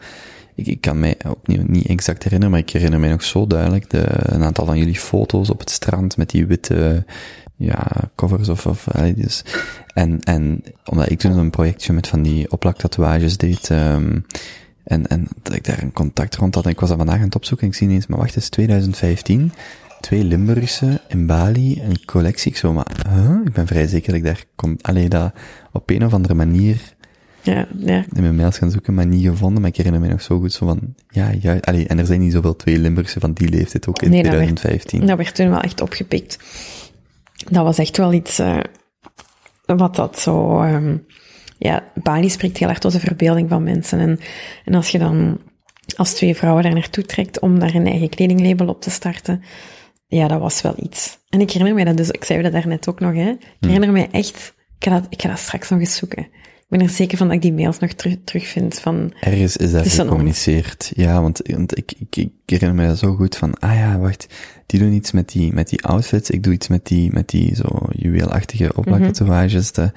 C: ik, ik kan mij opnieuw niet exact herinneren, maar ik herinner mij nog zo duidelijk de, een aantal van jullie foto's op het strand met die witte, ja, covers of, of, dus. En, en, omdat ik toen een projectje met van die opplaktatoeages deed, um, En, en dat ik daar een contact rond had. En ik was dat vandaag aan het opzoeken en ik zie ineens, maar wacht eens, 2015. Twee Limburgse in Bali, een collectie. Ik zo, maar, huh? Ik ben vrij zeker dat ik daar kon, alleen dat op een of andere manier
D: Ja, ja.
C: in mijn mails gaan zoeken, maar niet gevonden. Maar ik herinner me nog zo goed zo van, ja, ja, allee, en er zijn niet zoveel twee Limburgse van die leeftijd ook in
D: Nee, dat werd-
C: 2015.
D: Dat werd toen wel echt opgepikt. Dat was echt wel iets eh, wat dat zo... ehm, ja, Bali spreekt heel erg tot de verbeelding van mensen. En, en als je dan als twee vrouwen daar naartoe trekt om daar een eigen kledinglabel op te starten, ja, dat was wel iets. En ik herinner me dat dus, ik zei dat daarnet ook nog, hè. Ik herinner me echt, ik ga, dat, ik ga dat straks nog eens zoeken. Ik ben er zeker van dat ik die mails nog terug, terugvind van...
C: Ergens is dat gecommuniceerd. Ja, want, want ik, ik, ik herinner me dat zo goed van, ah ja, wacht, die doen iets met die, met die outfits, ik doe iets met die, met die zo juweelachtige opmaktatoeages, de-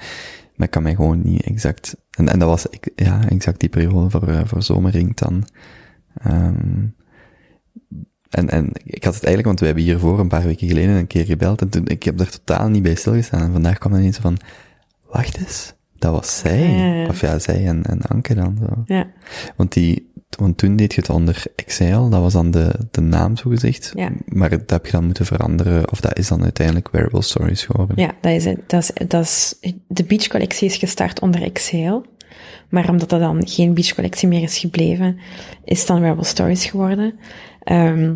C: maar ik kan mij gewoon niet exact, en, en dat was, ik, ja, exact die periode voor, eh, voor zomerring dan. Ehm, en, en ik had het eigenlijk, want we hebben hiervoor een paar weken geleden een keer gebeld en toen, ik heb er totaal niet bij stilgestaan. En vandaag kwam dan ineens van, wacht eens, dat was zij.
D: Ja, ja, ja.
C: Of ja, zij en, en Anke dan zo.
D: Ja,
C: Want die, want toen deed je het onder Excel, dat was dan de, de naam zo gezegd.
D: Ja.
C: Maar dat heb je dan moeten veranderen, of dat is dan uiteindelijk Wearable Stories geworden.
D: Ja, dat is. Dat is, dat is, de beachcollectie is gestart onder Excel. Maar omdat dat dan geen beachcollectie meer is gebleven, is het dan Wearable Stories geworden. Ehm,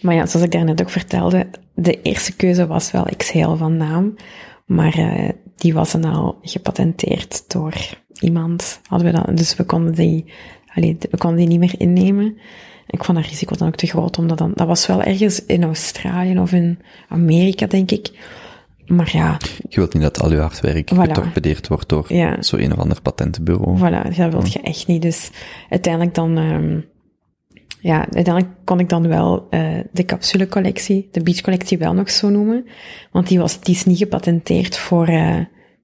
D: maar ja, zoals ik daarnet ook vertelde, de eerste keuze was wel Excel van naam. Maar eh, die was dan al gepatenteerd door iemand. Hadden we dat, dus we konden die, allee, we konden die niet meer innemen. Ik vond dat risico dan ook te groot, omdat dan, dat was wel ergens in Australië of in Amerika, denk ik. Maar ja,
C: Je wilt niet dat al je hard werk
D: Voilà.
C: getorpedeerd wordt door
D: Ja.
C: zo een of ander patentenbureau.
D: Voilà, dat wil je echt niet. Dus uiteindelijk dan, ehm ja, uiteindelijk kon ik dan wel eh de capsulecollectie, de beachcollectie wel nog zo noemen. Want die, was, die is niet gepatenteerd voor, eh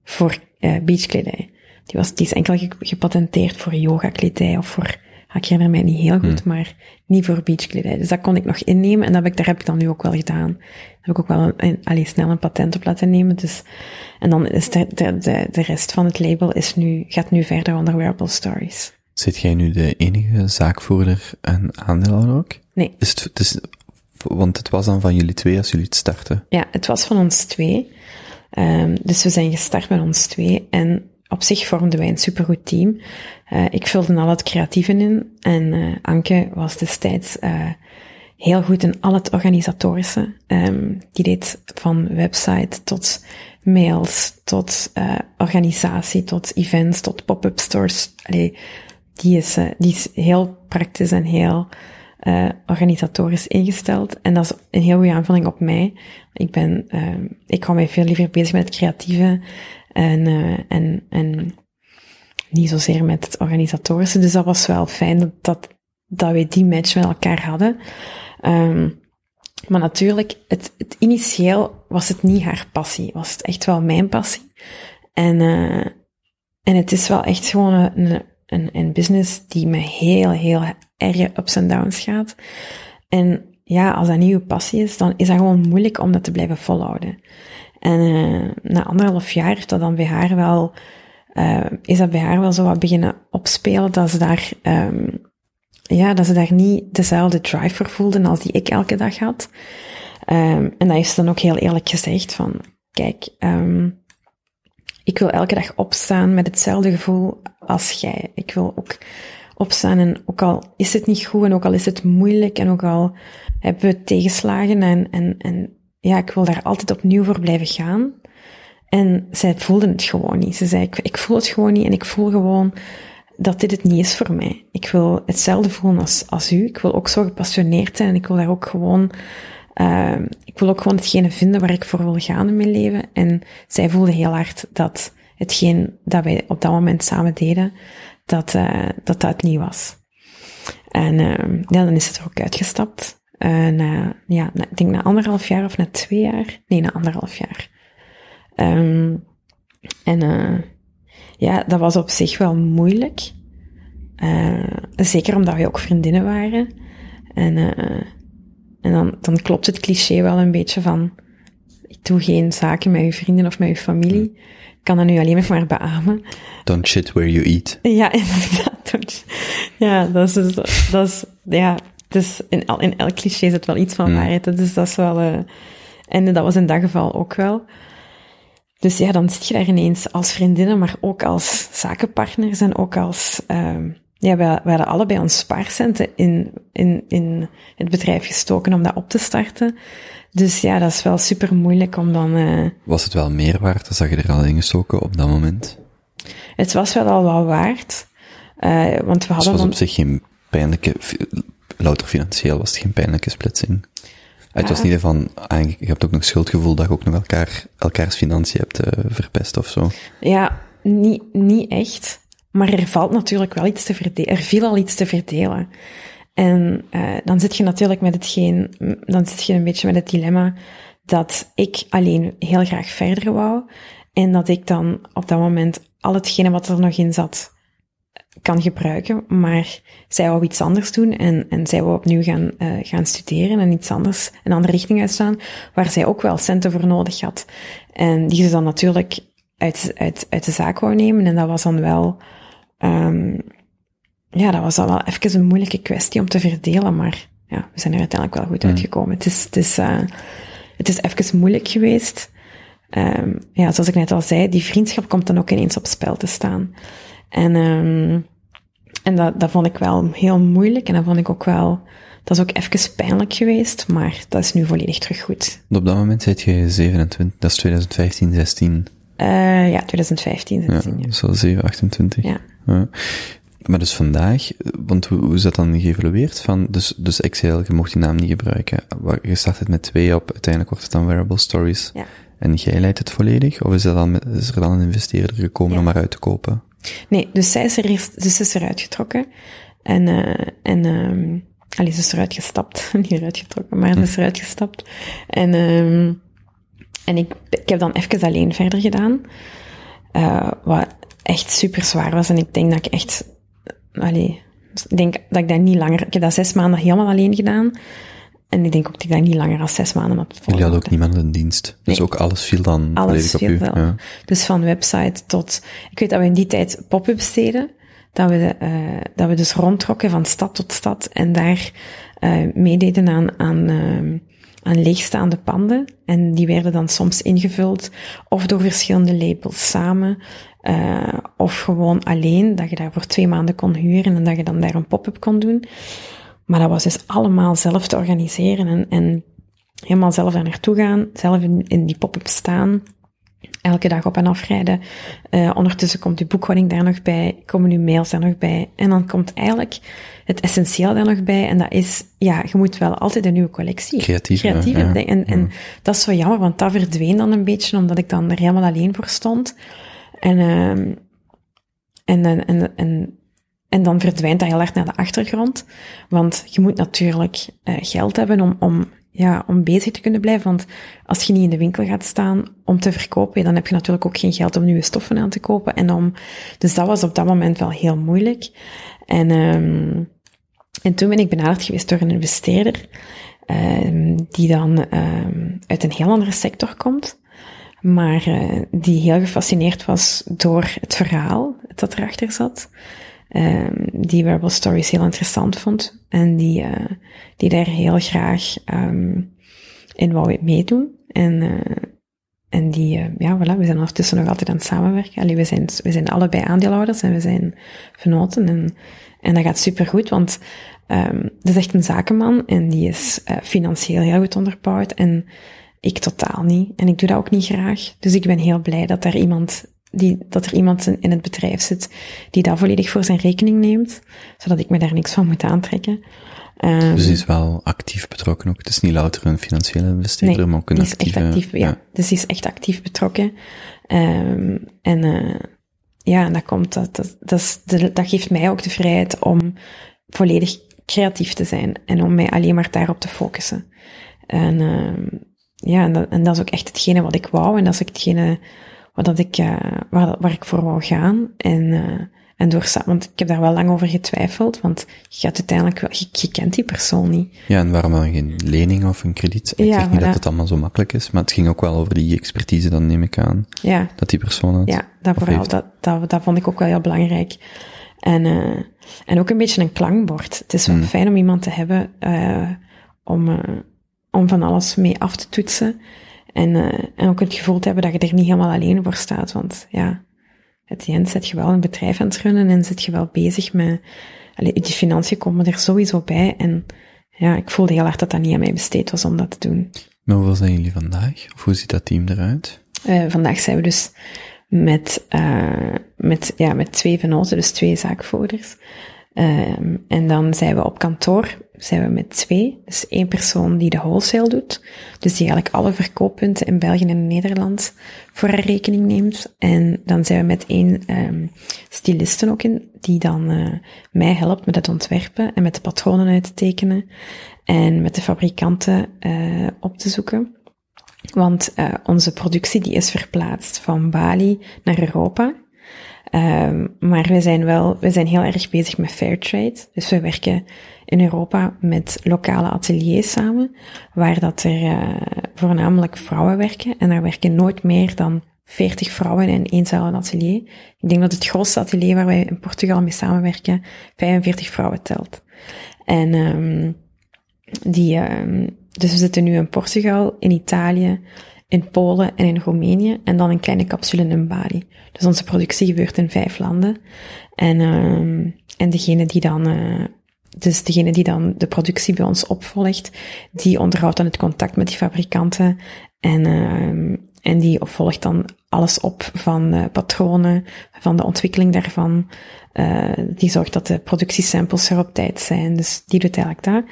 D: voor eh beachkledij. Die, was, die is enkel ge- gepatenteerd voor yoga-kledij of voor, ah, ik herinner mij niet heel goed, maar niet voor beachkledij. Dus dat kon ik nog innemen en dat heb ik, daar heb ik dan nu ook wel gedaan. Daar heb ik ook wel een, een, allee, snel een patent op laten nemen. Dus, en dan is de, de, de, de rest van het label is nu, gaat nu verder onder Wearable Stories.
C: Zit jij nu de enige zaakvoerder en aandeelhouder ook?
D: Nee,
C: Is het, het is, want het was dan van jullie twee als jullie het starten.
D: ja, het was van ons twee. Ehm, dus we zijn gestart met ons twee. En op zich vormden wij een supergoed team. Eh, ik vulde al het creatieve in. En eh, Anke was destijds eh, heel goed in al het organisatorische. Ehm, die deed van website tot mails, tot organisatie, tot events, tot pop-up stores. Allee, die, is, eh, die is heel praktisch en heel eh, organisatorisch ingesteld. En dat is een heel goede aanvulling op mij. Ik ben, ehm, ik hou mij veel liever bezig met het creatieve en, eh, en, en niet zozeer met het organisatorische. Dus dat was wel fijn dat, dat, dat wij die match met elkaar hadden. Ehm, maar natuurlijk, het, het initieel was het niet haar passie, was het echt wel mijn passie. En, en het is wel echt gewoon een, een business die met heel, heel erge ups en downs gaat. En ja, als dat niet uw passie is, dan is dat gewoon moeilijk om dat te blijven volhouden. En eh, na anderhalf jaar dat dan bij haar wel, eh, is dat bij haar wel zo wat beginnen opspelen, dat ze daar, ehm, ja, dat ze daar niet dezelfde drive voor voelden als die ik elke dag had. Ehm, en dat heeft ze dan ook heel eerlijk gezegd van, kijk, ehm, ik wil elke dag opstaan met hetzelfde gevoel als jij. Ik wil ook opstaan en ook al is het niet goed en ook al is het moeilijk en ook al hebben we tegenslagen en, en, en ja, ik wil daar altijd opnieuw voor blijven gaan. En zij voelde het gewoon niet. Ze zei, ik, ik voel het gewoon niet en ik voel gewoon dat dit het niet is voor mij. Ik wil hetzelfde voelen als, als u. Ik wil ook zo gepassioneerd zijn en ik wil daar ook gewoon, uh, ik wil ook gewoon hetgene vinden waar ik voor wil gaan in mijn leven. En zij voelde heel hard dat hetgeen dat wij op dat moment samen deden, dat uh, dat, dat niet was. En uh, ja, dan is het er ook uitgestapt. En uh, ja, ik denk na anderhalf jaar of na twee jaar. Nee, na anderhalf jaar. Um, en uh, ja, dat was op zich wel moeilijk. Zeker omdat we ook vriendinnen waren. En, en dan, dan klopt het cliché wel een beetje van... Ik, doe geen zaken met je vrienden of met je familie. Ik kan dat nu alleen maar beamen.
C: Don't shit where you eat.
D: Ja, inderdaad. Ja, dat is, dus- dat is, ja, dus in, el- in elk cliché zit wel iets van
C: Mm.
D: waarheid. Dus dat is wel, eh, en dat was in dat geval ook wel. Dus ja, dan zit je daar ineens als vriendinnen, maar ook als zakenpartners en ook als, ehm ja, wij, wij hadden allebei ons spaarcenten in, in, in het bedrijf gestoken om dat op te starten. Dus ja, dat is wel super moeilijk om dan, eh,
C: Was het wel meer waard als dat je er al in gestoken op dat moment?
D: het was wel al wel waard. eh, want we
C: Dus het
D: hadden
C: was
D: dan,
C: op zich geen pijnlijke, louter financieel was het geen pijnlijke splitsing. Het was niet van, ah, je hebt ook nog schuldgevoel dat je ook nog elkaar, elkaars financiën hebt eh, verpest of zo.
D: Ja, niet, niet echt. Maar er valt natuurlijk wel iets te verdelen. Er viel al iets te verdelen. En eh, dan zit je natuurlijk met hetgeen, dan zit je een beetje met het dilemma dat ik alleen heel graag verder wou. En dat ik dan op dat moment al hetgene wat er nog in zat kan gebruiken. Maar zij wou iets anders doen en, en zij wou opnieuw gaan, eh, gaan studeren en iets anders, een andere richting uitstaan, waar zij ook wel centen voor nodig had. En die ze dan natuurlijk uit, uit, uit de zaak wou nemen. En dat was dan wel, ehm, ja, dat was dan wel even een moeilijke kwestie om te verdelen. Maar ja, we zijn er uiteindelijk wel goed uitgekomen. Het is, het is, eh, het is even moeilijk geweest. Ehm, ja, zoals ik net al zei, die vriendschap komt dan ook ineens op spel te staan. En, ehm, en dat, dat vond ik wel heel moeilijk. En dat vond ik ook wel, dat is ook even pijnlijk geweest. Maar dat is nu volledig terug goed.
C: Op dat moment zit je 27, dat is 2015, 16.
D: Eh, ja, 2015,
C: Ja,
D: 16. Ja.
C: zo 7, 28.
D: Ja.
C: Ja. Maar dus vandaag, want hoe, hoe is dat dan geëvalueerd? Van, dus, dus Excel, je mocht die naam niet gebruiken. Je start het met twee op, uiteindelijk wordt het dan Wearable Stories.
D: Ja.
C: En jij leidt het volledig? Of is er dan, is er dan een investeerder gekomen
D: Ja.
C: om maar uit te kopen?
D: Nee, dus zij is er eerst, dus ze is eruit getrokken. En, eh en, ehm allee, ze is eruit gestapt. Niet eruit getrokken, maar ze is eruit gestapt. En, ehm en ik, ik heb dan even alleen verder gedaan. eh wat echt super zwaar was. En ik denk dat ik echt, allee, ik denk dat ik dat niet langer, ik heb dat zes maanden helemaal alleen gedaan. En ik denk ook dat ik dat niet langer dan zes maanden had
C: Jullie hadden ook niemand in dienst. Dus
D: Nee.
C: ook alles viel dan
D: Alles
C: volledig op
D: viel
C: u. Ja.
D: Dus van website tot... Ik weet dat we in die tijd pop-ups deden. Dat we, eh, dat we dus rondtrokken van stad tot stad en daar eh meededen aan, aan, eh, aan leegstaande panden. En die werden dan soms ingevuld of door verschillende labels samen, eh, of gewoon alleen, dat je daar voor twee maanden kon huren en dat je dan daar een pop-up kon doen. Maar dat was dus allemaal zelf te organiseren en, en helemaal zelf daar naartoe gaan, zelf in, in die pop-up staan, elke dag op en afrijden. Eh ondertussen komt uw boekhouding daar nog bij, komen uw mails daar nog bij. En dan komt eigenlijk het essentieel daar nog bij. En dat is, ja, je moet wel altijd een nieuwe collectie.
C: Ja.
D: En, en, en dat is zo jammer, want dat verdween dan een beetje, omdat ik dan er helemaal alleen voor stond. En, ehm en, en, en, en, en dan verdwijnt dat heel erg naar de achtergrond. Want je moet natuurlijk eh, geld hebben om, om, ja, om bezig te kunnen blijven. Want als je niet in de winkel gaat staan om te verkopen, dan heb je natuurlijk ook geen geld om nieuwe stoffen aan te kopen. En om, dus dat was op dat moment wel heel moeilijk. En, ehm en toen ben ik benaderd geweest door een investeerder, ehm die dan ehm uit een heel andere sector komt. Maar eh, die heel gefascineerd was door het verhaal dat erachter zat. Ehm die Wearable Stories heel interessant vond. En die, eh, die daar heel graag ehm in wou meedoen. En, eh, en die, ja, voilà, we zijn ondertussen nog altijd aan het samenwerken. Allee, we zijn, we zijn allebei aandeelhouders en we zijn venoten. En, en dat gaat supergoed, want um, dat is echt een zakenman en die is uh, financieel heel goed onderbouwd. En ik totaal niet. En ik doe dat ook niet graag. Dus ik ben heel blij dat er iemand, die, dat er iemand in het bedrijf zit die dat volledig voor zijn rekening neemt, zodat ik me daar niks van moet aantrekken. Um,
C: Dus die is wel actief betrokken ook. Het is niet louter een financiële investeerder,
D: nee,
C: maar ook een
D: die is
C: actieve...
D: echt actief, ja. ja. Dus die is echt actief betrokken. Um, en uh, ja, dat komt, dat, dat, dat, is de, dat geeft mij ook de vrijheid om volledig creatief te zijn en om mij alleen maar daarop te focussen. En uh, ja, en dat, en dat is ook echt hetgene wat ik wou en dat is ook hetgene wat dat ik, uh, waar, waar ik voor wou gaan. En, uh, En door, want ik heb daar wel lang over getwijfeld, want je gaat uiteindelijk wel, je, je kent die persoon niet.
C: Ja, en waarom dan geen lening of een krediet? Ik
D: Ja,
C: zeg niet
D: voilà.
C: dat het allemaal zo makkelijk is, maar het ging ook wel over die expertise, dan neem ik aan,
D: Ja,
C: dat die persoon had.
D: ja dat, vooral, dat, dat, dat vond ik ook wel heel belangrijk. En, eh, en ook een beetje een klankbord. Het is wel
C: Hmm.
D: fijn om iemand te hebben eh, om, eh, om van alles mee af te toetsen. En, eh, en ook het gevoel te hebben dat je er niet helemaal alleen voor staat. Want ja, het eind zit je wel een bedrijf aan het runnen en zit je wel bezig met... Allee, die financiën komen er sowieso bij. En ja, ik voelde heel hard dat dat niet aan mij besteed was om dat te doen.
C: Maar hoeveel zijn jullie vandaag? Of hoe ziet dat team eruit?
D: Eh, vandaag zijn we dus met, eh, met, ja, met twee venoten, dus twee zaakvoerders. Ehm, en dan zijn we op kantoor, zijn we met twee. Dus één persoon die de wholesale doet. Dus die eigenlijk alle verkooppunten in België en Nederland voor haar rekening neemt. En dan zijn we met één styliste ook in, die dan eh, mij helpt met het ontwerpen en met de patronen uit te tekenen. En met de fabrikanten eh, op te zoeken. Want uh, onze productie die is verplaatst van Bali naar Europa. Um, maar we zijn wel, we zijn heel erg bezig met fair trade. Dus we werken in Europa met lokale ateliers samen, waar dat er uh, voornamelijk vrouwen werken. En daar werken nooit meer dan 40 vrouwen in éénzelfde atelier. Ik denk dat het grootste atelier waar wij in Portugal mee samenwerken 45 vrouwen telt. En um, die, um, dus we zitten nu in Portugal, in Italië, in Polen en in Roemenië en dan een kleine capsule in Bali. Dus onze productie gebeurt in vijf landen. En, um, en degene die dan, uh, dus degene die dan de productie bij ons opvolgt, die onderhoudt dan het contact met die fabrikanten en, um, en die volgt dan alles op van uh, patronen, van de ontwikkeling daarvan. Uh, die zorgt dat de productiesamples er op tijd zijn. Dus die doet eigenlijk dat.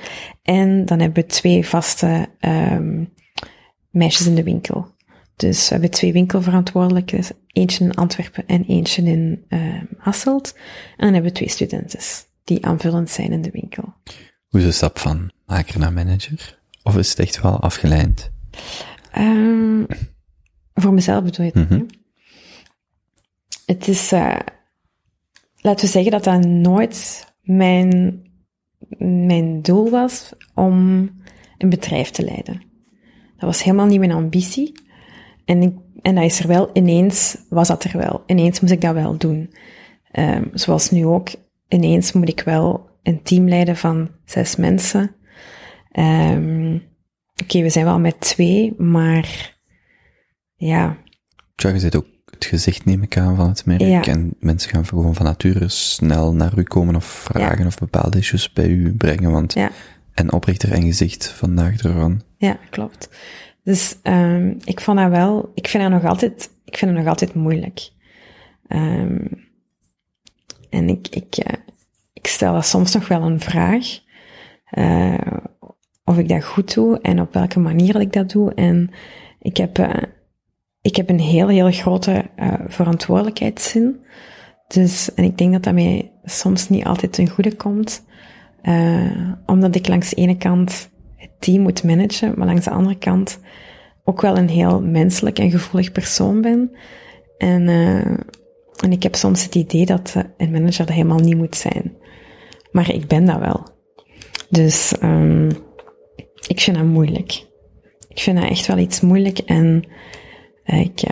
D: En dan hebben we twee vaste um, meisjes in de winkel. Dus we hebben twee winkelverantwoordelijken, eentje in Antwerpen en eentje in uh, Hasselt. En dan hebben we twee studenten die aanvullend zijn in de winkel.
C: Hoe is de stap van maker naar manager? Of is het echt wel afgeleid?
D: Um, voor mezelf bedoel je het?
C: Mm -hmm.
D: Het is, uh, laten we zeggen dat dat nooit mijn, mijn doel was om een bedrijf te leiden. Dat was helemaal niet mijn ambitie. En, ik, en dat is er wel, ineens was dat er wel. Ineens moest ik dat wel doen. Um, zoals nu ook, ineens moet ik wel een team leiden van zes mensen. Um, Oké, okay, we zijn wel met twee, maar ja.
C: Ja, je zit ook het gezicht, neem ik aan, van het merk.
D: Ja.
C: En mensen gaan gewoon van nature snel naar u komen of vragen
D: ja.
C: of bepaalde issues bij u brengen. Want
D: ja.
C: En oprichter en gezicht vandaag ervan.
D: Ja, klopt. Dus um, ik vond dat wel, ik vind dat nog altijd, ik vind het nog altijd moeilijk. Um, en ik, ik, uh, ik stel dat soms nog wel een vraag. Uh, of ik dat goed doe en op welke manier ik dat doe. En ik heb, uh, ik heb een heel, heel grote verantwoordelijkheidszin. Dus, en ik denk dat dat mij soms niet altijd ten goede komt. Uh, omdat ik langs de ene kant het team moet managen, maar langs de andere kant ook wel een heel menselijk en gevoelig persoon ben. En, uh, en ik heb soms het idee dat een manager dat helemaal niet moet zijn. Maar ik ben dat wel. Dus um, ik vind dat moeilijk. Ik vind dat echt wel iets moeilijk en ik,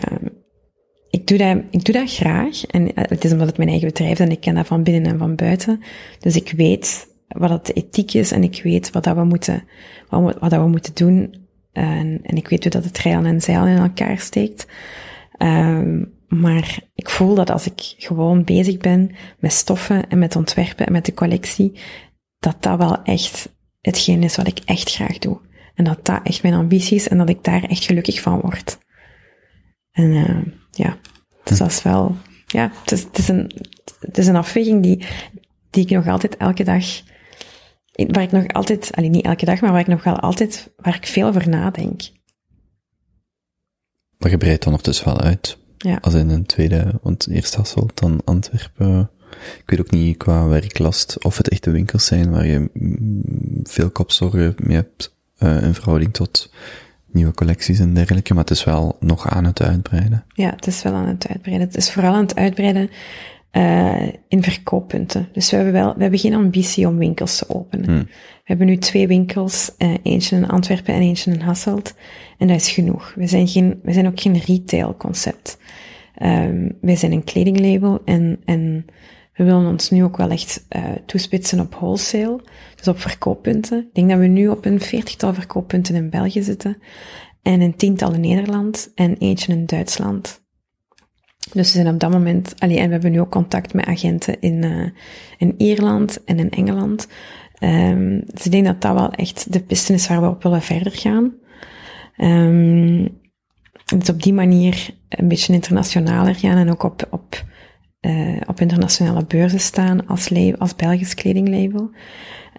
D: ik, doe dat, ik doe dat graag. En het is omdat het mijn eigen bedrijf is en ik ken dat van binnen en van buiten. Dus ik weet wat het de ethiek is en ik weet wat dat we moeten, wat, wat dat we moeten doen. En, en ik weet hoe dat het rijlen en zeilen in elkaar steekt. Um, maar ik voel dat als ik gewoon bezig ben met stoffen en met ontwerpen en met de collectie, dat dat wel echt hetgeen is wat ik echt graag doe. En dat dat echt mijn ambitie is en dat ik daar echt gelukkig van word. En uh, ja, dus dat is wel, ja, het is, het is, een, het is een afweging die, die ik nog altijd elke dag, waar ik nog altijd, alleen niet elke dag, maar waar ik nog wel altijd, waar ik veel over nadenk.
C: Maar je breidt ondertussen wel uit.
D: Ja.
C: Als in een tweede, want eerst Hasselt, dan Antwerpen. Ik weet ook niet qua werklast of het echte winkels zijn waar je veel kopzorgen mee hebt uh, in verhouding tot nieuwe collecties en dergelijke, maar het is wel nog aan het uitbreiden.
D: Ja, het is wel aan het uitbreiden. Het is vooral aan het uitbreiden eh, in verkooppunten. Dus we hebben wel, we hebben geen ambitie om winkels te openen.
C: Hmm.
D: We hebben nu twee winkels, eh, eentje in Antwerpen en eentje in Hasselt. En dat is genoeg. We zijn geen, we zijn ook geen retail concept. Ehm wij zijn een kledinglabel en, en we willen ons nu ook wel echt eh, toespitsen op wholesale. Dus op verkooppunten. Ik denk dat we nu op een veertigtal verkooppunten in België zitten. En een tiental in Nederland en eentje in Duitsland. Dus we zijn op dat moment, allee, en we hebben nu ook contact met agenten in, eh, in Ierland en in Engeland. Ehm, dus ik denk dat dat wel echt de piste is waar we op willen verder gaan. Ehm, dus op die manier een beetje internationaler gaan en ook op, op, eh, op internationale beurzen staan als, als Belgisch kledinglabel.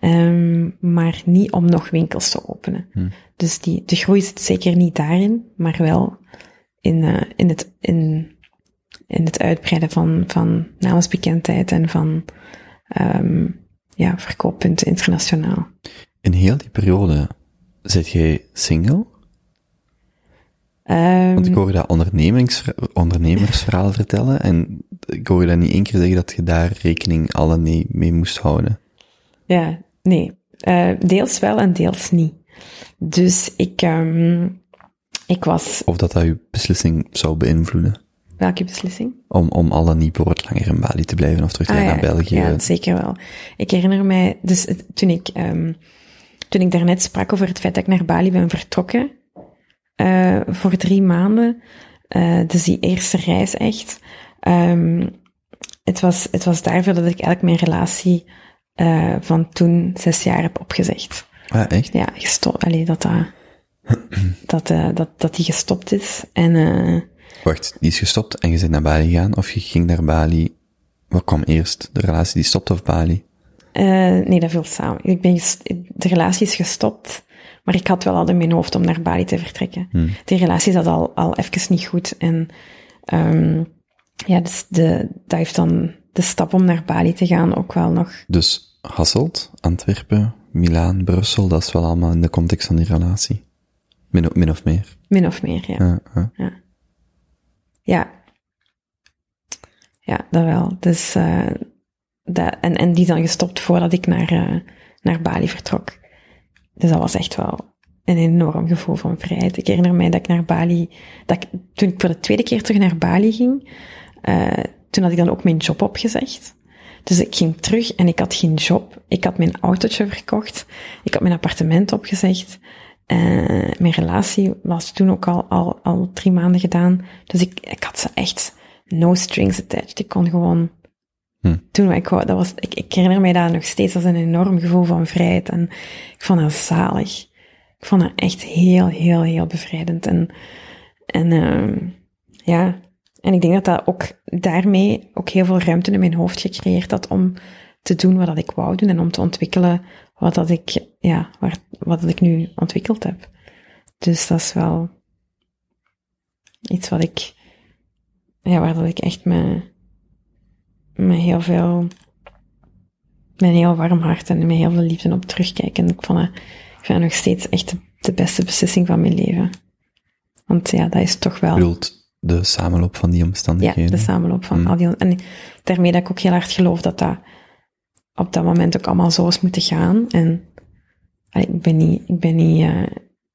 D: Ehm, maar niet om nog winkels te openen. Dus die, de groei zit zeker niet daarin, maar wel in, eh, in, het, in, in het uitbreiden van, van naamsbekendheid en van ehm, ja, verkooppunten internationaal.
C: In heel die periode zit jij single?
D: Ehm,
C: Want ik hoor je dat ondernemersverhaal vertellen en ik hoor je dat niet één keer zeggen dat je daar rekening alle nee mee moest houden.
D: Ja, nee. Eh, deels wel en deels niet. Dus ik, ehm, ik was...
C: Of dat dat je beslissing zou beïnvloeden.
D: Welke beslissing?
C: Om, om alle niet bijvoorbeeld langer in Bali te blijven of terug te
D: Ah,
C: gaan
D: ja,
C: naar België.
D: Ja, zeker wel. Ik herinner mij, dus het- toen ik, ehm, toen ik daarnet sprak over het feit dat ik naar Bali ben vertrokken, eh, voor drie maanden, eh, dus die eerste reis echt, ehm, het, was, het was daarvoor dat ik eigenlijk mijn relatie eh, van toen zes jaar heb opgezegd.
C: Ah, echt?
D: Ja, gestopt. Allee, dat dat, dat, dat, dat die gestopt is. En
C: Wacht, die is gestopt en je bent naar Bali gegaan of je ging naar Bali. Wat kwam eerst? De relatie die stopte of Bali?
D: Eh, nee, dat viel samen. Ik ben de relatie is gestopt, maar ik had wel al in mijn hoofd om naar Bali te vertrekken. Die relatie zat al, al even niet goed. En ehm, ja, dus de, dat heeft dan de stap om naar Bali te gaan ook wel nog.
C: Dus Hasselt, Antwerpen, Milaan, Brussel, dat is wel allemaal in de context van die relatie. Min, min of meer.
D: Min of meer, ja.
C: Ja, ja.
D: Ja. Ja, dat wel. Dus, eh, dat, en, en die is dan gestopt voordat ik naar, eh, naar Bali vertrok. Dus dat was echt wel een enorm gevoel van vrijheid. Ik herinner mij dat ik naar Bali, dat ik, toen ik voor de tweede keer terug naar Bali ging, eh, toen had ik dan ook mijn job opgezegd. Dus ik ging terug en ik had geen job. Ik had mijn autootje verkocht. Ik had mijn appartement opgezegd. Eh, mijn relatie was toen ook al, al, al drie maanden gedaan. Dus ik, ik had ze echt no strings attached. Ik kon gewoon
C: Hm.
D: doen wat ik wou. Dat was, ik, ik herinner mij dat nog steeds als een enorm gevoel van vrijheid. En ik vond dat zalig. Ik vond dat echt heel, heel, heel bevrijdend. En, en ehm, ja, en ik denk dat dat ook daarmee ook heel veel ruimte in mijn hoofd gecreëerd had om te doen wat dat ik wou doen en om te ontwikkelen wat dat ik, ja, waar, wat dat ik nu ontwikkeld heb. Dus dat is wel iets wat ik, ja, waar dat ik echt me, met heel veel, met een heel warm hart en met heel veel liefde op terugkijk. En ik vond het, ik vind het nog steeds echt de, de beste beslissing van mijn leven. Want ja, dat is toch wel...
C: Je bedoelt de samenloop van die
D: Ja,
C: omstandigheden.
D: de samenloop van
C: Mm.
D: al die... En daarmee dat ik ook heel hard geloof dat dat op dat moment ook allemaal zo is moeten gaan. En ik ben niet, ik ben niet eh,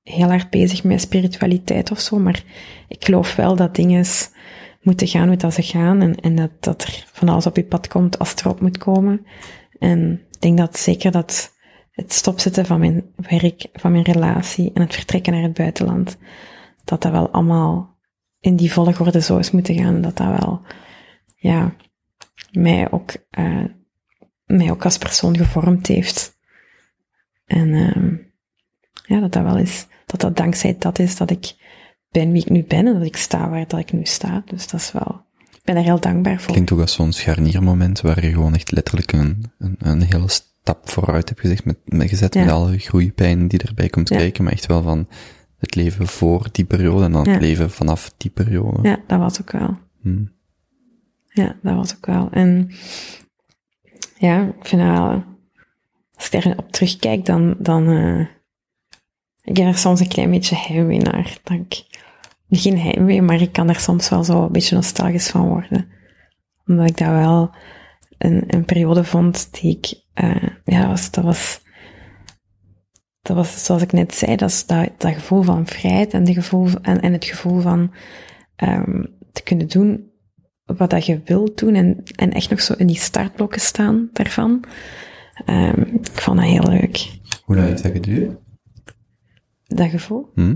D: heel hard bezig met spiritualiteit of zo, maar ik geloof wel dat dingen moeten gaan hoe dat ze gaan en, en dat, dat er van alles op je pad komt als het erop moet komen. En ik denk dat zeker dat het stopzetten van mijn werk, van mijn relatie en het vertrekken naar het buitenland, dat dat wel allemaal in die volgorde zo is moeten gaan. Dat dat wel, ja, mij ook, eh, mij ook als persoon gevormd heeft. En ehm, ja, dat dat wel is, dat dat dankzij dat is dat ik ben wie ik nu ben en dat ik sta waar dat ik nu sta. Dus dat is wel, ik ben daar heel dankbaar voor.
C: Klinkt ook als zo'n scharniermoment waar je gewoon echt letterlijk een, een, een hele stap vooruit hebt gezegd met, met gezet
D: Ja.
C: met alle groeipijn die erbij komt
D: Ja.
C: kijken, maar echt wel van het leven voor die periode en dan
D: Ja.
C: het leven vanaf die periode.
D: Ja, dat was ook wel.
C: Hm.
D: Ja, dat was ook wel. En ja, ik vind dat wel, als ik daar op terugkijk, dan, dan eh, ik heb er soms een klein beetje heimwee naar. Dat ik, geen heimwee, maar ik kan er soms wel zo een beetje nostalgisch van worden. Omdat ik dat wel een, een periode vond die ik, eh, ja, dat was, dat was, dat was, zoals ik net zei, dat dat, dat gevoel van vrijheid en, de gevoel, en, en het gevoel van ehm, te kunnen doen wat dat je wilt doen en, en echt nog zo in die startblokken staan daarvan. Ehm, ik vond dat heel leuk,
C: Hoe lang heeft dat geduurd?
D: dat gevoel.
C: Hm?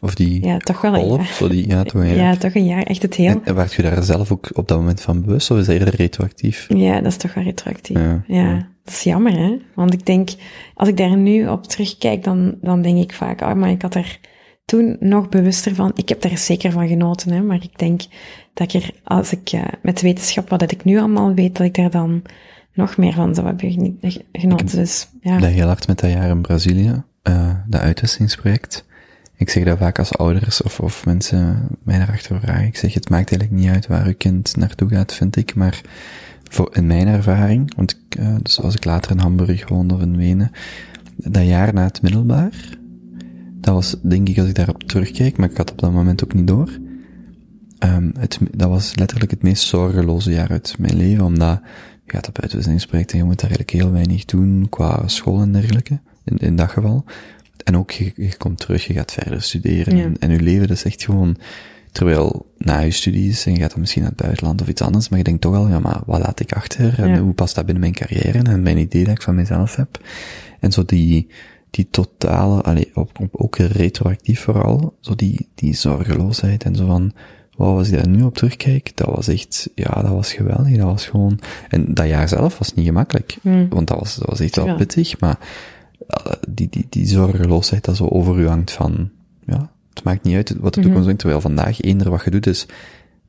C: Of die
D: Ja, toch wel een jaar.
C: zo die, ja, toch een
D: Ja,
C: jaar.
D: toch een jaar. Echt het heel...
C: En, en werd je daar zelf ook op dat moment van bewust, of is dat eerder retroactief?
D: Ja, dat is toch wel retroactief.
C: Ja,
D: Ja,
C: ja.
D: dat is jammer, hè? Want ik denk, als ik daar nu op terugkijk, dan, dan denk ik vaak, ah, maar ik had er toen nog bewuster van. Ik heb daar zeker van genoten, hè? Maar ik denk dat ik er, als ik eh, met wetenschap, wat dat ik nu allemaal weet, dat ik daar dan nog meer van zou hebben genoten. Dus, ja.
C: Dat heel hard met dat jaar in Brazilië, eh dat uitwisselingsproject. Ik zeg dat vaak als ouders of, of mensen mij daarachter vragen. Ik zeg, het maakt eigenlijk niet uit waar uw kind naartoe gaat, vind ik. Maar voor, in mijn ervaring, want ik, eh, dus als ik later in Hamburg woonde of in Wenen, dat jaar na het middelbaar, dat was, denk ik, als ik daarop terugkijk, maar ik had op dat moment ook niet door, Ehm het, dat was letterlijk het meest zorgeloze jaar uit mijn leven, omdat je gaat op uitwisselingsproject en je moet daar eigenlijk heel weinig doen qua school en dergelijke, in, in dat geval. En ook, je, je komt terug, je gaat verder studeren
D: Ja.
C: en, en je leven dat is echt gewoon, terwijl na je studies, en je gaat dan misschien naar het buitenland of iets anders, maar je denkt toch al, ja, maar wat laat ik achter en
D: Ja.
C: hoe past dat binnen mijn carrière en mijn idee dat ik van mezelf heb. En zo die, die totale, allee, op, ook retroactief vooral, zo die, die zorgeloosheid en zo van, wow, als ik daar nu op terugkijk, dat was echt, ja, dat was geweldig, dat was gewoon, en dat jaar zelf was niet gemakkelijk,
D: Hmm.
C: want dat was, dat was echt wel
D: Ja.
C: pittig, maar eh, die, die, die zorgeloosheid dat zo over u hangt van, ja, het maakt niet uit wat de toekomst brengt, terwijl vandaag eender wat je doet is,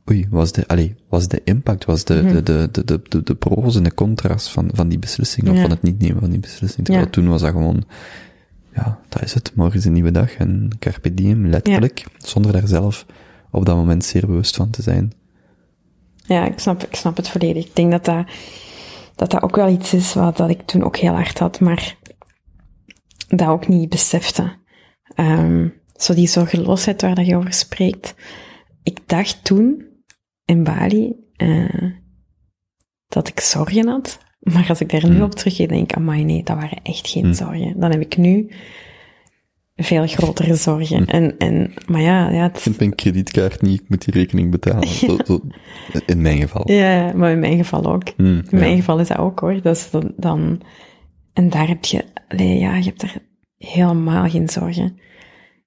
C: oei, was de, allee, was de impact, was de, de, de, de, de, de, de pro's en de contra's van, van die beslissing, of
D: Ja.
C: van het niet nemen van die beslissing, terwijl
D: Ja.
C: toen was dat gewoon, ja, dat is het, morgen is een nieuwe dag, en carpe diem, letterlijk, zonder daar zelf op dat moment zeer bewust van te zijn.
D: Ja, ik snap, ik snap het volledig. Ik denk dat dat, dat dat ook wel iets is wat dat ik toen ook heel hard had, maar dat ook niet besefte. Ehm, zo die zorgeloosheid waar dat je over spreekt. Ik dacht toen in Bali eh, dat ik zorgen had, maar als ik daar nu
C: Hmm.
D: op terugkijk, denk ik, amai nee, dat waren echt geen
C: Hmm.
D: zorgen. Dan heb ik nu veel grotere zorgen. En, en, maar ja, ja, het,
C: Ik vind mijn kredietkaart niet, ik moet die rekening betalen. Zo, zo, in mijn geval.
D: ja, maar in mijn geval ook.
C: Hmm,
D: In mijn geval is dat ook hoor. Dat is dan, dan, en daar heb je, allee, ja, je hebt daar helemaal geen zorgen.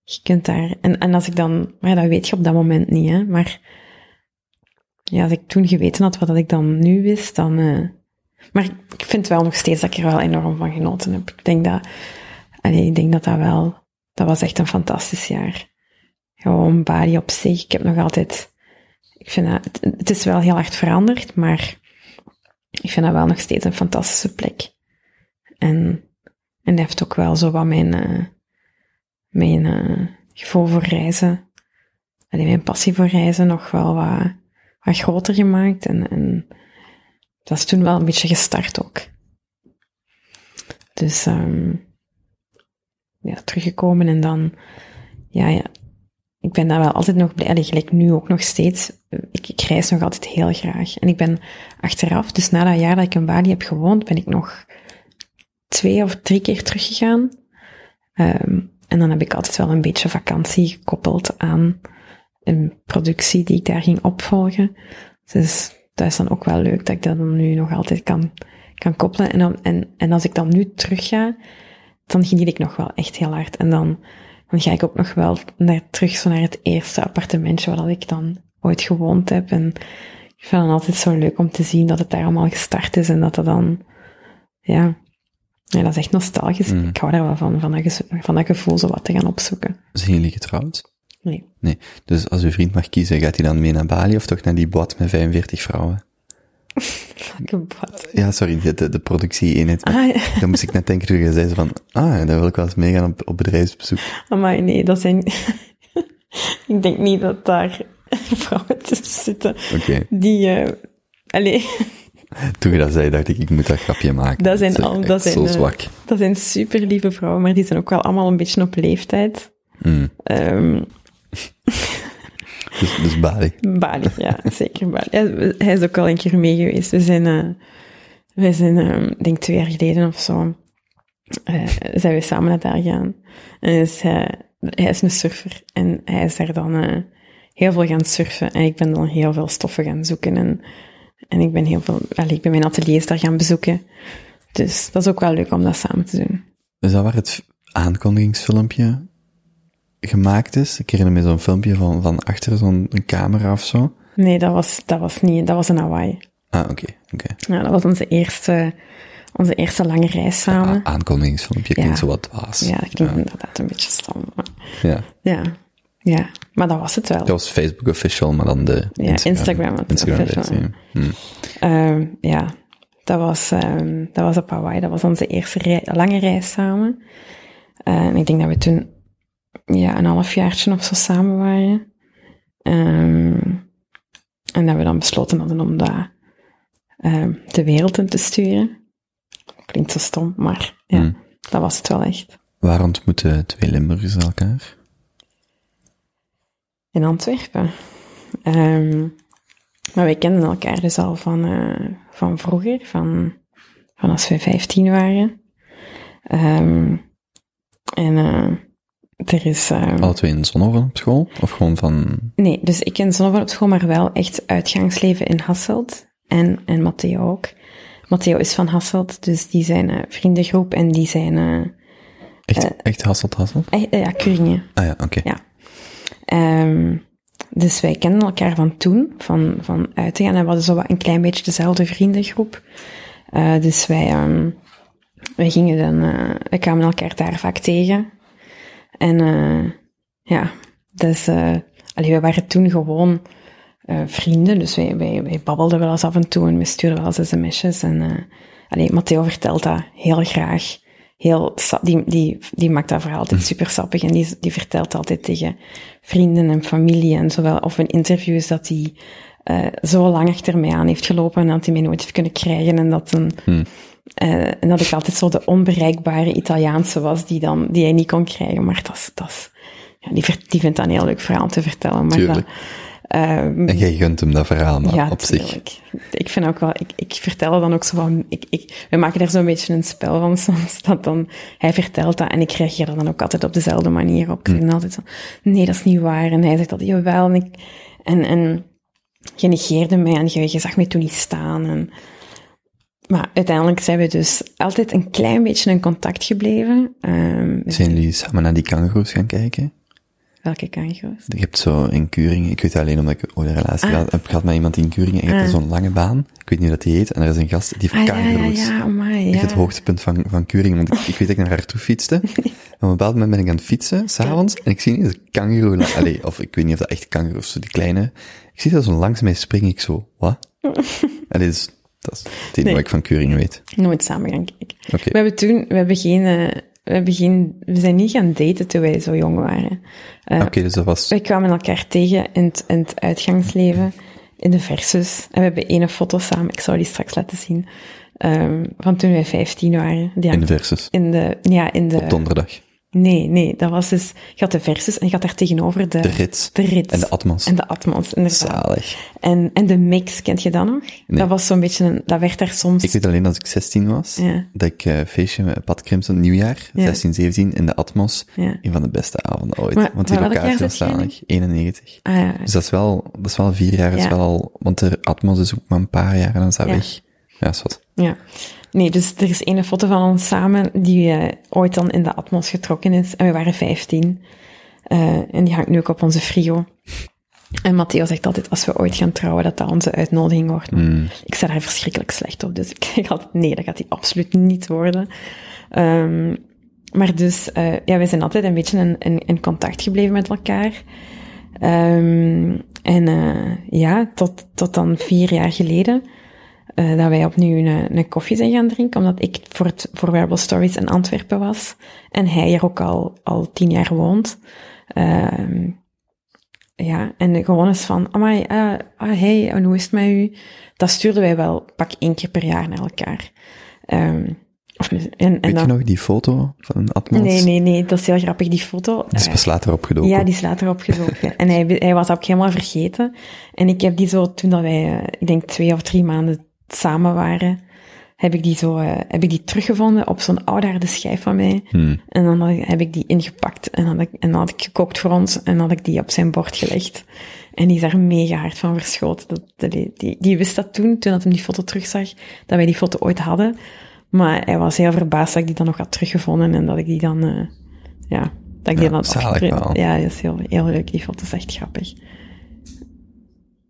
D: Je kunt daar, en, en als ik dan, maar ja, dat weet je op dat moment niet, hè, maar ja, als ik toen geweten had wat dat ik dan nu wist, dan, eh, maar ik vind wel nog steeds dat ik er wel enorm van genoten heb. Ik denk dat, allee, ik denk dat dat wel, dat was echt een fantastisch jaar. Gewoon Bali op zich. Ik heb nog altijd, ik vind dat, het, het is wel heel hard veranderd, maar ik vind dat wel nog steeds een fantastische plek. En, en heeft ook wel zo wat mijn, eh, mijn eh, gevoel voor reizen, allee, mijn passie voor reizen nog wel wat, wat groter gemaakt. En, en dat is toen wel een beetje gestart ook. Dus ehm teruggekomen en dan, ja, ja, ik ben daar wel altijd nog blij, allee, gelijk nu ook nog steeds, ik, ik reis nog altijd heel graag. En ik ben achteraf, dus na dat jaar dat ik in Bali heb gewoond, ben ik nog twee of drie keer teruggegaan. Ehm, en dan heb ik altijd wel een beetje vakantie gekoppeld aan een productie die ik daar ging opvolgen. Dus dat is dan ook wel leuk dat ik dat nu nog altijd kan, kan koppelen. En, dan, en, en als ik dan nu terug ga, dan geniet ik nog wel echt heel hard. En dan, dan ga ik ook nog wel naar, terug zo naar het eerste appartementje waar dat ik dan ooit gewoond heb. En ik vind het altijd zo leuk om te zien dat het daar allemaal gestart is en dat dat dan, ja, ja dat is echt nostalgisch.
C: Mm.
D: Ik hou daar wel van, van dat, gezo- van dat gevoel zo wat te gaan opzoeken.
C: Zijn jullie getrouwd?
D: Nee.
C: Nee. Dus als uw vriend mag kiezen, gaat hij dan mee naar Bali of toch naar die boot met 45 vrouwen? Ja, sorry, de, de, de productie-eenheid.
D: Ah, ja.
C: Dan moest ik net denken toen je zei van, ah, daar wil ik wel eens meegaan op, op bedrijfsbezoek.
D: Amai, nee, dat zijn... ik denk niet dat daar vrouwen tussen zitten
C: Oké.
D: die... eh allee,
C: Toen je dat zei, dacht ik, ik moet dat grapje maken.
D: Dat zijn
C: is
D: al-
C: echt
D: dat zijn,
C: zo
D: eh,
C: zwak.
D: dat zijn super lieve vrouwen, maar die zijn ook wel allemaal een beetje op leeftijd.
C: Mm.
D: Ehm,
C: Dus, dus Bali.
D: Bali, ja, zeker Bali. We- hij is ook al een keer mee geweest. We zijn, eh wij zijn, eh, ik denk twee jaar geleden of zo, eh, zijn we samen naar daar gegaan. En hij, is een surfer en hij is daar dan eh, heel veel gaan surfen. En ik ben dan heel veel stoffen gaan zoeken en, en ik ben heel veel, allee, ik ben mijn ateliers daar gaan bezoeken. Dus dat is ook wel leuk om dat samen te doen.
C: Is dat waar het aankondigingsfilmpje gemaakt is? Ik herinner me zo'n filmpje van, van achter zo'n camera of zo.
D: Nee, dat was, dat was niet, dat was in Hawaii.
C: Ah, oké, oké.
D: Ja, dat was onze eerste, onze eerste lange reis samen.
C: Ah, aankondigingsfilmpje klinkt
D: Ja.
C: zo wat dwaas.
D: Ja, dat klinkt inderdaad een beetje stom. maar-
C: Ja.
D: Ja, ja. Maar dat was het wel.
C: Dat was Facebook official, maar dan de
D: Ja, Instagram
C: Instagram
D: official.
C: versie. Hm.
D: Ehm, ja, dat was, ehm, dat was op Hawaii. Dat was onze eerste lange reis samen. En ik denk dat we toen ja, een halfjaartje of zo samen waren. Ehm, en dat we dan besloten hadden om dat ehm, de wereld in te sturen. Klinkt zo stom, maar ja,
C: Hm.
D: dat was het wel echt.
C: Waar ontmoeten twee Limburgers elkaar?
D: In Antwerpen. Ehm, maar wij kenden elkaar dus al van, eh, van vroeger, van, van als we 15 waren. En eh, er is... ehm,
C: Alle twee in Zonhoven op school? Of gewoon van...
D: Nee, dus ik ken Zonneval op school, maar wel echt uitgangsleven in Hasselt. En, en Matteo ook. Matteo is van Hasselt, dus die zijn eh, vriendengroep en die zijn... eh,
C: Echt, echt Hasselt Hasselt?
D: eh, ja, Kuringen.
C: Ah ja, oké.
D: Ja. Ehm, dus wij kennen elkaar van toen, van, van uit te gaan. En we hadden zo wat een klein beetje dezelfde vriendengroep. Eh, dus wij, wij gingen dan, eh, wij kwamen elkaar daar vaak tegen. En eh, ja, dus, allee, wij waren toen gewoon eh, vrienden. Dus wij, wij, wij babbelden wel eens af en toe en we stuurden wel eens sms'jes. En allee, Matteo vertelt dat heel graag. Heel, die, die, die maakt dat verhaal altijd super sappig en die, die vertelt altijd tegen vrienden en familie en zowel, of in interviews dat hij zo lang achter mij aan heeft gelopen en dat hij mij nooit heeft kunnen krijgen en dat, een, eh, en dat ik altijd zo de onbereikbare Italiaanse was die, dan, die hij niet kon krijgen. Maar dat is, dat is, ja, die, vindt dat een heel leuk verhaal te vertellen. Maar
C: Tuurlijk.
D: dat, ehm,
C: En jij gunt hem dat verhaal maar
D: ja,
C: op zich.
D: tuurlijk. Ik vind ook wel, ik, ik vertel dan ook zo van, ik, ik, we maken daar zo'n beetje een spel van soms, dat dan, hij vertelt dat en ik reageer er dan ook altijd op dezelfde manier op. Ik zeg dan altijd zo, nee, dat is niet waar. En hij zegt altijd, jawel. En, ik, en, en je negeerde mij en je, je zag mij toen niet staan. En, maar uiteindelijk zijn we dus altijd een klein beetje in contact gebleven. Ehm,
C: Zijn jullie samen naar die kangoeroes gaan kijken?
D: Welke kango's?
C: Je hebt zo in Kuringen, ik weet het alleen omdat ik ooit een relatie
D: Ah.
C: heb gehad met iemand in Kuringen en je hebt
D: Ah.
C: zo'n lange baan. Ik weet niet hoe dat die heet. En er is een gast die
D: Ah,
C: heeft
D: ja, ja,
C: kangoeroes.
D: ja, amai,
C: Echt
D: ja.
C: het hoogtepunt van, van Kuringen, want ik, ik weet dat ik naar haar toe fietste. En op een bepaald moment ben ik aan het fietsen, s'avonds, en ik zie ineens een kangoeroe, allee, of ik weet niet of dat echt kangoeroe of zo, die kleine. Ik zie dat zo langs mij springen, ik zo, wat? Allee, dus, dat is het enige
D: Nee.
C: wat ik van Kuringen weet.
D: Nooit samen gaan kijken. We hebben toen, we hebben geen, eh, we hebben geen, we zijn niet gaan daten toen wij zo jong waren. Eh,
C: Oké, dus dat was,
D: Wij kwamen elkaar tegen in het, in het uitgangsleven, in de versus. En we hebben ene foto samen, ik zou die straks laten zien, ehm, van toen wij 15 waren. Die
C: in de versus.
D: in de, ja, in de,
C: Op donderdag.
D: Nee, nee, dat was dus, je had de versus en je had daar tegenover de,
C: De rits.
D: de rits.
C: En de atmos.
D: En de atmos, inderdaad.
C: Zalig.
D: En, en de mix, kent je dat nog?
C: Nee.
D: Dat was zo'n beetje, een, dat werd daar soms...
C: Ik weet alleen als ik 16 was,
D: Ja.
C: dat ik eh, feestje met Pat Crimson, nieuwjaar,
D: Ja.
C: 16, 17, in de Atmos,
D: Ja.
C: een van de beste avonden ooit.
D: Maar
C: want die locatie was zalig, 91.
D: Ah, ja.
C: Dus dat is wel, dat is wel vier jaar, is wel al, want de Atmos is ook maar een paar jaar en dan is dat
D: Ja.
C: weg. Ja, is wat.
D: Ja. Nee, dus er is ene foto van ons samen die eh, ooit dan in de atmos getrokken is. En we waren 15. Eh, en die hangt nu ook op onze frigo. En Matteo zegt altijd, als we ooit gaan trouwen, dat dat onze uitnodiging wordt. Maar
C: Mm.
D: Ik sta daar verschrikkelijk slecht op, dus ik zeg altijd, nee, dat gaat die absoluut niet worden. Ehm, maar dus, eh, ja, we zijn altijd een beetje in, in, in contact gebleven met elkaar. Ehm, en eh, ja, tot, tot dan vier jaar geleden, eh, dat wij opnieuw een, een koffie zijn gaan drinken, omdat ik voor, het, voor Wearable Stories in Antwerpen was. En hij hier ook al, al tien jaar woont. Ehm, ja, en gewoon eens van, amai, ah, hey, en hoe is het met u? Dat stuurden wij wel pak één keer per jaar naar elkaar. Ehm, Of, en, en
C: Weet je nog die foto van Atmos?
D: nee, nee, nee, dat is heel grappig, die foto.
C: Die is
D: eh,
C: pas later opgedoken.
D: Ja, die is later opgezogen. en hij, hij was ook helemaal vergeten. En ik heb die zo, toen dat wij, eh, ik denk twee of drie maanden samen waren, heb ik die zo, eh, heb ik die teruggevonden op zo'n oude schijf van mij.
C: Hmm.
D: En dan ik- heb ik die ingepakt en dan had ik, en dan had ik gekookt voor ons en dan had ik die op zijn bord gelegd. En die is daar mega hard van verschoten. Dat, die, die, die wist dat toen, toen dat hij die foto terugzag, dat wij die foto ooit hadden. Maar hij was heel verbaasd dat ik die dan nog had teruggevonden en dat ik die dan, eh, ja, dat ik die
C: Ja,
D: dan had. Ja, dat is heel, heel leuk. Die foto is echt grappig.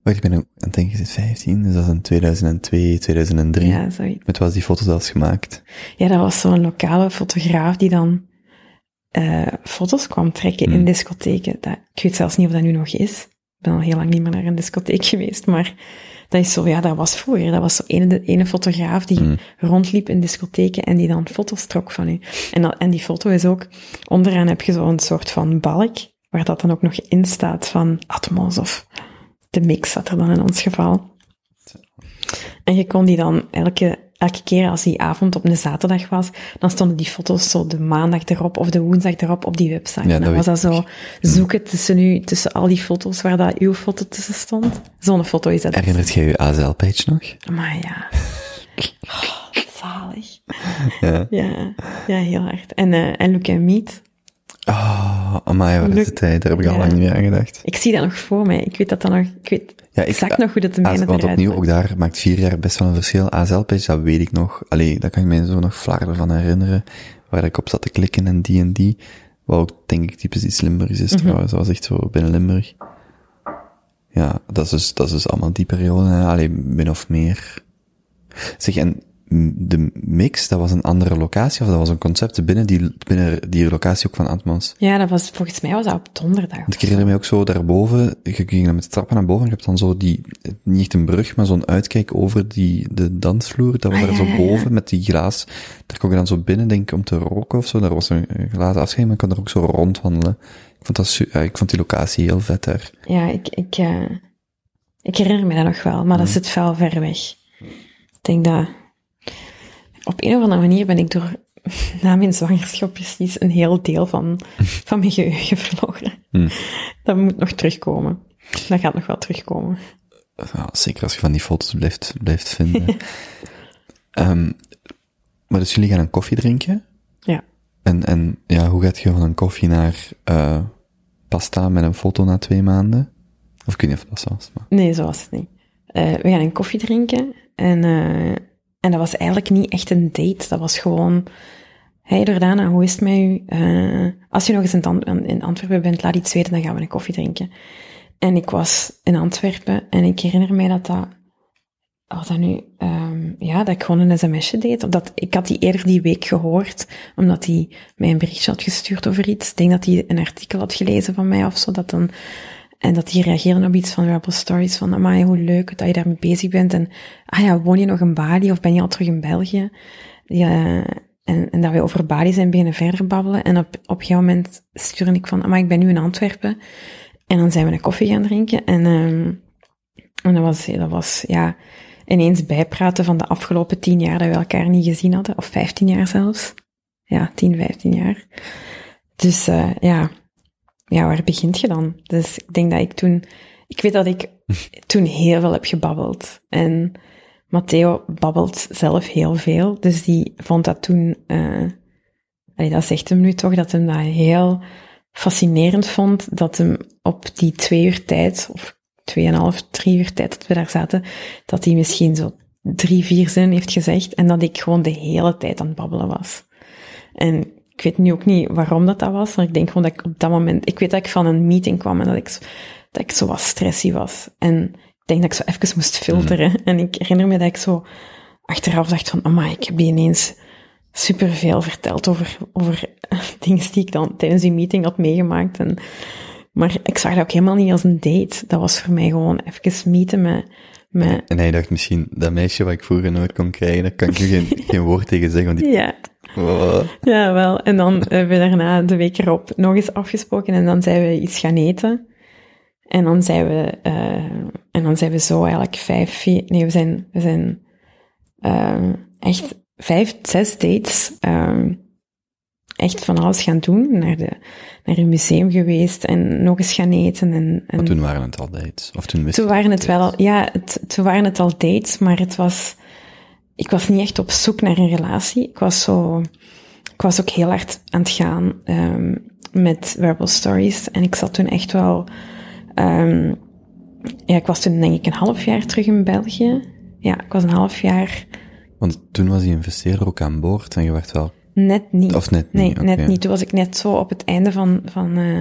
C: Wacht, ik ben ook aan het denken, is het 15? Dus dat is in 2002, 2003.
D: Ja, zoiets.
C: Met wat is die foto zelfs gemaakt?
D: Ja, dat was zo'n lokale fotograaf die dan eh, foto's kwam trekken in
C: Hmm.
D: discotheken. Dat, ik weet zelfs niet of dat nu nog is. Ik ben al heel lang niet meer naar een discotheek geweest, maar dat is zo, ja, dat was vroeger. Dat was zo ene, de ene fotograaf die
C: Hmm.
D: rondliep in discotheken en die dan foto's trok van u. En, dat, en die foto is ook, onderaan heb je zo'n soort van balk, waar dat dan ook nog in staat van Atmos of de mix zat er dan in ons geval. En je kon die dan elke, elke keer als die avond op een zaterdag was, dan stonden die foto's zo de maandag erop of de woensdag erop op die website.
C: Ja,
D: dan
C: dat
D: was dat zo zoeken tussen, u, tussen al die foto's waar dat uw foto tussen stond. Zo'n foto is dat.
C: Herinnert jij je ASL-page nog?
D: Maar ja. Oh, zalig.
C: Ja.
D: Ja, ja, heel hard. En, eh en Look and Meet.
C: Oh, amai, wat is de tijd? Daar heb ik al lang niet meer aan gedacht.
D: Ik zie dat nog voor mij. Ik weet dat dan nog, ik weet
C: Ja, ik,
D: exact nog hoe dat de mijne
C: Ah, Want
D: eruit
C: opnieuw,
D: zag.
C: ook daar maakt vier jaar best wel een verschil. ASL-page, dat weet ik nog. Allee, daar kan ik mij zo nog vlaarder van herinneren. Waar ik op zat te klikken en die en die. Wat ook, denk ik, typisch iets Limburgs is
D: Mhm.
C: trouwens. Dat was echt zo binnen Limburg. Ja, dat is dus, dat is dus allemaal die periode. Allee, min of meer. Zeg, en de mix, dat was een andere locatie? Of dat was een concept binnen die, binnen die locatie ook van Atmos?
D: Ja, dat was, volgens mij was dat op donderdag.
C: Ik herinner me ook zo daarboven, je ging dan met de trappen naar boven en je hebt dan zo die, niet echt een brug, maar zo'n uitkijk over die, de dansvloer, dat was
D: Ah,
C: daar
D: ja,
C: zo
D: ja,
C: boven met die glaas. Daar kon je dan zo binnen, denk ik, om te roken of zo. Daar was een, glazen afscheid, maar ik kon er ook zo rondwandelen. Ik vond dat, ja, ik vond die locatie heel vet daar.
D: Ja, ik, ik, eh, ik herinner me dat nog wel, maar dat
C: Mhm.
D: zit wel ver weg. Ik denk dat op een of andere manier ben ik door na mijn zwangerschap precies een heel deel van, van mijn geheugen verloren.
C: Hmm.
D: Dat moet nog terugkomen. Dat gaat nog wel terugkomen.
C: Ja, zeker als je van die foto's blijft, blijft vinden. Ehm, maar dus jullie gaan een koffie drinken?
D: Ja.
C: En, en ja, hoe gaat je van een koffie naar eh, pasta met een foto na twee maanden? Of ik weet niet of dat was, maar...
D: Nee, zo was het niet. Eh, we gaan een koffie drinken en, eh, en dat was eigenlijk niet echt een date. Dat was gewoon, hey Jordana, hoe is het met u? Eh, als je nog eens in, Ant- in Antwerpen bent, laat iets weten, dan gaan we een koffie drinken. En ik was in Antwerpen en ik herinner mij dat dat, wat dat nu, ehm, ja, dat ik gewoon een sms'je deed. Of dat, ik had die eerder die week gehoord, omdat hij mij een berichtje had gestuurd over iets. Ik denk dat hij een artikel had gelezen van mij of zo, dat dan en dat die reageerden op iets van Rebel Stories, van, amai, hoe leuk dat je daarmee bezig bent. En, ah ja, woon je nog in Bali of ben je al terug in België? Ja, en, en dat we over Bali zijn beginnen verder babbelen. En op, op een gegeven moment stuurde ik van, amai, ik ben nu in Antwerpen. En dan zijn we een koffie gaan drinken. En, ehm en dat was, dat was, ja, ineens bijpraten van de afgelopen tien jaar dat we elkaar niet gezien hadden. Of vijftien jaar zelfs. Ja, tien, vijftien jaar. Dus, eh ja, ja, waar begint je dan? Dus ik denk dat ik toen, ik weet dat ik toen heel veel heb gebabbeld. En Matteo babbelt zelf heel veel, dus die vond dat toen, eh allee, dat zegt hem nu toch, dat hem dat heel fascinerend vond, dat hem op die twee uur tijd, of tweeënhalf, drie uur tijd dat we daar zaten, dat hij misschien zo drie, vier zinnen heeft gezegd, en dat ik gewoon de hele tijd aan het babbelen was. En ik weet nu ook niet waarom dat dat was, maar ik denk gewoon dat ik op dat moment, ik weet dat ik van een meeting kwam en dat ik, zo- dat ik zo wat stressy was. En ik denk dat ik zo even moest filteren. En ik herinner me dat ik zo achteraf dacht van, amai, ik heb die ineens superveel verteld over, over dingen die ik dan tijdens die meeting had meegemaakt. En, maar ik zag dat ook helemaal niet als een date. Dat was voor mij gewoon even meeten met, met
C: En hij dacht misschien, dat meisje wat ik vroeger nooit kon krijgen, daar kan ik nu geen, geen woord tegen zeggen, want die...
D: ja, Ja, wel. En dan hebben we daarna de week erop nog eens afgesproken en dan zijn we iets gaan eten. En dan zijn we, eh, en dan zijn we zo eigenlijk vijf, vier, nee, we zijn, we zijn, eh, echt vijf, zes dates ehm, echt van alles gaan doen. Naar, de, naar een museum geweest en nog eens gaan eten. En, en
C: Maar toen waren het al dates. Of toen wist
D: toen waren het wel, ja, het, toen waren het al dates, maar het was, ik was niet echt op zoek naar een relatie. Ik was zo, ik was ook heel hard aan het gaan ehm, met Rebel Stories en ik zat toen echt wel, ehm, ja, ik was toen denk ik een half jaar terug in België. Ja, ik was een half jaar,
C: Want toen was die investeerder ook aan boord en je werd wel...
D: net niet.
C: Of net
D: Nee,
C: niet, oké.
D: net niet. Toen was ik net zo op het einde van, van eh,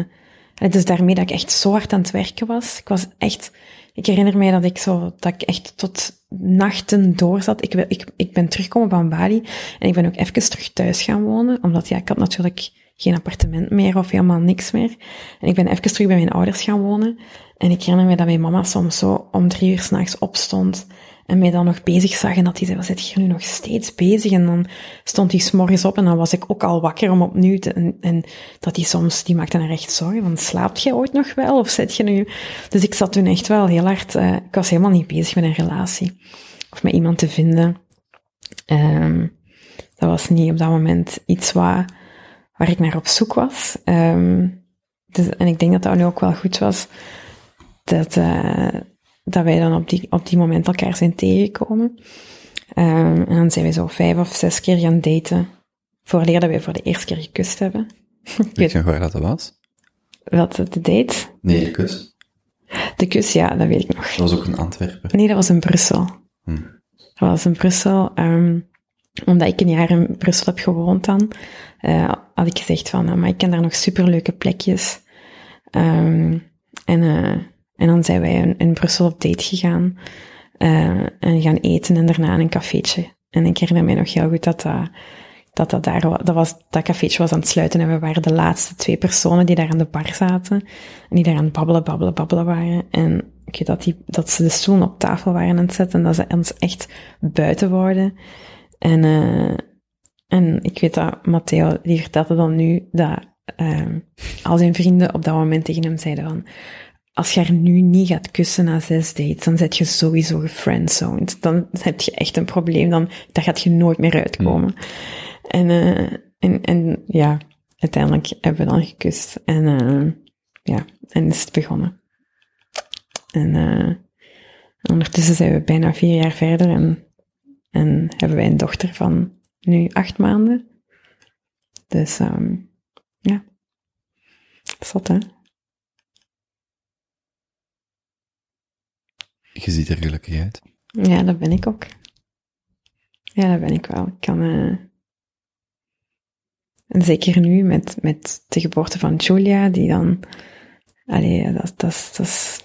D: het is daarmee dat ik echt zo hard aan het werken was. Ik was echt, ik herinner mij dat ik zo, dat ik echt tot nachten doorzat. Ik, wil- ik, ik ben teruggekomen van Bali en ik ben ook even terug thuis gaan wonen, omdat ja, ik had natuurlijk geen appartement meer of helemaal niks meer. En ik ben even terug bij mijn ouders gaan wonen. En ik herinner me dat mijn mama soms zo om drie uur s'nachts opstond en mij dan nog bezig zag en dat hij zei, wat zit je nu nog steeds bezig? En dan stond hij s'morgens op en dan was ik ook al wakker om opnieuw te, en, en dat hij soms, die maakte dan echt zorgen van, slaapt jij ooit nog wel? Of zit je nu? Dus ik zat toen echt wel heel hard, eh, ik was helemaal niet bezig met een relatie. Of met iemand te vinden. Ehm, dat was niet op dat moment iets waar, waar ik naar op zoek was. Ehm, dus, en ik denk dat dat nu ook wel goed was, dat, eh, dat wij dan op die, op die moment elkaar zijn tegengekomen. Ehm, en dan zijn we zo vijf of zes keer gaan daten, vooraleer dat wij voor de eerste keer gekust hebben.
C: Weet je nog waar dat was?
D: wat de date?
C: Nee, de kus.
D: De kus, ja, dat weet ik nog.
C: Dat was ook in Antwerpen.
D: Nee, dat was in Brussel.
C: Hm.
D: Dat was in Brussel. ehm, omdat ik een jaar in Brussel heb gewoond dan, eh, had ik gezegd van, eh, maar ik ken daar nog superleuke plekjes. Ehm, en, eh, en dan zijn wij in, Brussel op date gegaan. eh, en gaan eten en daarna in een cafeetje. En ik herinner mij nog heel goed dat dat, dat, daar dat was, dat cafeetje was aan het sluiten en we waren de laatste twee personen die daar aan de bar zaten. En die daar aan het babbelen, babbelen, babbelen waren. En ik dat, die, dat ze de stoelen op tafel waren aan het zetten en dat ze ons echt buiten wouden. En, eh, en ik weet dat Matteo, die vertelde dan nu dat eh, al zijn vrienden op dat moment tegen hem zeiden van als je haar nu niet gaat kussen na zes dates, dan zet je sowieso gefriendzoned. Dan heb je echt een probleem, dan, daar gaat je nooit meer uitkomen. En, eh, en, en ja, uiteindelijk hebben we dan gekust. En eh, ja, en is het begonnen. En eh, ondertussen zijn we bijna vier jaar verder en, en hebben wij een dochter van nu acht maanden. Dus ehm ja, zot hè?
C: Je ziet er gelukkig uit.
D: Ja, dat ben ik ook. Ja, dat ben ik wel. Ik kan, eh, en zeker nu met, met de geboorte van Julia, die dan, allee, dat, dat, is- dat is,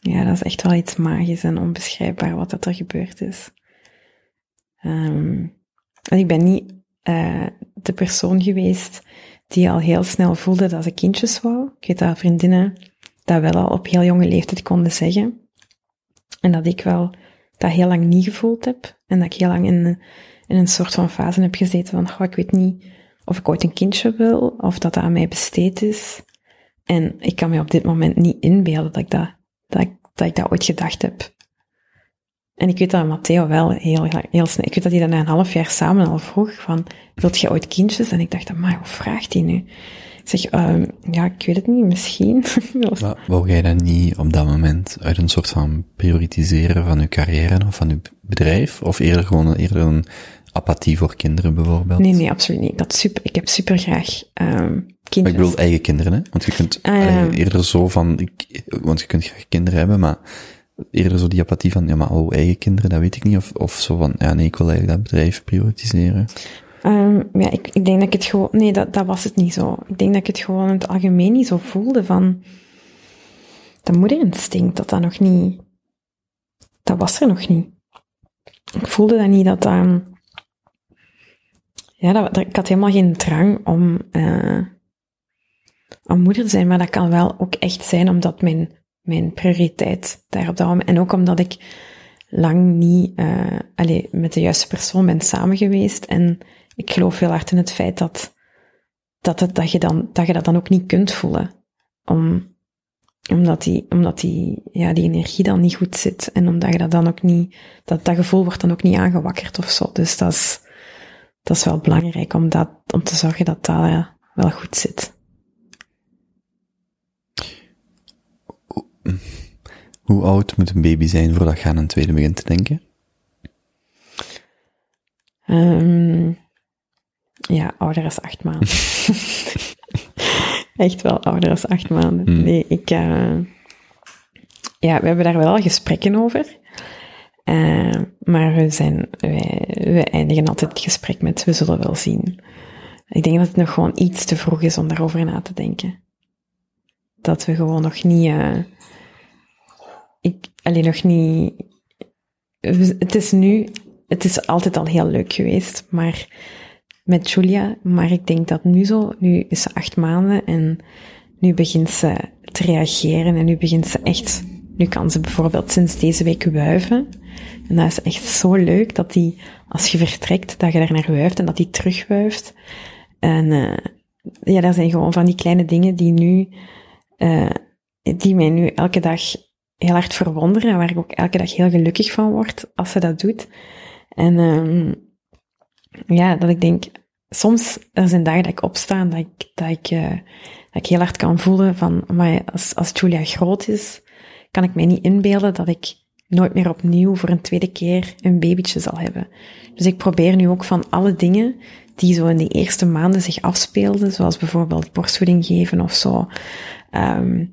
D: ja, dat is echt wel iets magisch en onbeschrijfbaar wat dat er gebeurd is. Ehm, ik ben niet eh, de persoon geweest die al heel snel voelde dat ze kindjes wou. Ik weet dat vriendinnen dat wel al op heel jonge leeftijd konden zeggen. En dat ik wel dat heel lang niet gevoeld heb. En dat ik heel lang in, in een soort van fase heb gezeten van, ik weet niet of ik ooit een kindje wil, of dat dat aan mij besteed is. En ik kan me op dit moment niet inbeelden dat ik dat, dat, dat, ik dat ooit gedacht heb. En ik weet dat Matteo wel heel, heel snel, ik weet dat hij dat na een half jaar samen al vroeg van, wilt je ooit kindjes? En ik dacht, maar hoe vraagt hij nu? Zeg, ehm, ja, ik weet het niet, misschien.
C: Maar wou jij dat niet op dat moment uit een soort van prioritiseren van je carrière of van je bedrijf? Of eerder gewoon eerder een apathie voor kinderen bijvoorbeeld?
D: Nee, nee, absoluut niet. Dat super, ik heb super graag ehm
C: Maar
D: kindjes.
C: ik bedoel eigen kinderen, hè? Want je kunt
D: Ah,
C: allee, eerder zo van, ik, want je kunt graag kinderen hebben, maar eerder zo die apathie van, ja, maar oh, eigen kinderen, dat weet ik niet. Of, of zo van, ja, nee, ik wil eigenlijk dat bedrijf prioritiseren.
D: Ehm, ja, ik, ik denk dat ik het gewoon... Nee, dat, dat was het niet zo. Ik denk dat ik het gewoon in het algemeen niet zo voelde van... Dat moederinstinct, dat dat nog niet... Dat was er nog niet. Ik voelde dat niet, dat dat... Ja, dat, ik had helemaal geen drang om... eh om moeder te zijn, maar dat kan wel ook echt zijn omdat mijn, mijn prioriteit daar op dat moment... En ook omdat ik lang niet allee, met de juiste persoon ben samen geweest. En ik geloof heel hard in het feit dat, dat, het, dat, je dan, dat je dat dan ook niet kunt voelen. Om, Omdat die, omdat die, ja, die energie dan niet goed zit. En omdat je dat dan ook niet, dat, dat gevoel wordt dan ook niet aangewakkerd of zo. Dus dat is, dat is wel belangrijk om dat, om te zorgen dat dat wel goed zit.
C: Hoe oud moet een baby zijn voordat je aan een tweede begint te denken?
D: Ehm ja, ouder dan acht maanden. Echt wel ouder dan acht maanden.
C: Hmm.
D: Nee, ik, eh, ja, we hebben daar wel gesprekken over. Eh, maar we zijn, wij, we eindigen altijd het gesprek met, we zullen wel zien. Ik denk dat het nog gewoon iets te vroeg is om daarover na te denken. Dat we gewoon nog niet, eh, ik, alleen nog niet, het is nu, het is altijd al heel leuk geweest, maar met Julia, maar ik denk dat nu zo, nu is ze acht maanden en nu begint ze te reageren en nu begint ze echt, nu kan ze bijvoorbeeld sinds deze week wuiven. En dat is echt zo leuk dat die, als je vertrekt, dat je daar naar wuift en dat die terugwuift. En eh, ja, dat zijn gewoon van die kleine dingen die nu, eh, die mij nu elke dag heel hard verwonderen en waar ik ook elke dag heel gelukkig van word als ze dat doet. En ehm ja, dat ik denk, soms, er zijn dagen dat ik opsta en dat ik, dat ik, eh, dat ik heel hard kan voelen van, maar als, als Julia groot is, kan ik mij niet inbeelden dat ik nooit meer opnieuw voor een tweede keer een babytje zal hebben. Dus ik probeer nu ook van alle dingen die zo in de eerste maanden zich afspeelden, zoals bijvoorbeeld borstvoeding geven of zo, ehm,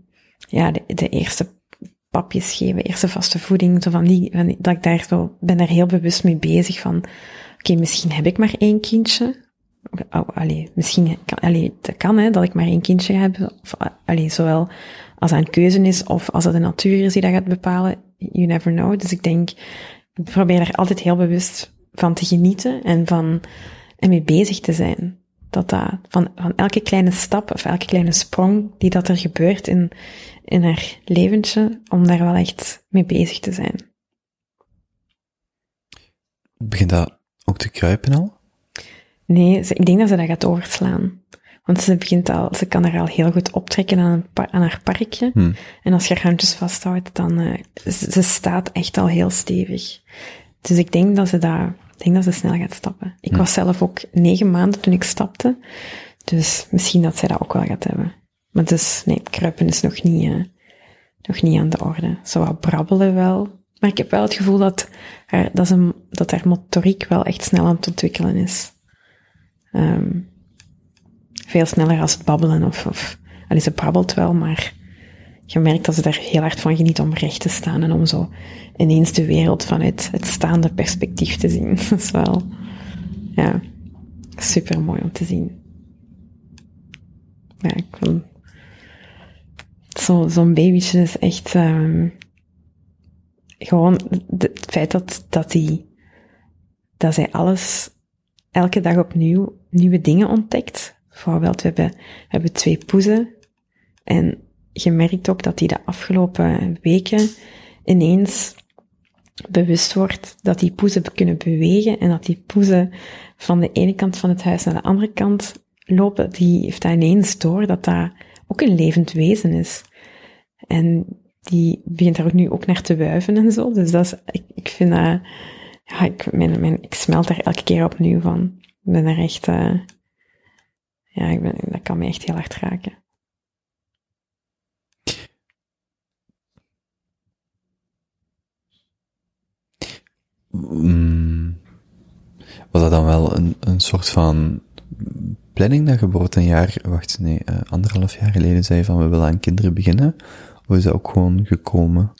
D: ja, de, de eerste papjes geven, eerste vaste voeding, zo van die, van die- dat ik daar zo, ben daar heel bewust mee bezig van, oké, misschien heb ik maar één kindje. Oh, allee, misschien, kan, allee, dat kan hè, dat ik maar één kindje heb. Of, zowel als dat een keuze is, of als het de natuur is die dat gaat bepalen. You never know. Dus ik denk, ik probeer daar altijd heel bewust van te genieten en van, en mee bezig te zijn. Dat dat, van, van elke kleine stap of elke kleine sprong die dat er gebeurt in, in haar leventje, om daar wel echt mee bezig te zijn.
C: Begint dat ook te kruipen al?
D: Nee, ze, ik denk dat ze dat gaat overslaan. Want ze begint al, ze kan er al heel goed optrekken aan, aan haar parkje.
C: Hmm.
D: En als je haar handjes vasthoudt, dan, eh, ze, ze staat echt al heel stevig. Dus ik denk dat ze daar, ik denk dat ze snel gaat stappen. Ik was zelf ook negen maanden toen ik stapte. Dus misschien dat zij dat ook wel gaat hebben. Maar dus, nee, kruipen is nog niet, eh, nog niet aan de orde. Zo wat brabbelen wel. Maar ik heb wel het gevoel dat haar, dat, ze, dat haar motoriek wel echt snel aan het ontwikkelen is. Ehm, veel sneller als het babbelen of, of allee, ze brabbelt wel, maar je merkt dat ze daar heel hard van geniet om recht te staan en om zo ineens de wereld vanuit het staande perspectief te zien. Dat is wel, ja, super mooi om te zien. Ja, ik vind, zo, zo'n babytje is echt, ehm, gewoon het feit dat, dat die, dat zij alles elke dag opnieuw nieuwe dingen ontdekt. Bijvoorbeeld, we hebben, we hebben twee poezen. En je merkt ook dat die de afgelopen weken ineens bewust wordt dat die poezen kunnen bewegen en dat die poezen van de ene kant van het huis naar de andere kant lopen. Die heeft dat ineens door dat dat ook een levend wezen is. En die begint daar ook nu ook naar te wuiven en zo. Dus dat is, ik, ik vind ja, ik, mijn, ik smelt daar elke keer opnieuw van. Ik ben er echt, eh, ja, ik ben, dat kan me echt heel hard raken.
C: Mm. Was dat dan wel een, een soort van planning dat je bijvoorbeeld een jaar, wacht, nee, eh, anderhalf jaar geleden zei van we willen aan kinderen beginnen? Of is dat ook gewoon gekomen?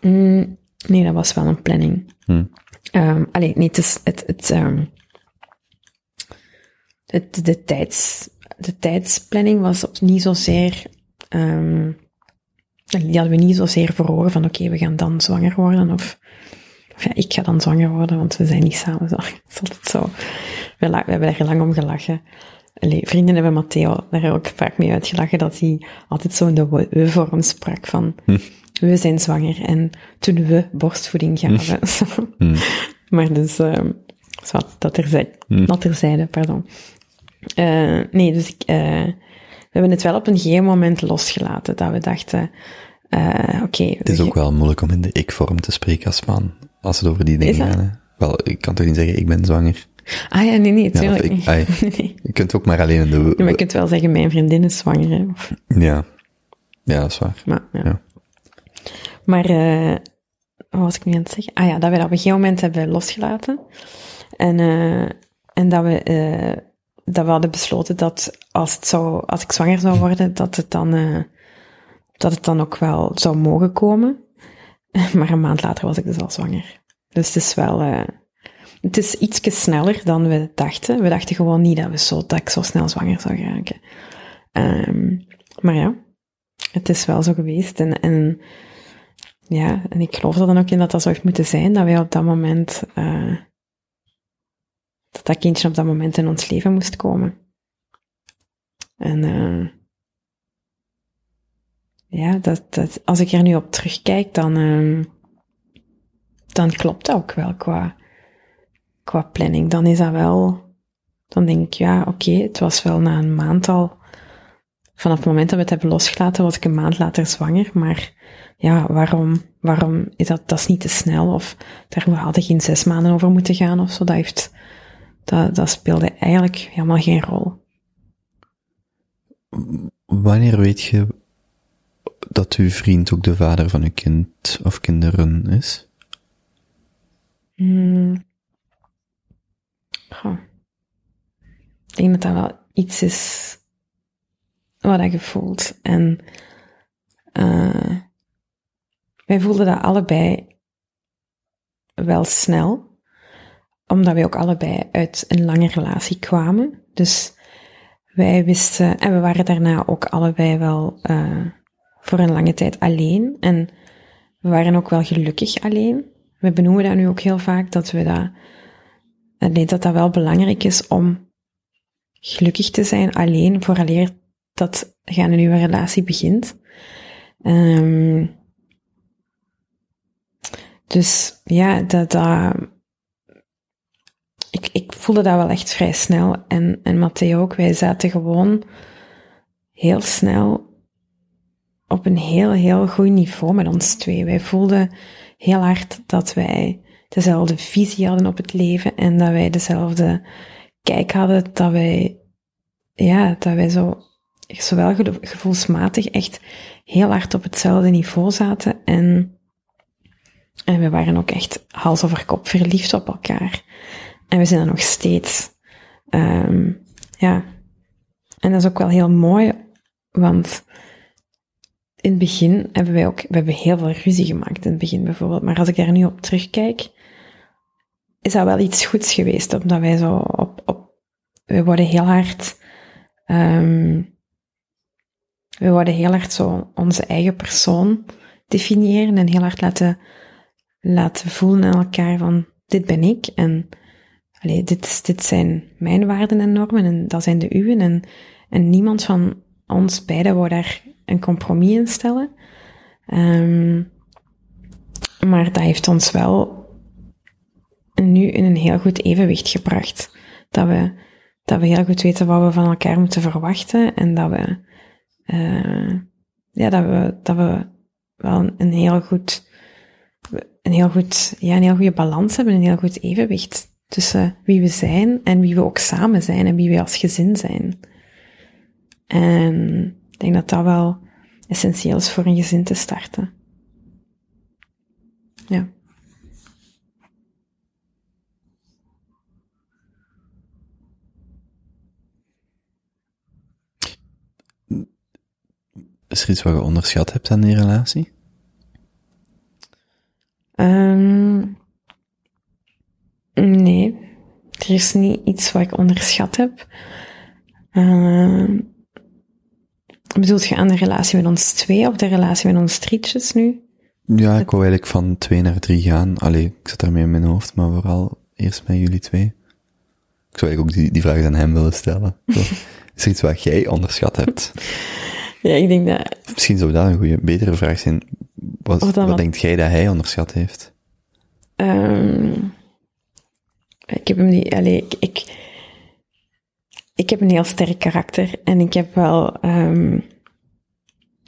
D: Mm, nee, dat was wel een planning.
C: Hm.
D: Ehm, allee, nee, het is het, het, ehm, het, de, tijds, de tijdsplanning was op niet zozeer, ehm, die hadden we niet zozeer voor ogen van oké, we gaan dan zwanger worden of, of ja, ik ga dan zwanger worden, want we zijn niet samen is altijd zo. We, we hebben daar lang om gelachen. Allee, vrienden hebben Matteo daar ook vaak mee uitgelachen dat hij altijd zo in de we- we-vorm sprak van we zijn zwanger en toen we borstvoeding gaven. Maar dus, ehm zo, dat terzijde, dat terzijde, pardon. Eh, nee, dus ik, eh, hebben het wel op een gegeven moment losgelaten, dat we dachten, eh oké.
C: Het is ook wel moeilijk om in de ik-vorm te spreken als man, als het over die dingen gaat. Wel, ik kan toch niet zeggen, ik ben zwanger.
D: Ah ja, nee, nee,
C: Ja, of
D: tuurlijk
C: ik,
D: niet.
C: ai,
D: nee.
C: je kunt ook maar alleen in de...
D: Ja, maar je kunt wel zeggen, mijn vriendin is zwanger, hè. Of-
C: Ja. Ja, dat is waar.
D: Maar, ja.
C: Ja.
D: Maar, eh, wat was ik nu aan het zeggen? Ah ja, dat we dat op een gegeven moment hebben losgelaten. En, eh, en dat we, eh, dat we hadden besloten dat als, het zou, als ik zwanger zou worden, dat het dan, dat het dan ook wel zou mogen komen. Maar een maand later was ik dus al zwanger. Dus het is wel, het is ietsje sneller dan we dachten. We dachten gewoon niet dat, we zo, dat ik zo snel zwanger zou raken. Ehm, maar ja, het is wel zo geweest. En, en ja, en ik geloof er dan ook in dat dat zo heeft moeten zijn, dat wij op dat moment, eh, dat dat kindje op dat moment in ons leven moest komen. En eh, ja, dat, dat, als ik er nu op terugkijk, dan, eh, dan klopt dat ook wel qua, qua planning. Dan is dat wel, dan denk ik, ja, oké, het was wel na een maand al vanaf het moment dat we het hebben losgelaten, was ik een maand later zwanger. Maar ja, waarom, waarom is dat, dat is niet te snel? Of daar hadden geen zes maanden over moeten gaan of zo. Dat heeft, dat, dat speelde eigenlijk helemaal geen rol.
C: Wanneer weet je dat uw vriend ook de vader van uw kind of kinderen is?
D: Hmm. Ik denk dat dat wel iets is wat je voelt. En eh, wij voelden dat allebei wel snel, omdat wij ook allebei uit een lange relatie kwamen. Dus wij wisten, en we waren daarna ook allebei wel eh, voor een lange tijd alleen. En we waren ook wel gelukkig alleen. We benoemen dat nu ook heel vaak, dat we dat, nee, dat dat wel belangrijk is om gelukkig te zijn alleen, vooraleer dat je een nieuwe relatie begint. Ehm, dus ja, dat, dat, ik, ik voelde dat wel echt vrij snel. En, en Matteo ook, wij zaten gewoon heel snel op een heel, heel goed niveau met ons twee. Wij voelden heel hard dat wij dezelfde visie hadden op het leven en dat wij dezelfde kijk hadden, dat wij, ja, dat wij zo, zowel ge- gevoelsmatig echt heel hard op hetzelfde niveau zaten en, en we waren ook echt hals over kop verliefd op elkaar. En we zijn er nog steeds. Ehm, ja. En dat is ook wel heel mooi, want in het begin hebben wij ook, we hebben heel veel ruzie gemaakt in het begin bijvoorbeeld. Maar als ik daar nu op terugkijk, is dat wel iets goeds geweest, omdat wij zo op, op we worden heel hard, ehm, we worden heel hard zo onze eigen persoon definiëren en heel hard laten, laten voelen aan elkaar van, dit ben ik en allee, dit, dit zijn mijn waarden en normen en dat zijn de uwen en, en niemand van ons beiden wou daar een compromis in stellen. Ehm, maar dat heeft ons wel nu in een heel goed evenwicht gebracht. Dat we, dat we heel goed weten wat we van elkaar moeten verwachten en dat we, eh, ja, dat we, dat we wel een, heel goed, een heel goed, ja, een heel goede balans hebben, een heel goed evenwicht tussen wie we zijn en wie we ook samen zijn en wie we als gezin zijn. En ik denk dat dat wel essentieel is voor een gezin te starten. Ja.
C: Is er iets wat je onderschat hebt aan die relatie?
D: Ehm, nee, er is niet iets wat ik onderschat heb. Ehm bedoelt je aan de relatie met ons twee of de relatie met ons drietjes nu?
C: Ja, ik wou eigenlijk van twee naar drie gaan. Allee, ik zat daarmee in mijn hoofd, maar vooral eerst met jullie twee. Ik zou eigenlijk ook die, die vraag aan hem willen stellen. Is er iets wat jij onderschat hebt?
D: Ja, ik denk dat
C: Misschien zou dat een goede, betere vraag zijn. Wat, wat
D: wat-
C: denkt jij dat hij onderschat heeft?
D: Ehm, ik heb hem niet, allee, ik, ik, ik heb een heel sterk karakter en ik heb wel ehm,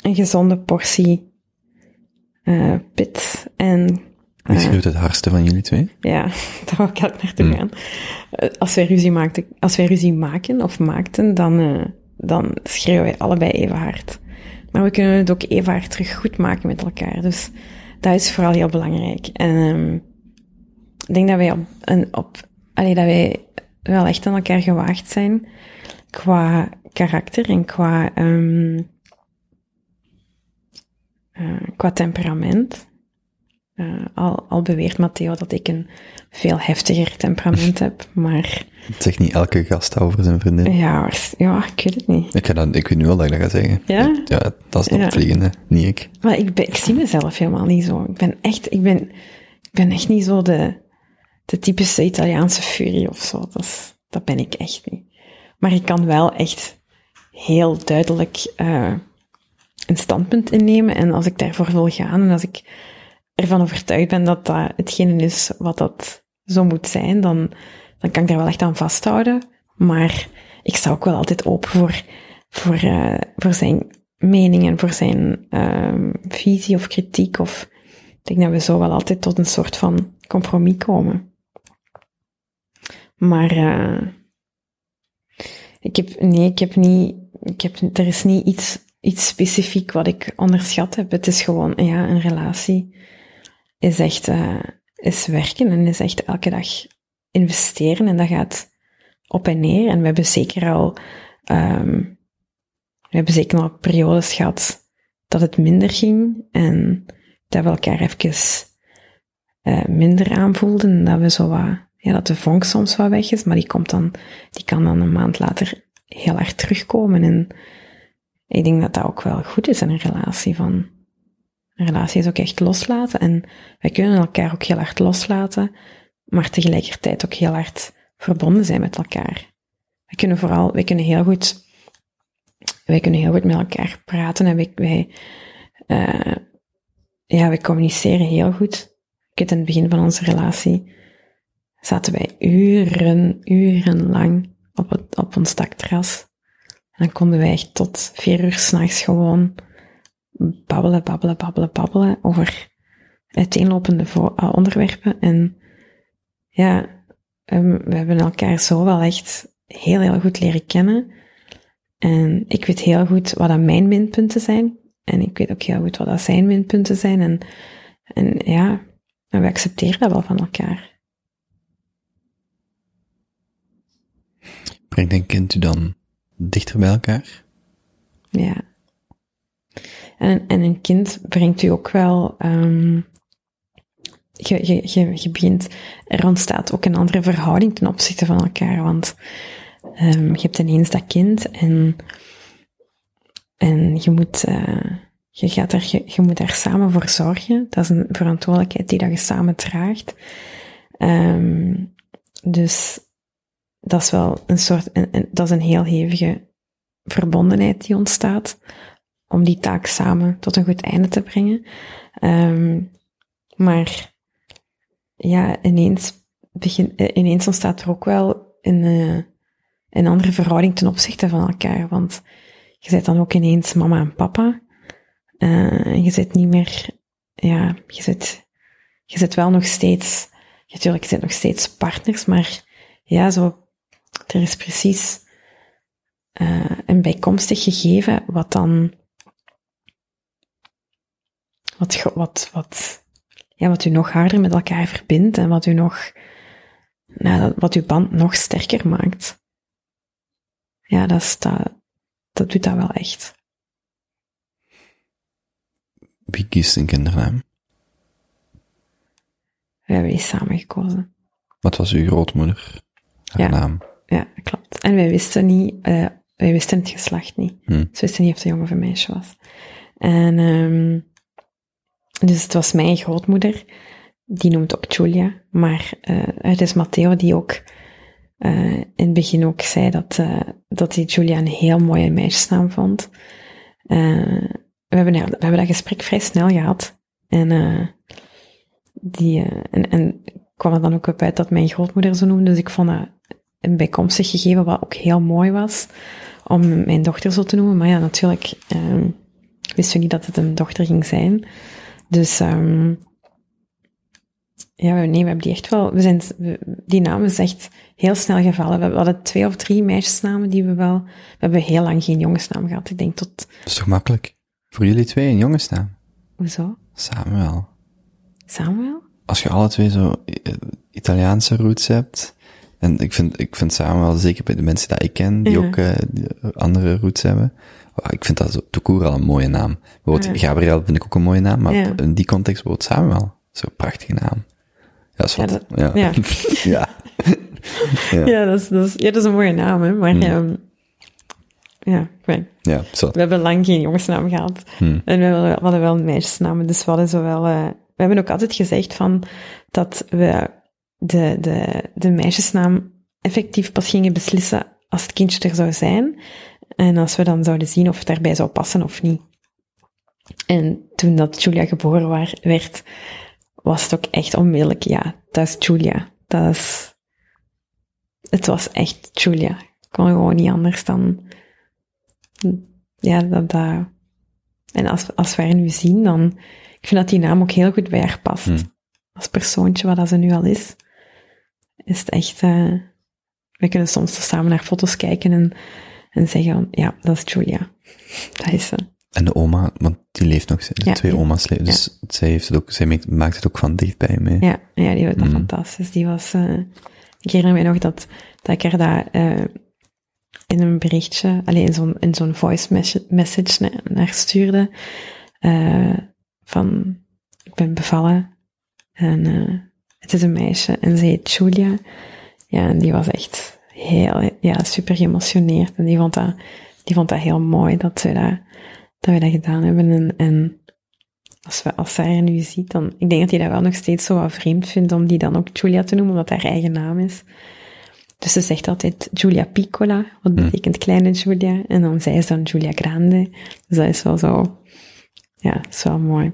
D: een gezonde portie eh, pit en
C: Wie
D: eh,
C: schreeuwt het hardste van jullie twee?
D: ja, daar wil ik ook naartoe
C: Hmm.
D: gaan. Eh, Als wij ruzie, maakten, als wij ruzie maken of maakten, dan, eh, dan schreeuwen wij allebei even hard. Maar we kunnen het ook even hard terug goed maken met elkaar. Dus dat is vooral heel belangrijk. En ehm, ik denk dat wij op, een, op allee, dat wij wel echt aan elkaar gewaagd zijn qua karakter en qua, ehm, eh, qua temperament. Eh, al, al beweert Matteo dat ik een veel heftiger temperament heb, maar
C: Het zegt niet elke gast over zijn vriendin.
D: ja, ja, ik weet het niet.
C: Ik, ga dat, ik weet nu wel dat ik dat ga zeggen.
D: Ja?
C: Ja, dat is de
D: Ja.
C: niet ik.
D: Maar ik, ben, ik zie mezelf helemaal niet zo. Ik ben echt, ik ben, ik ben echt niet zo de, de typische Italiaanse furie of zo. Dat, is, dat ben ik echt niet. Maar ik kan wel echt heel duidelijk eh, een standpunt innemen. En als ik daarvoor wil gaan en als ik ervan overtuigd ben dat dat hetgene is wat dat zo moet zijn, dan, dan kan ik daar wel echt aan vasthouden. Maar ik sta ook wel altijd open voor, voor, eh, voor zijn mening en voor zijn ehm, visie of kritiek. Of ik denk dat we zo wel altijd tot een soort van compromis komen. Maar eh, ik heb, nee, ik heb niet, ik heb, er is niet iets, iets specifiek wat ik onderschat heb. Het is gewoon, ja, een relatie is echt, eh, is werken en is echt elke dag investeren en dat gaat op en neer. En we hebben zeker al, ehm, we hebben zeker al periodes gehad dat het minder ging en dat we elkaar even eh, minder aanvoelden en dat we zo wat, ja, dat de vonk soms wat weg is, maar die komt dan, die kan dan een maand later heel hard terugkomen. En ik denk dat dat ook wel goed is in een relatie van, een relatie is ook echt loslaten. En wij kunnen elkaar ook heel hard loslaten, maar tegelijkertijd ook heel hard verbonden zijn met elkaar. We kunnen vooral, wij kunnen heel goed, wij kunnen heel goed met elkaar praten en wij, wij eh, ja, we communiceren heel goed. Ik weet, in het begin van onze relatie zaten wij uren, urenlang op, het, op ons dakterras. En dan konden wij echt tot vier uur s'nachts gewoon babbelen, babbelen, babbelen, babbelen over uiteenlopende eh, onderwerpen. En ja, ehm, we hebben elkaar zo wel echt heel, heel goed leren kennen. En ik weet heel goed wat dat mijn minpunten zijn. En ik weet ook heel goed wat dat zijn minpunten zijn. En, en ja, we accepteren dat wel van elkaar.
C: Brengt een kind u dan dichter bij elkaar?
D: Ja. En, en een kind brengt u ook wel. ehm je, je, je, je begint, er ontstaat ook een andere verhouding ten opzichte van elkaar. Want ehm, je hebt ineens dat kind en, en je moet. eh, je, gaat er, je, je moet daar samen voor zorgen. Dat is een verantwoordelijkheid die dat je samen draagt. Ehm, dus dat is wel een soort, een- dat is een heel hevige verbondenheid die ontstaat om die taak samen tot een goed einde te brengen. Ehm, maar ja, ineens, begin, eh, ineens ontstaat er ook wel een, eh, een andere verhouding ten opzichte van elkaar. Want je bent dan ook ineens mama en papa. En je zit niet meer, ja, je zit, je zit wel nog steeds, natuurlijk, je zit nog steeds partners, maar ja, zo, er is precies een bijkomstig gegeven wat dan, wat, wat, wat, ja, wat u nog harder met elkaar verbindt en wat u nog, nou, wat uw band nog sterker maakt. Ja, dat, is, dat, dat doet dat wel echt.
C: Wie kiest een kindernaam?
D: We hebben die samen gekozen.
C: Wat was uw grootmoeder? Haar
D: Ja.
C: naam?
D: Ja, klopt. En wij wisten niet, eh, wij wisten het geslacht niet.
C: Hm.
D: Dus we wisten niet of het een jongen of een meisje was. En ehm dus het was mijn grootmoeder, die noemt ook Julia, maar eh, het is Matteo die ook eh, in het begin ook zei dat, eh, dat hij Julia een heel mooie meisjesnaam vond. We, hebben, we hebben dat gesprek vrij snel gehad. En, die, en, kwam er dan ook op uit dat mijn grootmoeder zo noemde, dus ik vond dat een bijkomstig gegeven wat ook heel mooi was om mijn dochter zo te noemen. Maar ja, natuurlijk ehm wisten we niet dat het een dochter ging zijn. Dus ehm ja, nee, we hebben die echt wel... We zijn, we- die naam is echt heel snel gevallen. We hadden twee of drie meisjesnamen die we wel... We hebben heel lang geen jongensnaam gehad. Ik denk tot...
C: Dat is toch makkelijk? Voor jullie twee een jongensnaam?
D: Hoezo?
C: Samuel.
D: Samuel?
C: Als je alle twee zo eh, Italiaanse roots hebt, en ik vind, ik vind Samuel, zeker bij de mensen die ik ken, die ook die andere roots hebben, ik vind dat zo toekoer al een mooie naam. Bijvoorbeeld
D: Ja.
C: Gabriel vind ik ook een mooie naam, maar
D: Ja.
C: in die context bijvoorbeeld Samuel, zo'n prachtige naam. Ja, is
D: Ja,
C: wat.
D: dat-
C: Ja.
D: ja.
C: ja. Ja.
D: Ja, dat is, dat is, ja, dat is een mooie naam, hè. Maar
C: Hmm.
D: ehm, ja, ik weet-
C: Ja, zo.
D: we hebben lang geen jongensnaam gehad.
C: Hmm.
D: En we hadden, we hadden wel meisjesnamen, dus we hadden zo wel... eh, we hebben ook altijd gezegd van dat we de, de, de meisjesnaam effectief pas gingen beslissen als het kindje er zou zijn. En als we dan zouden zien of het daarbij zou passen of niet. En toen dat Julia geboren werd, was het ook echt onmiddellijk, ja, dat is Julia. Dat is... Het was echt Julia. Ik kon gewoon niet anders dan... Ja, dat... dat en als, als we haar nu zien, dan... Ik vind dat die naam ook heel goed bij haar past.
C: Hmm.
D: Als persoontje, wat dat ze nu al is. Is het echt... eh, we kunnen soms samen naar foto's kijken en, en zeggen van, ja, dat is Julia. Dat is ze.
C: En de oma, want die leeft nog, de
D: Ja,
C: twee
D: ja.
C: oma's leven, dus zij heeft het ook, zij maakt- het ook van dichtbij mee.
D: Ja, ja die was
C: Mm.
D: fantastisch. Die was, eh, ik herinner me nog dat, dat ik haar daar eh, in een berichtje, alleen in zo'n, in zo'n voice mes- message naar, naar stuurde, eh, van, ik ben bevallen en het is een meisje en ze heet Julia. Ja, en die was echt heel, ja, super geëmotioneerd en die vond dat, die vond dat heel mooi dat we dat, dat we dat gedaan hebben en, en als, we, als zij haar nu ziet, dan... Ik denk dat hij dat wel nog steeds zo wat vreemd vindt om die dan ook Julia te noemen, omdat haar eigen naam is. Dus ze zegt altijd Giulia Piccola, wat betekent kleine Julia. En dan zij is dan Giulia Grande. Dus dat is wel zo... Ja, dat is wel mooi.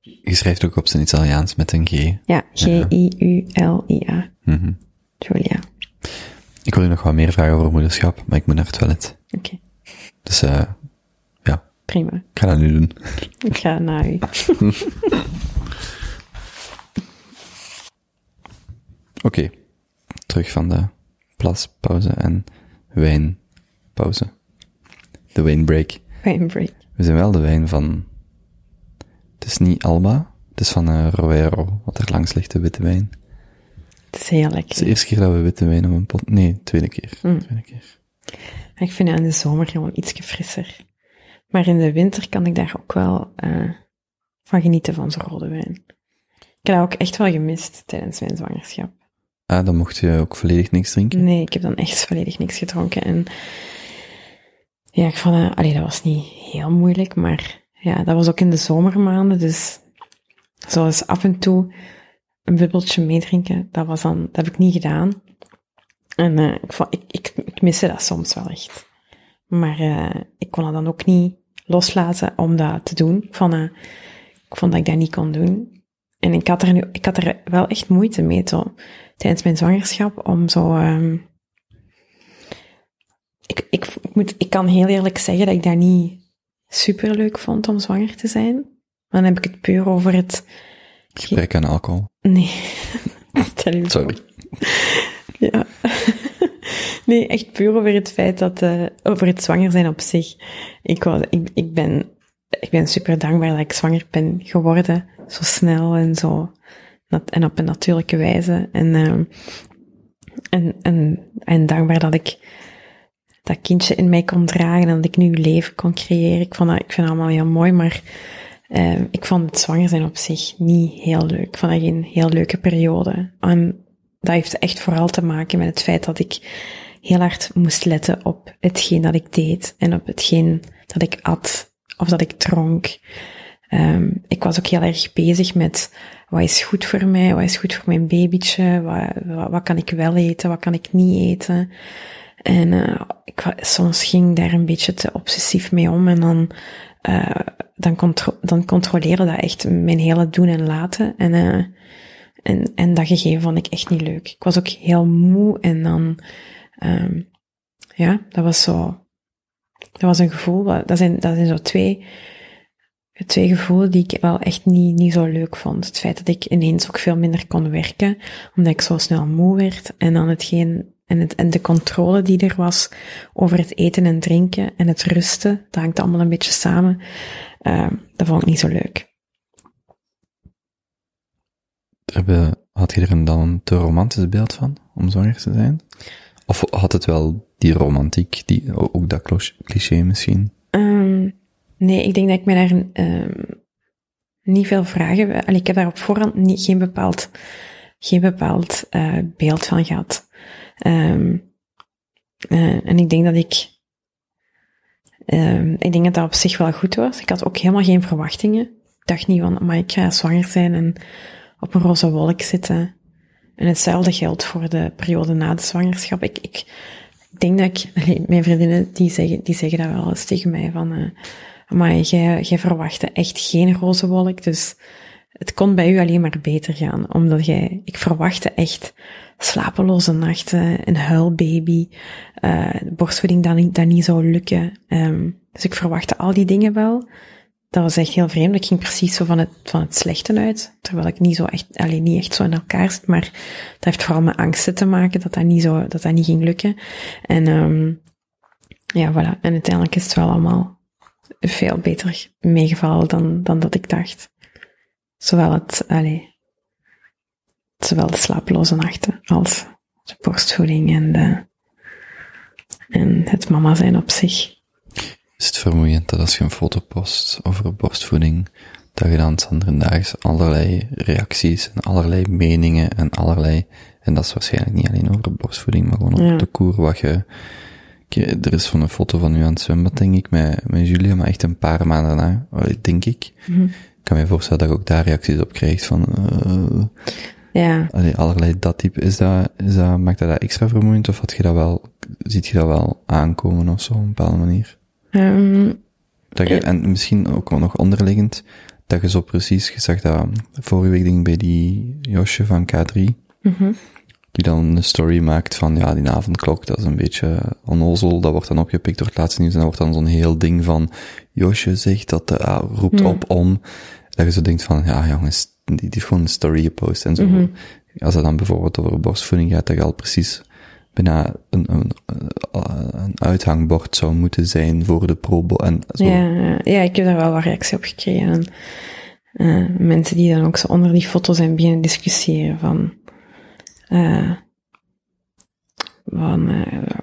C: Je schrijft ook op zijn Italiaans met een G.
D: Ja, G-I-U-L-I-A.
C: Mhm.
D: Julia.
C: Ik wil je nog wat meer vragen over moederschap, maar ik moet naar het toilet.
D: Oké,
C: Dus, eh, ja,
D: prima.
C: ik ga dat nu doen.
D: Ik ga naar u.
C: Oké, terug van de plaspauze en wijnpauze. De wijnbreak.
D: Fijn break.
C: We zijn wel de wijn van... Het is niet Alba, het is van eh Roero, wat er langs ligt, de witte wijn.
D: Het is heel
C: Het is de
D: lekker.
C: eerste keer dat we witte wijn op een pot... Nee, tweede keer.
D: Mm.
C: Tweede keer.
D: Ik vind het in de zomer gewoon iets frisser. Maar in de winter kan ik daar ook wel eh, van genieten van zo'n rode wijn. Ik heb dat ook echt wel gemist tijdens mijn zwangerschap.
C: Ah, dan mocht je ook volledig niks drinken?
D: Nee, ik heb dan echt volledig niks gedronken. En ja, ik vond dat, allee, dat was niet heel moeilijk, maar ja, dat was ook in de zomermaanden. Dus zoals af en toe een bubbeltje meedrinken, dat was dan, dat heb ik niet gedaan. En eh, ik, ik, ik, ik miste dat soms wel echt. Maar eh, ik kon dat dan ook niet loslaten om dat te doen. Ik vond, ik vond dat ik dat niet kon doen. En ik had er nu, ik had er wel echt moeite mee, zo, tijdens mijn zwangerschap, om zo, ehm ik, ik, ik moet, ik kan heel eerlijk zeggen dat ik dat niet super leuk vond om zwanger te zijn. Maar dan heb ik het puur over het,
C: Gebrek aan alcohol.
D: nee.
C: Sorry.
D: Ja. Nee, echt puur over het feit dat, eh, over het zwanger zijn op zich. Ik, was, ik, ik, ben, ik ben super dankbaar dat ik zwanger ben geworden. Zo snel en zo. En op een natuurlijke wijze. En, ehm, en, en, en dankbaar dat ik dat kindje in mij kon dragen en dat ik nu leven kon creëren. Ik, vond dat, ik vind dat allemaal heel mooi, maar eh, ik vond het zwanger zijn op zich niet heel leuk. Ik vond dat geen heel leuke periode. En dat heeft echt vooral te maken met het feit dat ik heel hard moest letten op hetgeen dat ik deed en op hetgeen dat ik at of dat ik dronk. Ehm, ik was ook heel erg bezig met wat is goed voor mij, wat is goed voor mijn babytje, wat, wat, kan ik wel eten, wat kan ik niet eten. En eh, ik, soms ging daar een beetje te obsessief mee om en dan, eh, dan, dan controleerde dat echt mijn hele doen en laten. En, eh, en, en dat gegeven vond ik echt niet leuk. Ik was ook heel moe en dan, ehm, ja, dat was zo, dat was een gevoel, dat zijn, dat zijn zo twee, twee gevoelen die ik wel echt niet, niet zo leuk vond. Het feit dat ik ineens ook veel minder kon werken, omdat ik zo snel moe werd. En dan hetgeen, en, het, en de controle die er was over het eten en drinken en het rusten, dat hangt allemaal een beetje samen. Ehm, dat vond ik niet zo leuk.
C: Had je er een dan een te romantisch beeld van, om zwanger te zijn? Of had het wel die romantiek, die, ook dat cliché misschien?
D: Ehm, nee, ik denk dat ik me daar ehm, niet veel vragen... Allee, ik heb daar op voorhand niet, geen bepaald, geen bepaald eh, beeld van gehad. Eh, en ik denk dat ik... ehm, ik denk dat dat op zich wel goed was. Ik had ook helemaal geen verwachtingen. Ik dacht niet van, maar ik ga zwanger zijn en op een roze wolk zitten. En hetzelfde geldt voor de periode na de zwangerschap. Ik, ik, denk dat ik, mijn vriendinnen, die zeggen, die zeggen dat wel eens tegen mij van, eh maar jij, jij verwachtte echt geen roze wolk, dus het kon bij u alleen maar beter gaan, omdat jij, ik verwachtte echt slapeloze nachten, een huilbaby, eh borstvoeding dat niet, dat niet zou lukken. Ehm, dus ik verwachtte al die dingen wel. Dat was echt heel vreemd. Ik ging precies zo van het, van het slechte uit. Terwijl ik niet zo echt, alleen niet echt zo in elkaar zit. Maar dat heeft vooral met angsten te maken dat dat niet zo, dat dat niet ging lukken. En, ehm ja, voilà. En uiteindelijk is het wel allemaal veel beter meegevallen dan, dan dat ik dacht. Zowel het, allee, zowel de slapeloze nachten als de borstvoeding en de, en het mama zijn op zich.
C: Is het vermoeiend dat als je een foto post over borstvoeding, dat je dan daags allerlei reacties en allerlei meningen en allerlei, en dat is waarschijnlijk niet alleen over borstvoeding, maar gewoon
D: Ja.
C: op de koer wat je, er is van een foto van u aan het zwembad, denk ik, met, met Julia, maar echt een paar maanden na, denk ik.
D: Mhm.
C: Ik kan me voorstellen dat je ook daar reacties op krijgt van, eh,
D: Ja,
C: allee, allerlei dat type. Is dat, is dat, maakt dat dat extra vermoeiend of had je dat wel, ziet je dat wel aankomen of zo op een bepaalde manier?
D: ehm,
C: Dat je,
D: Ja.
C: en misschien ook wel nog onderliggend, dat je zo precies, je zag dat vorige week ik bij die Josje van K3,
D: mhm.
C: die dan een story maakt van, ja, die avondklok, dat is een beetje onnozel, dat wordt dan opgepikt door het laatste nieuws en dat wordt dan zo'n heel ding van, Josje zegt dat, de ah, roept
D: Hmm.
C: op om, dat je zo denkt van, ja jongens, die, die gewoon een story gepost en zo.
D: Mhm.
C: Als het dan bijvoorbeeld over borstvoeding gaat, dat je al precies bijna een, een, een uithangbord zou moeten zijn voor de probo en zo.
D: Ja, ja, ik heb daar wel wat reactie op gekregen. En, eh, mensen die dan ook zo onder die foto's zijn beginnen discussiëren van, eh, van eh,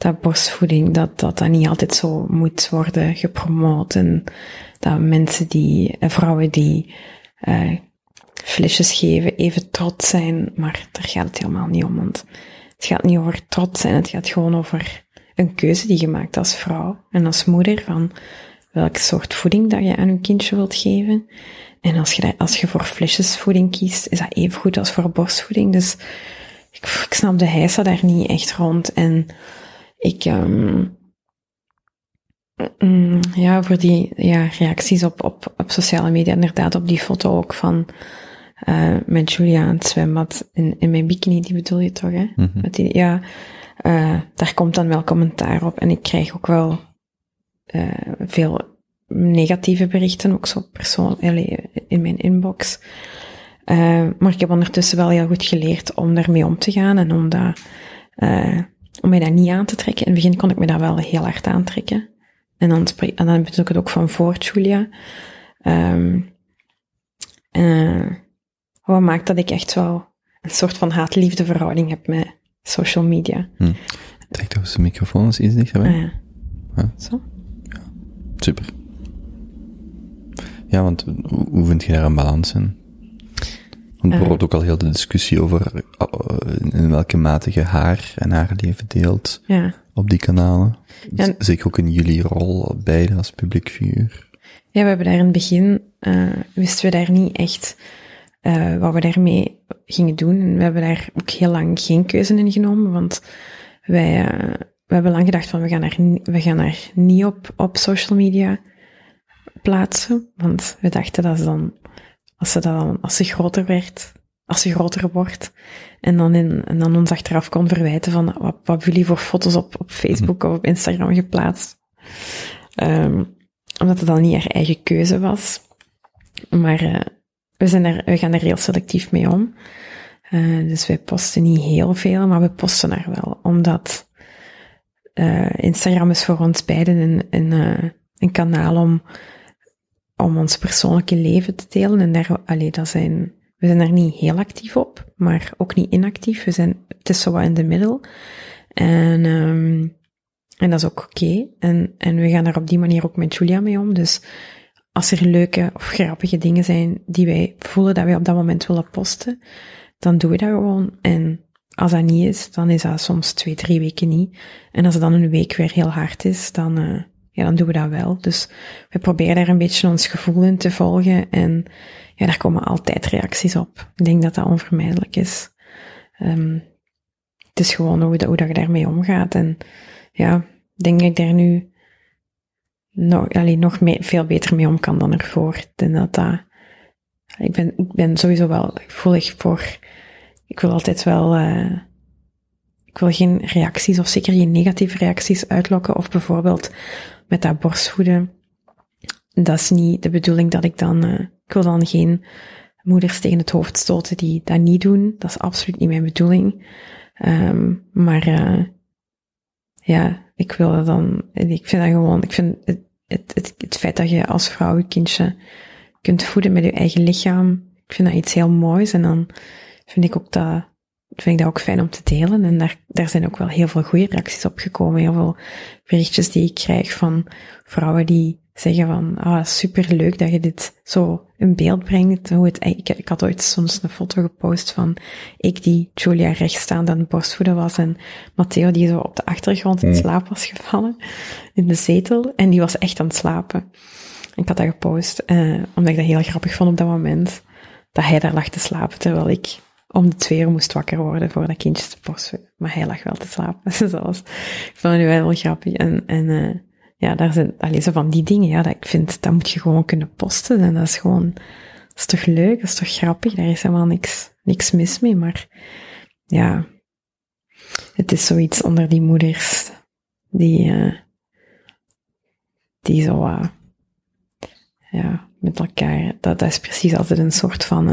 D: dat borstvoeding, dat, dat dat niet altijd zo moet worden gepromoot. En dat mensen die, eh, vrouwen die eh, flesjes geven, even trots zijn. Maar daar gaat het helemaal niet om. Want het gaat niet over trots zijn, het gaat gewoon over een keuze die je maakt als vrouw en als moeder van welke soort voeding dat je aan je kindje wilt geven. En als je, als je voor flesjesvoeding kiest, is dat even goed als voor borstvoeding. Dus ik, ik snap de heisa daar niet echt rond. En ik, mm, ja, voor die ja, reacties op, op, op sociale media, inderdaad op die foto ook van eh, met Julia aan het zwembad in, in mijn bikini, die bedoel je toch, hè?
C: Mhm.
D: Met die, ja, eh, daar komt dan wel commentaar op. En ik krijg ook wel eh, veel negatieve berichten, ook zo persoonlijk, allee, in mijn inbox. Eh, maar ik heb ondertussen wel heel goed geleerd om daarmee om te gaan en om, dat, eh, om mij dat niet aan te trekken. In het begin kon ik me dat wel heel hard aantrekken. En dan, en dan bedoel ik het ook van voor Julia. Eh, wat maakt dat ik echt wel een soort van haat-liefde verhouding heb met social media.
C: Trek toch eens de microfoon eens iets dichterbij.
D: Ah, ja.
C: Ja.
D: Zo?
C: Super. Ja, want hoe, hoe vind je daar een balans in? Want bijvoorbeeld ook al heel de discussie over uh, in welke mate je haar en haar leven deelt
D: Ja.
C: op die kanalen.
D: Ja.
C: Zeker ook in jullie rol, beide als publiek figuur.
D: Ja, we hebben daar in het begin, eh, wisten we daar niet echt eh, wat we daarmee gingen doen. En we hebben daar ook heel lang geen keuze in genomen, want wij, eh, we hebben lang gedacht van we gaan daar, ni- we gaan daar niet op, op social media plaatsen. Want we dachten dat ze dan, als ze, dan, als ze groter werd, als ze groter wordt. En dan, in, en dan ons achteraf kon verwijten van, wat, wat jullie voor foto's op, op Facebook of op Instagram geplaatst? Ehm, omdat het dan niet haar eigen keuze was. Maar uh, we, zijn er, we gaan er heel selectief mee om. Uh, dus wij posten niet heel veel, maar we posten er wel. Omdat uh, Instagram is voor ons beiden een, een, een kanaal om, om ons persoonlijke leven te delen. En daar, allee, dat zijn, we zijn daar niet heel actief op, maar ook niet inactief. We zijn, het is zo wat in de middel. En, um, en dat is ook oké. En, en we gaan daar op die manier ook met Julia mee om. Dus als er leuke of grappige dingen zijn die wij voelen dat wij op dat moment willen posten, dan doen we dat gewoon. En als dat niet is, dan is dat soms twee, drie weken niet. En als het dan een week weer heel hard is, dan, uh, dan doen we dat wel. Dus we proberen daar een beetje ons gevoel in te volgen. En ja, daar komen altijd reacties op. Ik denk dat dat onvermijdelijk is. Um, het is gewoon hoe, hoe dat je daarmee omgaat. En ja, denk ik daar nu nog, alleen nog veel beter mee om kan dan ervoor. Dat dat, ik ben, ik ben sowieso wel gevoelig voor, ik wil altijd wel, uh, ik wil geen reacties of zeker geen negatieve reacties uitlokken. Of bijvoorbeeld met dat borstvoeden. Dat is niet de bedoeling dat ik dan, uh, ik wil dan geen moeders tegen het hoofd stoten die dat niet doen. Dat is absoluut niet mijn bedoeling. Um, maar uh, ja, ik wil dat dan, ik vind dat gewoon, ik vind het, het, het, het feit dat je als vrouw je kindje kunt voeden met je eigen lichaam, ik vind dat iets heel moois en dan vind ik ook dat, vind ik dat ook fijn om te delen en daar, daar zijn ook wel heel veel goede reacties op gekomen, heel veel berichtjes die ik krijg van vrouwen die zeggen van, ah, super leuk dat je dit zo in beeld brengt. Hoe het, ik, ik had ooit soms een foto gepost van ik die Julia rechtstaand aan het borstvoeden was en Matteo die zo op de achtergrond in slaap was gevallen in de zetel en die was echt aan het slapen. Ik had dat gepost, eh, omdat ik dat heel grappig vond op dat moment, dat hij daar lag te slapen, terwijl ik om de twee uur moest wakker worden voor dat kindje te borstvoeden. Maar hij lag wel te slapen. Dus dat was, ik vond het wel grappig. En, en uh, ja, daar zijn alleen zo van die dingen, ja, dat ik vind, dat moet je gewoon kunnen posten. En dat is gewoon, dat is toch leuk, dat is toch grappig, daar is helemaal niks, niks mis mee. Maar ja, het is zoiets onder die moeders die, uh, die zo, uh, ja, met elkaar, dat, dat is precies altijd een soort van,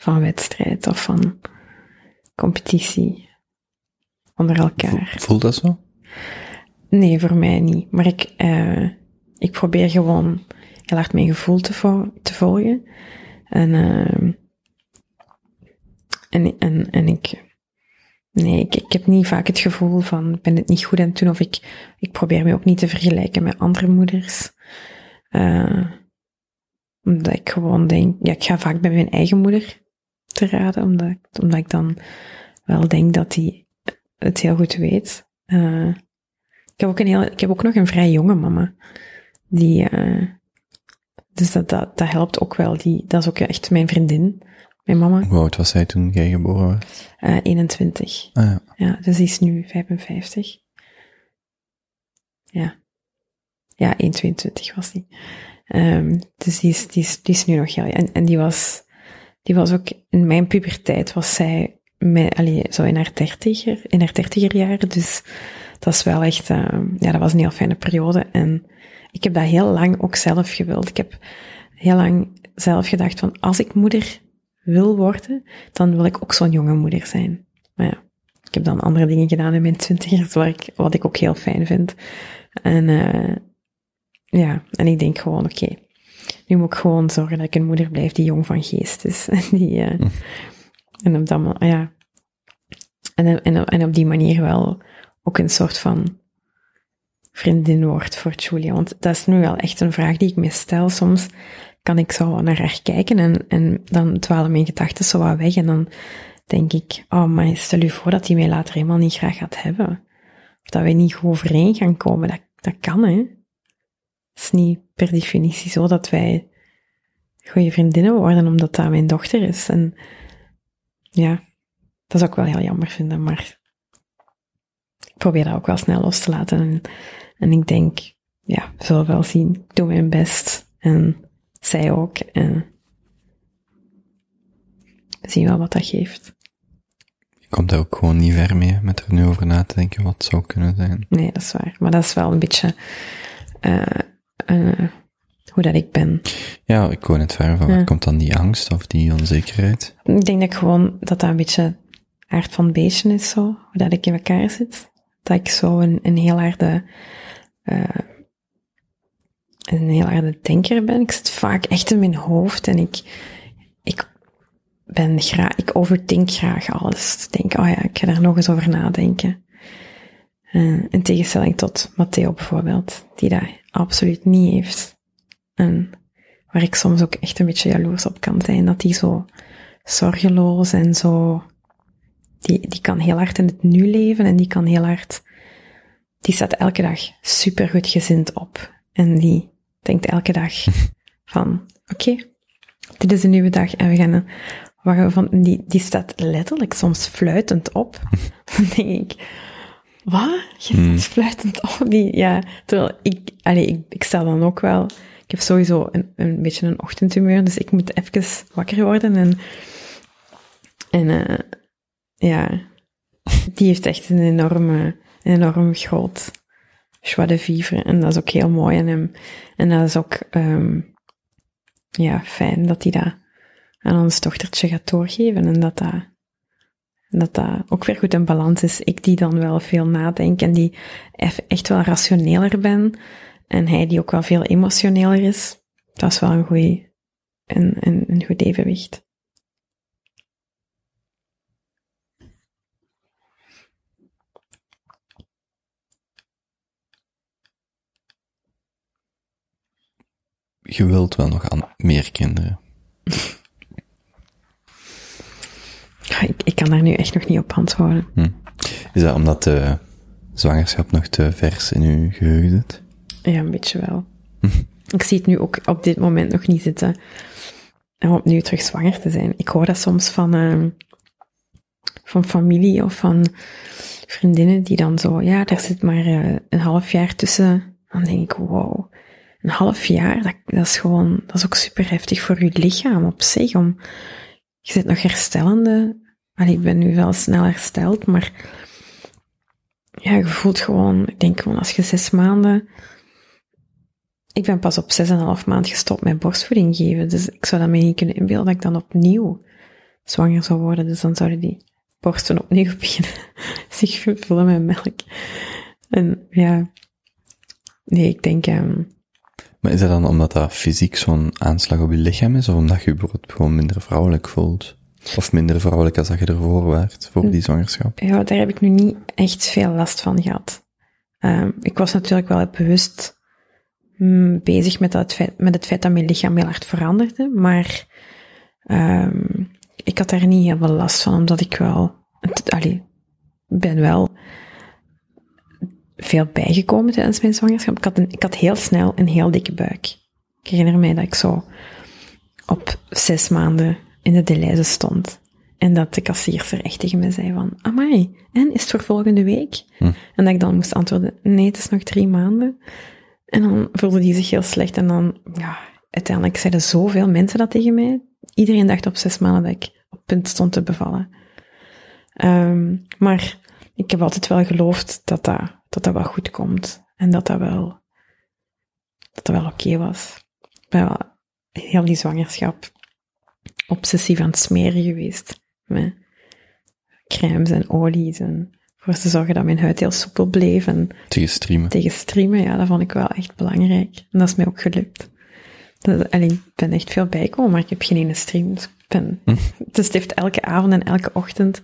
D: van wedstrijd of van competitie onder elkaar.
C: Voelt dat zo?
D: Nee, voor mij niet. Maar ik, uh, ik probeer gewoon heel hard mijn gevoel te, vo te volgen. En, uh, en, en, en ik, nee, ik, ik heb niet vaak het gevoel van, ik ben het niet goed aan het doen, of ik, ik probeer me ook niet te vergelijken met andere moeders. Uh, omdat ik gewoon denk, ja, ik ga vaak bij mijn eigen moeder te raden, omdat, omdat ik dan wel denk dat die het heel goed weet. Uh, ik heb ook een heel, ik heb ook nog een vrij jonge mama. Die, uh, dus dat, dat, dat helpt ook wel. Die, dat is ook echt mijn vriendin, mijn mama.
C: Hoe oud was zij toen jij geboren was?
D: Uh, 21.
C: Ah, ja.
D: ja, dus die is nu 55. Ja. Ja, 1,22 was die. Um, dus die is, die, is, die is nu nog heel... En, en die was, die was ook... In mijn puberteit was zij met, allee, zo in haar dertiger, in haar dertiger jaren. Dus dat is wel echt, uh, ja, dat was een heel fijne periode. En ik heb dat heel lang ook zelf gewild. Ik heb heel lang zelf gedacht van, als ik moeder wil worden, dan wil ik ook zo'n jonge moeder zijn. Maar ja, ik heb dan andere dingen gedaan in mijn twintigers, waar ik, wat ik ook heel fijn vind. En, uh, ja, en ik denk gewoon, oké, nu moet ik gewoon zorgen dat ik een moeder blijf die jong van geest is. En die, uh, hm. en op dat, ja. En, en, en op die manier wel ook een soort van vriendin wordt voor Julia. Want dat is nu wel echt een vraag die ik me stel. Soms kan ik zo naar haar kijken en, en dan dwalen mijn gedachten zo wat weg. En dan denk ik, oh, maar stel je voor dat hij mij later helemaal niet graag gaat hebben. Of dat wij niet goed overeen gaan komen. Dat, dat kan, hè. Het is niet per definitie zo dat wij goede vriendinnen worden, omdat dat mijn dochter is. En ja, dat zou ik wel heel jammer vinden, maar ik probeer dat ook wel snel los te laten. En, en ik denk, ja, we zullen wel zien. Ik doe mijn best. En zij ook. En zien wel wat dat geeft.
C: Je komt daar ook gewoon niet ver mee met er nu over na te denken wat het zou kunnen zijn.
D: Nee, dat is waar. Maar dat is wel een beetje eh, eh, hoe dat ik ben.
C: Ja, ik wou net ver van,
D: Ja.
C: waar komt dan die angst of die onzekerheid?
D: Ik denk dat ik gewoon dat dat een beetje aard van het beestje is zo, hoe dat ik in elkaar zit. Dat ik zo een, een heel harde, eh, een heel harde denker ben. Ik zit vaak echt in mijn hoofd en ik, ik ben graag, ik overdenk graag alles. Ik denk, oh ja, ik ga daar nog eens over nadenken. Eh, in tegenstelling tot Matteo bijvoorbeeld, die dat absoluut niet heeft. En waar ik soms ook echt een beetje jaloers op kan zijn, dat die zo zorgeloos en zo, die, die kan heel hard in het nu leven en die kan heel hard, die staat elke dag supergoed gezind op. En die denkt elke dag van, oké, dit is een nieuwe dag en we gaan, een- waar we van, die, die staat letterlijk soms fluitend op. Dan denk ik, wat? Je staat fluitend op? Die, ja, terwijl ik, allee, ik, ik sta dan ook wel, ik heb sowieso een, een beetje een ochtendhumeur, dus ik moet even wakker worden en, en eh, ja, die heeft echt een enorme, een enorm groot joie de vivre en dat is ook heel mooi aan hem. En dat is ook, ehm, ja, fijn dat hij dat aan ons dochtertje gaat doorgeven en dat dat, dat dat ook weer goed in balans is. Ik die dan wel veel nadenk en die echt wel rationeler ben en hij die ook wel veel emotioneler is. Dat is wel een goeie, een, een, een goed evenwicht.
C: Je wilt wel nog aan meer kinderen.
D: Ja, Ik, ik kan daar nu echt nog niet op antwoorden.
C: Is dat omdat de zwangerschap nog te vers in uw geheugen zit?
D: Ja, een beetje wel. Ik zie het nu ook op dit moment nog niet zitten om opnieuw terug zwanger te zijn. Ik hoor dat soms van, ehm, van familie of van vriendinnen die dan zo, ja, daar zit maar eh, een half jaar tussen. Dan denk ik, wow, een half jaar, dat, dat is gewoon, dat is ook super heftig voor je lichaam op zich. Om, je zit nog herstellende. Ik ben nu wel snel hersteld, maar ja, je voelt gewoon, ik denk gewoon als je zes maanden ik ben pas op 6,5 maand gestopt met borstvoeding geven. Dus ik zou dat me niet kunnen inbeelden dat ik dan opnieuw zwanger zou worden. Dus dan zouden die borsten opnieuw beginnen zich vullen met melk. En ja, nee, ik denk, ehm,
C: Maar is dat dan omdat dat fysiek zo'n aanslag op je lichaam is, of omdat je je gewoon minder vrouwelijk voelt? Of minder vrouwelijk als dat je ervoor waart, voor die zwangerschap?
D: ja, daar heb ik nu niet echt veel last van gehad. Ehm, ik was natuurlijk wel bewust mm, bezig met, dat met het feit dat mijn lichaam heel hard veranderde, maar ehm, ik had daar niet heel veel last van, omdat ik wel, allee, ben wel veel bijgekomen tijdens mijn zwangerschap. Ik had, een, ik had heel snel een heel dikke buik. Ik herinner mij dat ik zo op zes maanden in de Deleuze stond. En dat de kassierster echt tegen me zei van, amai, en is het voor volgende week? En dat ik dan moest antwoorden, nee, het is nog drie maanden. En dan voelde die zich heel slecht en dan, ja, uiteindelijk zeiden zoveel mensen dat tegen mij. Iedereen dacht op zes maanden dat ik op punt stond te bevallen. Ehm, maar ik heb altijd wel geloofd dat dat, dat dat wel goed komt. En dat dat wel, dat dat wel oké was. Wel heel die zwangerschap obsessief aan het smeren geweest. Met crèmes en olies en voor te zorgen dat mijn huid heel soepel bleef en
C: Tegen streamen.
D: tegen streamen, ja, dat vond ik wel echt belangrijk. En dat is mij ook gelukt. Dat, allee, ik ben echt veel bijgekomen, maar ik heb geen ene stream. Dus, ik ben, dus het heeft elke avond en elke ochtend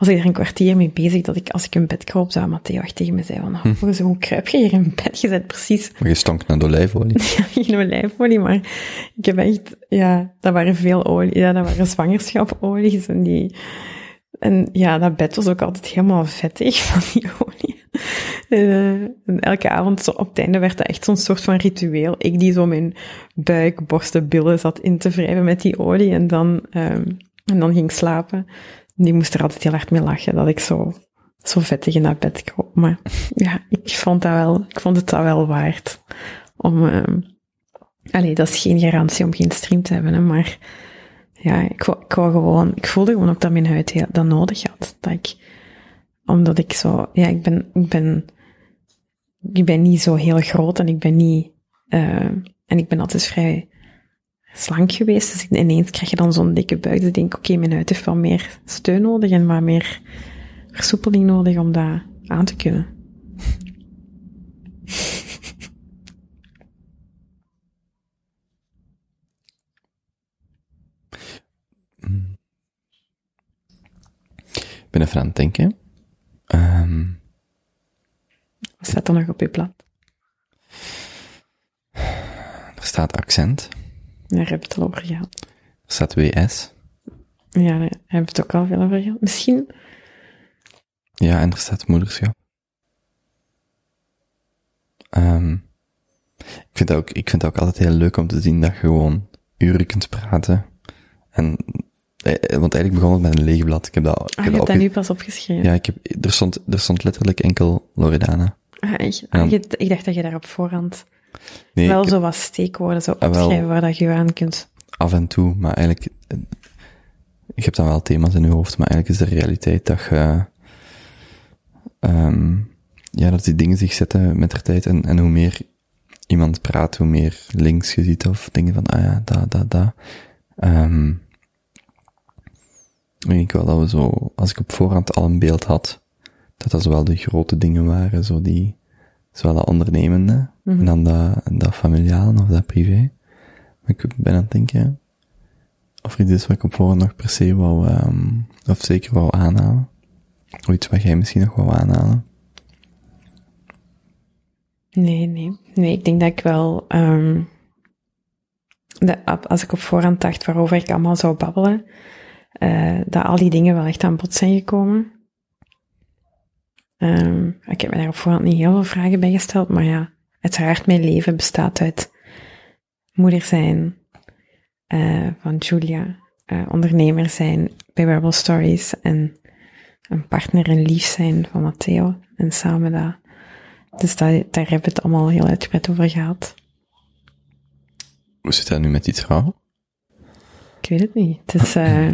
D: was ik er een kwartier mee bezig dat ik, als ik in bed kroop, zou Matteo echt tegen me zei van, oh, hoe, hoe kruip je hier in bed? Je bent precies
C: Maar je stonk naar de olijfolie.
D: ja, geen olijfolie, maar ik heb echt, ja, dat waren veel olie, ja, dat waren zwangerschapolies en die, en ja, dat bed was ook altijd helemaal vettig van die olie. Eh, en elke avond zo op het einde werd dat echt zo'n soort van ritueel. Ik die zo mijn buik, borsten, billen zat in te wrijven met die olie en dan, ehm, en dan ging slapen. Die moest er altijd heel hard mee lachen dat ik zo, zo vettig in dat bed kroop. Maar ja, ik vond dat wel, ik vond het dat wel waard om, ehm allee, dat is geen garantie om geen stream te hebben, hè, maar ja, ik ik wou gewoon, ik voelde gewoon ook dat mijn huid dat nodig had. Dat ik, omdat ik zo, ja, ik ben, ik ben, ik ben niet zo heel groot en ik ben niet, eh, en ik ben altijd vrij slank geweest. Dus ineens krijg je dan zo'n dikke buik. Dus ik denk, oké, mijn huid heeft wel meer steun nodig en wat meer versoepeling nodig om dat aan te kunnen.
C: Ik ben even aan het denken. Ehm,
D: Wat staat er nog op je blad?
C: er staat accent.
D: Daar we het al over gehad.
C: Er staat WS.
D: Ja, daar we het ook al veel over gehad. Misschien,
C: Ja, en er staat moederschap. Ehm, ik, vind het ook, ik vind het ook altijd heel leuk om te zien dat je gewoon uren kunt praten. En, eh, want eigenlijk begon het met een leeg blad. Ik heb dat, ik
D: ah,
C: heb
D: je hebt
C: dat
D: dat
C: opge-
D: nu pas opgeschreven.
C: Ja, ik heb, er stond, er stond letterlijk enkel Loredana.
D: Ah, echt? Ah, je- ik dacht dat je daar op voorhand
C: Nee,
D: wel
C: ik-
D: zo wat steekwoorden zou
C: Ah,
D: opschrijven waar dat je je aan kunt.
C: af en toe, maar eigenlijk, eh, je hebt dan wel thema's in je hoofd, maar eigenlijk is de realiteit dat je, ehm, ja, dat die dingen zich zetten met de tijd en, en hoe meer iemand praat, hoe meer links je ziet of dingen van, ah ja, da, da, da. Ehm, ik denk wel dat we zo, als ik op voorhand al een beeld had, dat dat zowel de grote dingen waren, zo die, zowel dat ondernemende, en dan dat, dat familiale of dat privé. Maar ik ben aan het denken, of er iets is wat ik op voorhand nog per se wou, ehm, of zeker wou aanhalen. Of iets wat jij misschien nog wou aanhalen.
D: Nee, nee. Nee, ik denk dat ik wel, ehm de, als ik op voorhand dacht waarover ik allemaal zou babbelen, eh, dat al die dingen wel echt aan bod zijn gekomen. Ehm, ik heb me daar op voorhand niet heel veel vragen bij gesteld, maar ja, uiteraard mijn leven bestaat uit moeder zijn eh, van Julia, eh, ondernemer zijn bij Rebel Stories en een partner en lief zijn van Matteo. En samen dat dus daar, daar hebben we het allemaal heel uitgebreid over gehad.
C: Hoe zit dat nu met die trouw?
D: Ik weet het niet. Het is, eh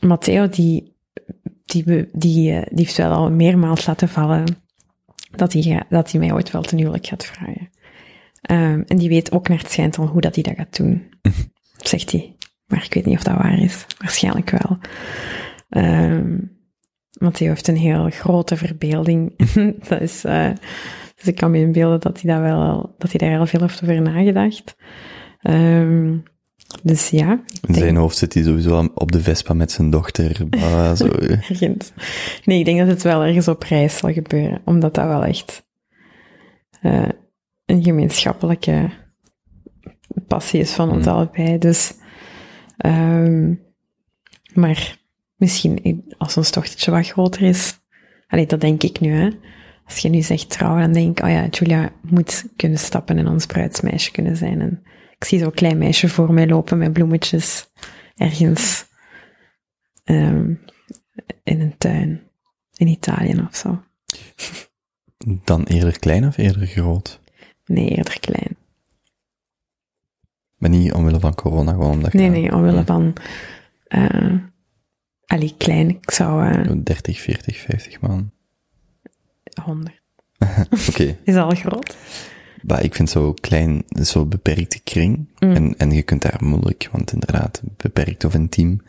D: Matteo, die, die, die, eh, die heeft wel al meermaals laten vallen dat hij, dat hij mij ooit wel ten huwelijk gaat vragen. Ehm, en die weet ook naar het schijnt al hoe dat hij dat gaat doen. Zegt hij. Maar ik weet niet of dat waar is. Waarschijnlijk wel. Ehm Matteo heeft een heel grote verbeelding. dat is, eh, dus ik kan me inbeelden dat hij, dat wel, dat hij daar heel veel heeft over nagedacht. Ehm, dus ja,
C: In zijn hoofd zit hij sowieso op de Vespa met zijn dochter. zo.
D: ergens. Nee, ik denk dat het wel ergens op reis zal gebeuren, omdat dat wel echt eh, een gemeenschappelijke passie is van ons
C: Mm.
D: allebei. Dus, ehm, maar misschien als ons dochtertje wat groter is, allee, dat denk ik nu, hè. Als je nu zegt trouwen, dan denk ik, oh ja, Julia moet kunnen stappen en ons bruidsmeisje kunnen zijn. En ik zie zo'n klein meisje voor mij lopen met bloemetjes ergens ehm, in een tuin in Italië of zo.
C: Dan eerder klein of eerder groot?
D: Nee, eerder klein.
C: Maar niet omwille van corona, gewoon omdat
D: Nee,
C: je-
D: nee, omwille van... eh allee, klein. Ik zou eh
C: 30, 40, 50 man.
D: 100.
C: Oké,
D: Is al groot?
C: Maar ik vind zo klein, zo beperkte kring.
D: Mm.
C: En, en je kunt daar moeilijk, want inderdaad, beperkt of intiem.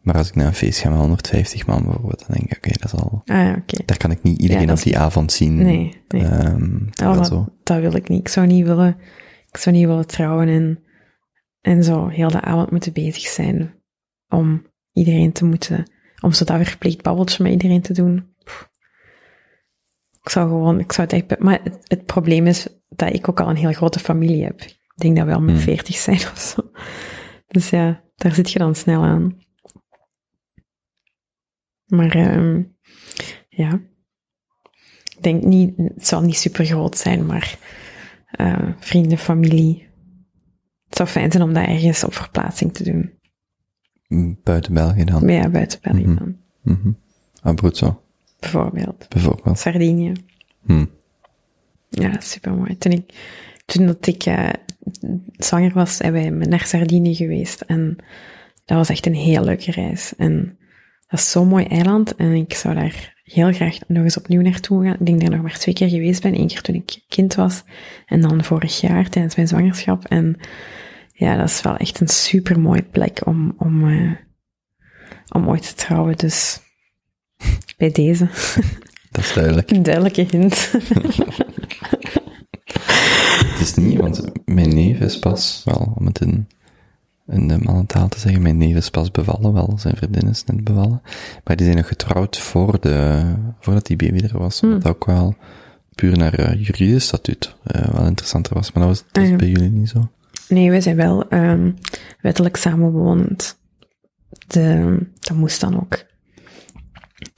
C: Maar als ik naar een feest ga met 150 man bijvoorbeeld, dan denk ik, oké, dat is al...
D: Ah ja.
C: Daar kan ik niet iedereen
D: Ja, dat
C: op die avond zien.
D: Nee, nee.
C: Ehm,
D: Oh, maar
C: zo.
D: dat wil ik niet. Ik zou niet willen, ik zou niet willen trouwen en, en zo heel de avond moeten bezig zijn om iedereen te moeten, om zo dat verplicht babbeltje met iedereen te doen. Pff. Ik zou gewoon, ik zou het echt, maar het, het probleem is dat ik ook al een heel grote familie heb. Ik denk dat we al met
C: Hmm.
D: veertig zijn of zo. Dus ja, daar zit je dan snel aan. Maar ehm, ja, ik denk niet, het zal niet super groot zijn, maar eh, vrienden, familie. Het zou fijn zijn om dat ergens op verplaatsing te doen.
C: Buiten België dan.
D: Ja, buiten België
C: Mhm.
D: dan,
C: Mhm. Abruzzo,
D: bijvoorbeeld.
C: bijvoorbeeld.
D: Sardinië.
C: Hm.
D: Ja, super mooi. Toen ik, toen dat ik, eh, zwanger was, zijn wij naar Sardinië geweest. En dat was echt een heel leuke reis. En dat is zo'n mooi eiland. En ik zou daar heel graag nog eens opnieuw naartoe gaan. Ik denk dat ik nog maar twee keer geweest ben. Eén keer toen ik kind was. En dan vorig jaar tijdens mijn zwangerschap. En ja, dat is wel echt een super mooie plek om, om, eh, om ooit te trouwen. Dus bij deze
C: Dat is duidelijk.
D: een duidelijke hint.
C: Het is niet, want mijn neef is pas, wel, om het in, in de mannentaal te zeggen, mijn neef is pas bevallen, wel, zijn vriendin is net bevallen. Maar die zijn nog getrouwd voor de, voordat die baby er was. Wat ook wel puur naar uh, juridisch statuut eh, wel interessanter was. Maar dat was, dat is
D: Ah,
C: bij jullie niet zo.
D: Nee, we zijn wel ehm, wettelijk samenwonend. De, dat moest dan ook.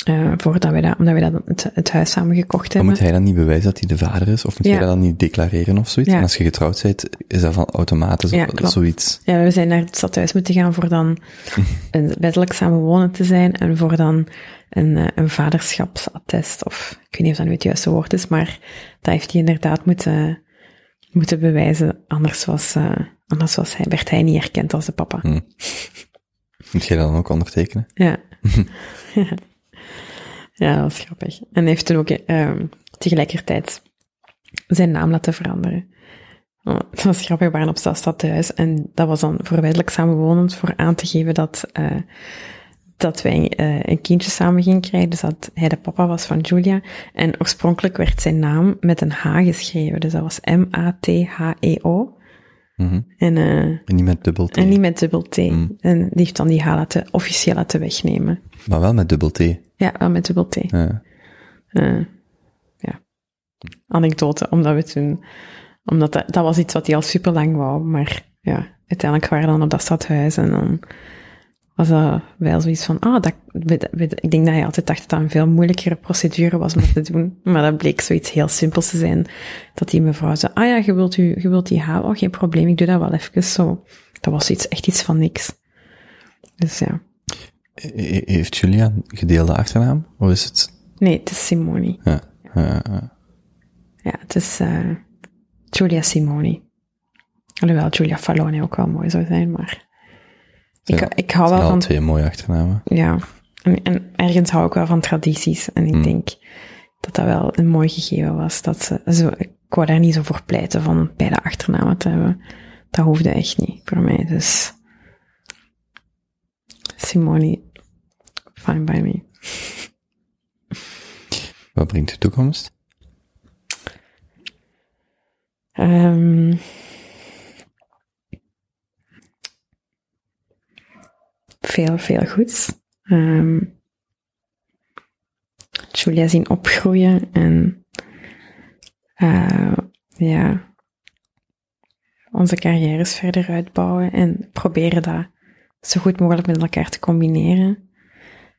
D: Eh, voordat we dat, omdat we dat het, het huis samen gekocht
C: Maar
D: hebben.
C: moet hij dan niet bewijzen dat hij de vader is? Of moet
D: Ja.
C: dat dan niet declareren of zoiets?
D: Ja.
C: En als je getrouwd bent, is dat van automatisch
D: Ja,
C: of zoiets?
D: Ja, we zijn naar het stadhuis moeten gaan voor dan een wettelijk samenwonend te zijn en voor dan een, eh, een vaderschapsattest, of ik weet niet of dat nu het juiste woord is, maar dat heeft hij inderdaad moeten, moeten bewijzen, anders was, eh, anders was hij, werd hij niet erkend als de papa.
C: Hm. Moet jij dat dan ook ondertekenen?
D: Ja. ja. Dat was grappig. En hij heeft toen ook ehm, tegelijkertijd zijn naam laten veranderen. Oh, dat was grappig, we waren op stadhuis en dat was dan voor wettelijk samenwonend voor aan te geven dat, eh, dat wij eh, een kindje samen gingen krijgen, dus dat hij de papa was van Julia. En oorspronkelijk werd zijn naam met een H geschreven, dus dat was M-A-T-H-E-O.
C: Mhm.
D: En, eh,
C: En niet met dubbel T.
D: en niet met dubbel T.
C: Mm.
D: En die heeft dan die H laten, officieel laten wegnemen.
C: Maar wel met dubbel T.
D: Ja, wel met dubbel T.
C: Ja.
D: Eh, ja. Anekdote, omdat we toen, omdat dat, dat was iets wat hij al super lang wou, maar ja, uiteindelijk waren we dan op dat stadhuis en dan was dat wel zoiets van, ah, dat, ik denk dat hij altijd dacht dat dat een veel moeilijkere procedure was om dat te doen, maar dat bleek zoiets heel simpels te zijn, dat die mevrouw zei, ah ja, je wilt, u, je wilt die haar, oh, geen probleem, ik doe dat wel even zo. Dat was iets, echt iets van niks. Dus ja.
C: He- Heeft Julia een gedeelde achternaam? Of is het...
D: Nee, het is Simoni.
C: Ja. ja, ja.
D: Ja, het is eh, Giulia Simoni. Alhoewel Giulia Falloni ook wel mooi zou zijn, maar ik,
C: Ja,
D: ik hou wel van...
C: twee mooie achternamen.
D: Ja, en, en ergens hou ik wel van tradities. En ik
C: Hmm.
D: denk dat dat wel een mooi gegeven was. Dat ze, zo, ik wou daar niet zo voor pleiten van beide achternamen te hebben. Dat hoefde echt niet voor mij, dus... Simoni, fine by me.
C: Wat brengt de toekomst?
D: Ehm veel, veel goeds. Ehm Julia zien opgroeien en eh, ja, onze carrières verder uitbouwen en proberen dat zo goed mogelijk met elkaar te combineren.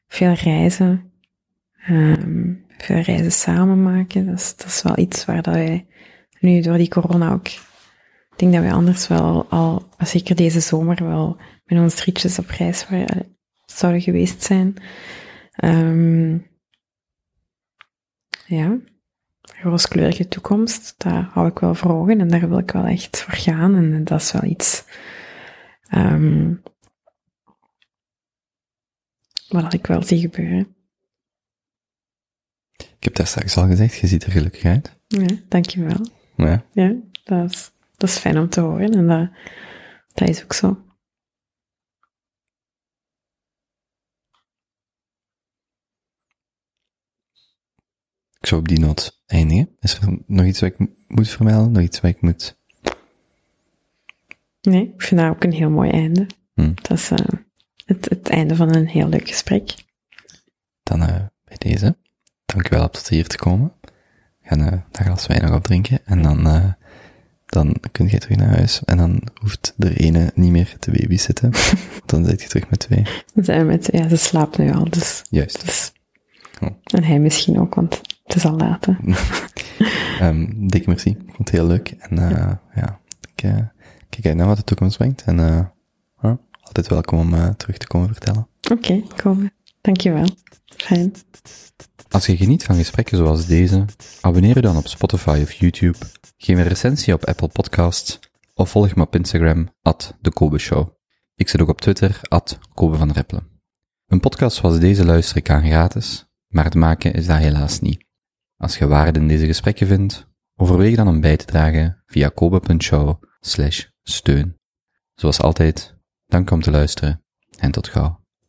D: Veel reizen, ehm, veel reizen samen maken. Dat is, dat is wel iets waar dat wij nu door die corona ook. Ik denk dat wij anders wel al, zeker deze zomer, wel met ons drietjes op reis zouden geweest zijn. Ehm, ja, rooskleurige toekomst, daar hou ik wel voor ogen en daar wil ik wel echt voor gaan. En dat is wel iets ehm, wat ik wel zie gebeuren.
C: Ik heb daar straks al gezegd, je ziet er gelukkig uit.
D: Ja, dankjewel.
C: Ja.
D: Ja, dat is, dat is fijn om te horen en dat, dat is ook zo.
C: Ik zou op die noot eindigen. Is er nog iets wat ik moet vermelden? Nog iets wat ik moet...
D: Nee, ik vind dat ook een heel mooi einde.
C: Hm.
D: Dat is eh, het, het einde van een heel leuk gesprek.
C: Dan eh, bij deze. Dankjewel om tot hier te komen. We gaan eh dat glas wijn nog opdrinken. En dan, eh, dan kun je terug naar huis. En dan hoeft de ene niet meer te babysitten. Dan zit je terug met twee.
D: Dan zijn we met, ja, ze slaapt nu al, dus,
C: Juist.
D: dus
C: Oh.
D: en hij misschien ook, want het is al laat. hè.
C: Ehm dikke merci. Ik vond het heel leuk. En ja, ik kijk uit naar wat de toekomst brengt. En altijd welkom om eh, terug te komen vertellen.
D: Oké, kom. Dankjewel. Fijn.
C: Als je geniet van gesprekken zoals deze, abonneer je dan op Spotify of YouTube. Geef een recensie op Apple Podcasts of volg me op Instagram, at de Kobe Show. Ik zit ook op Twitter, at Kobe van. Een podcast zoals deze luister ik aan gratis, maar het maken is dat helaas niet. Als je waarde in deze gesprekken vindt, overweeg dan om bij te dragen via kobe.show steun. Zoals altijd, dank om te luisteren en tot gauw.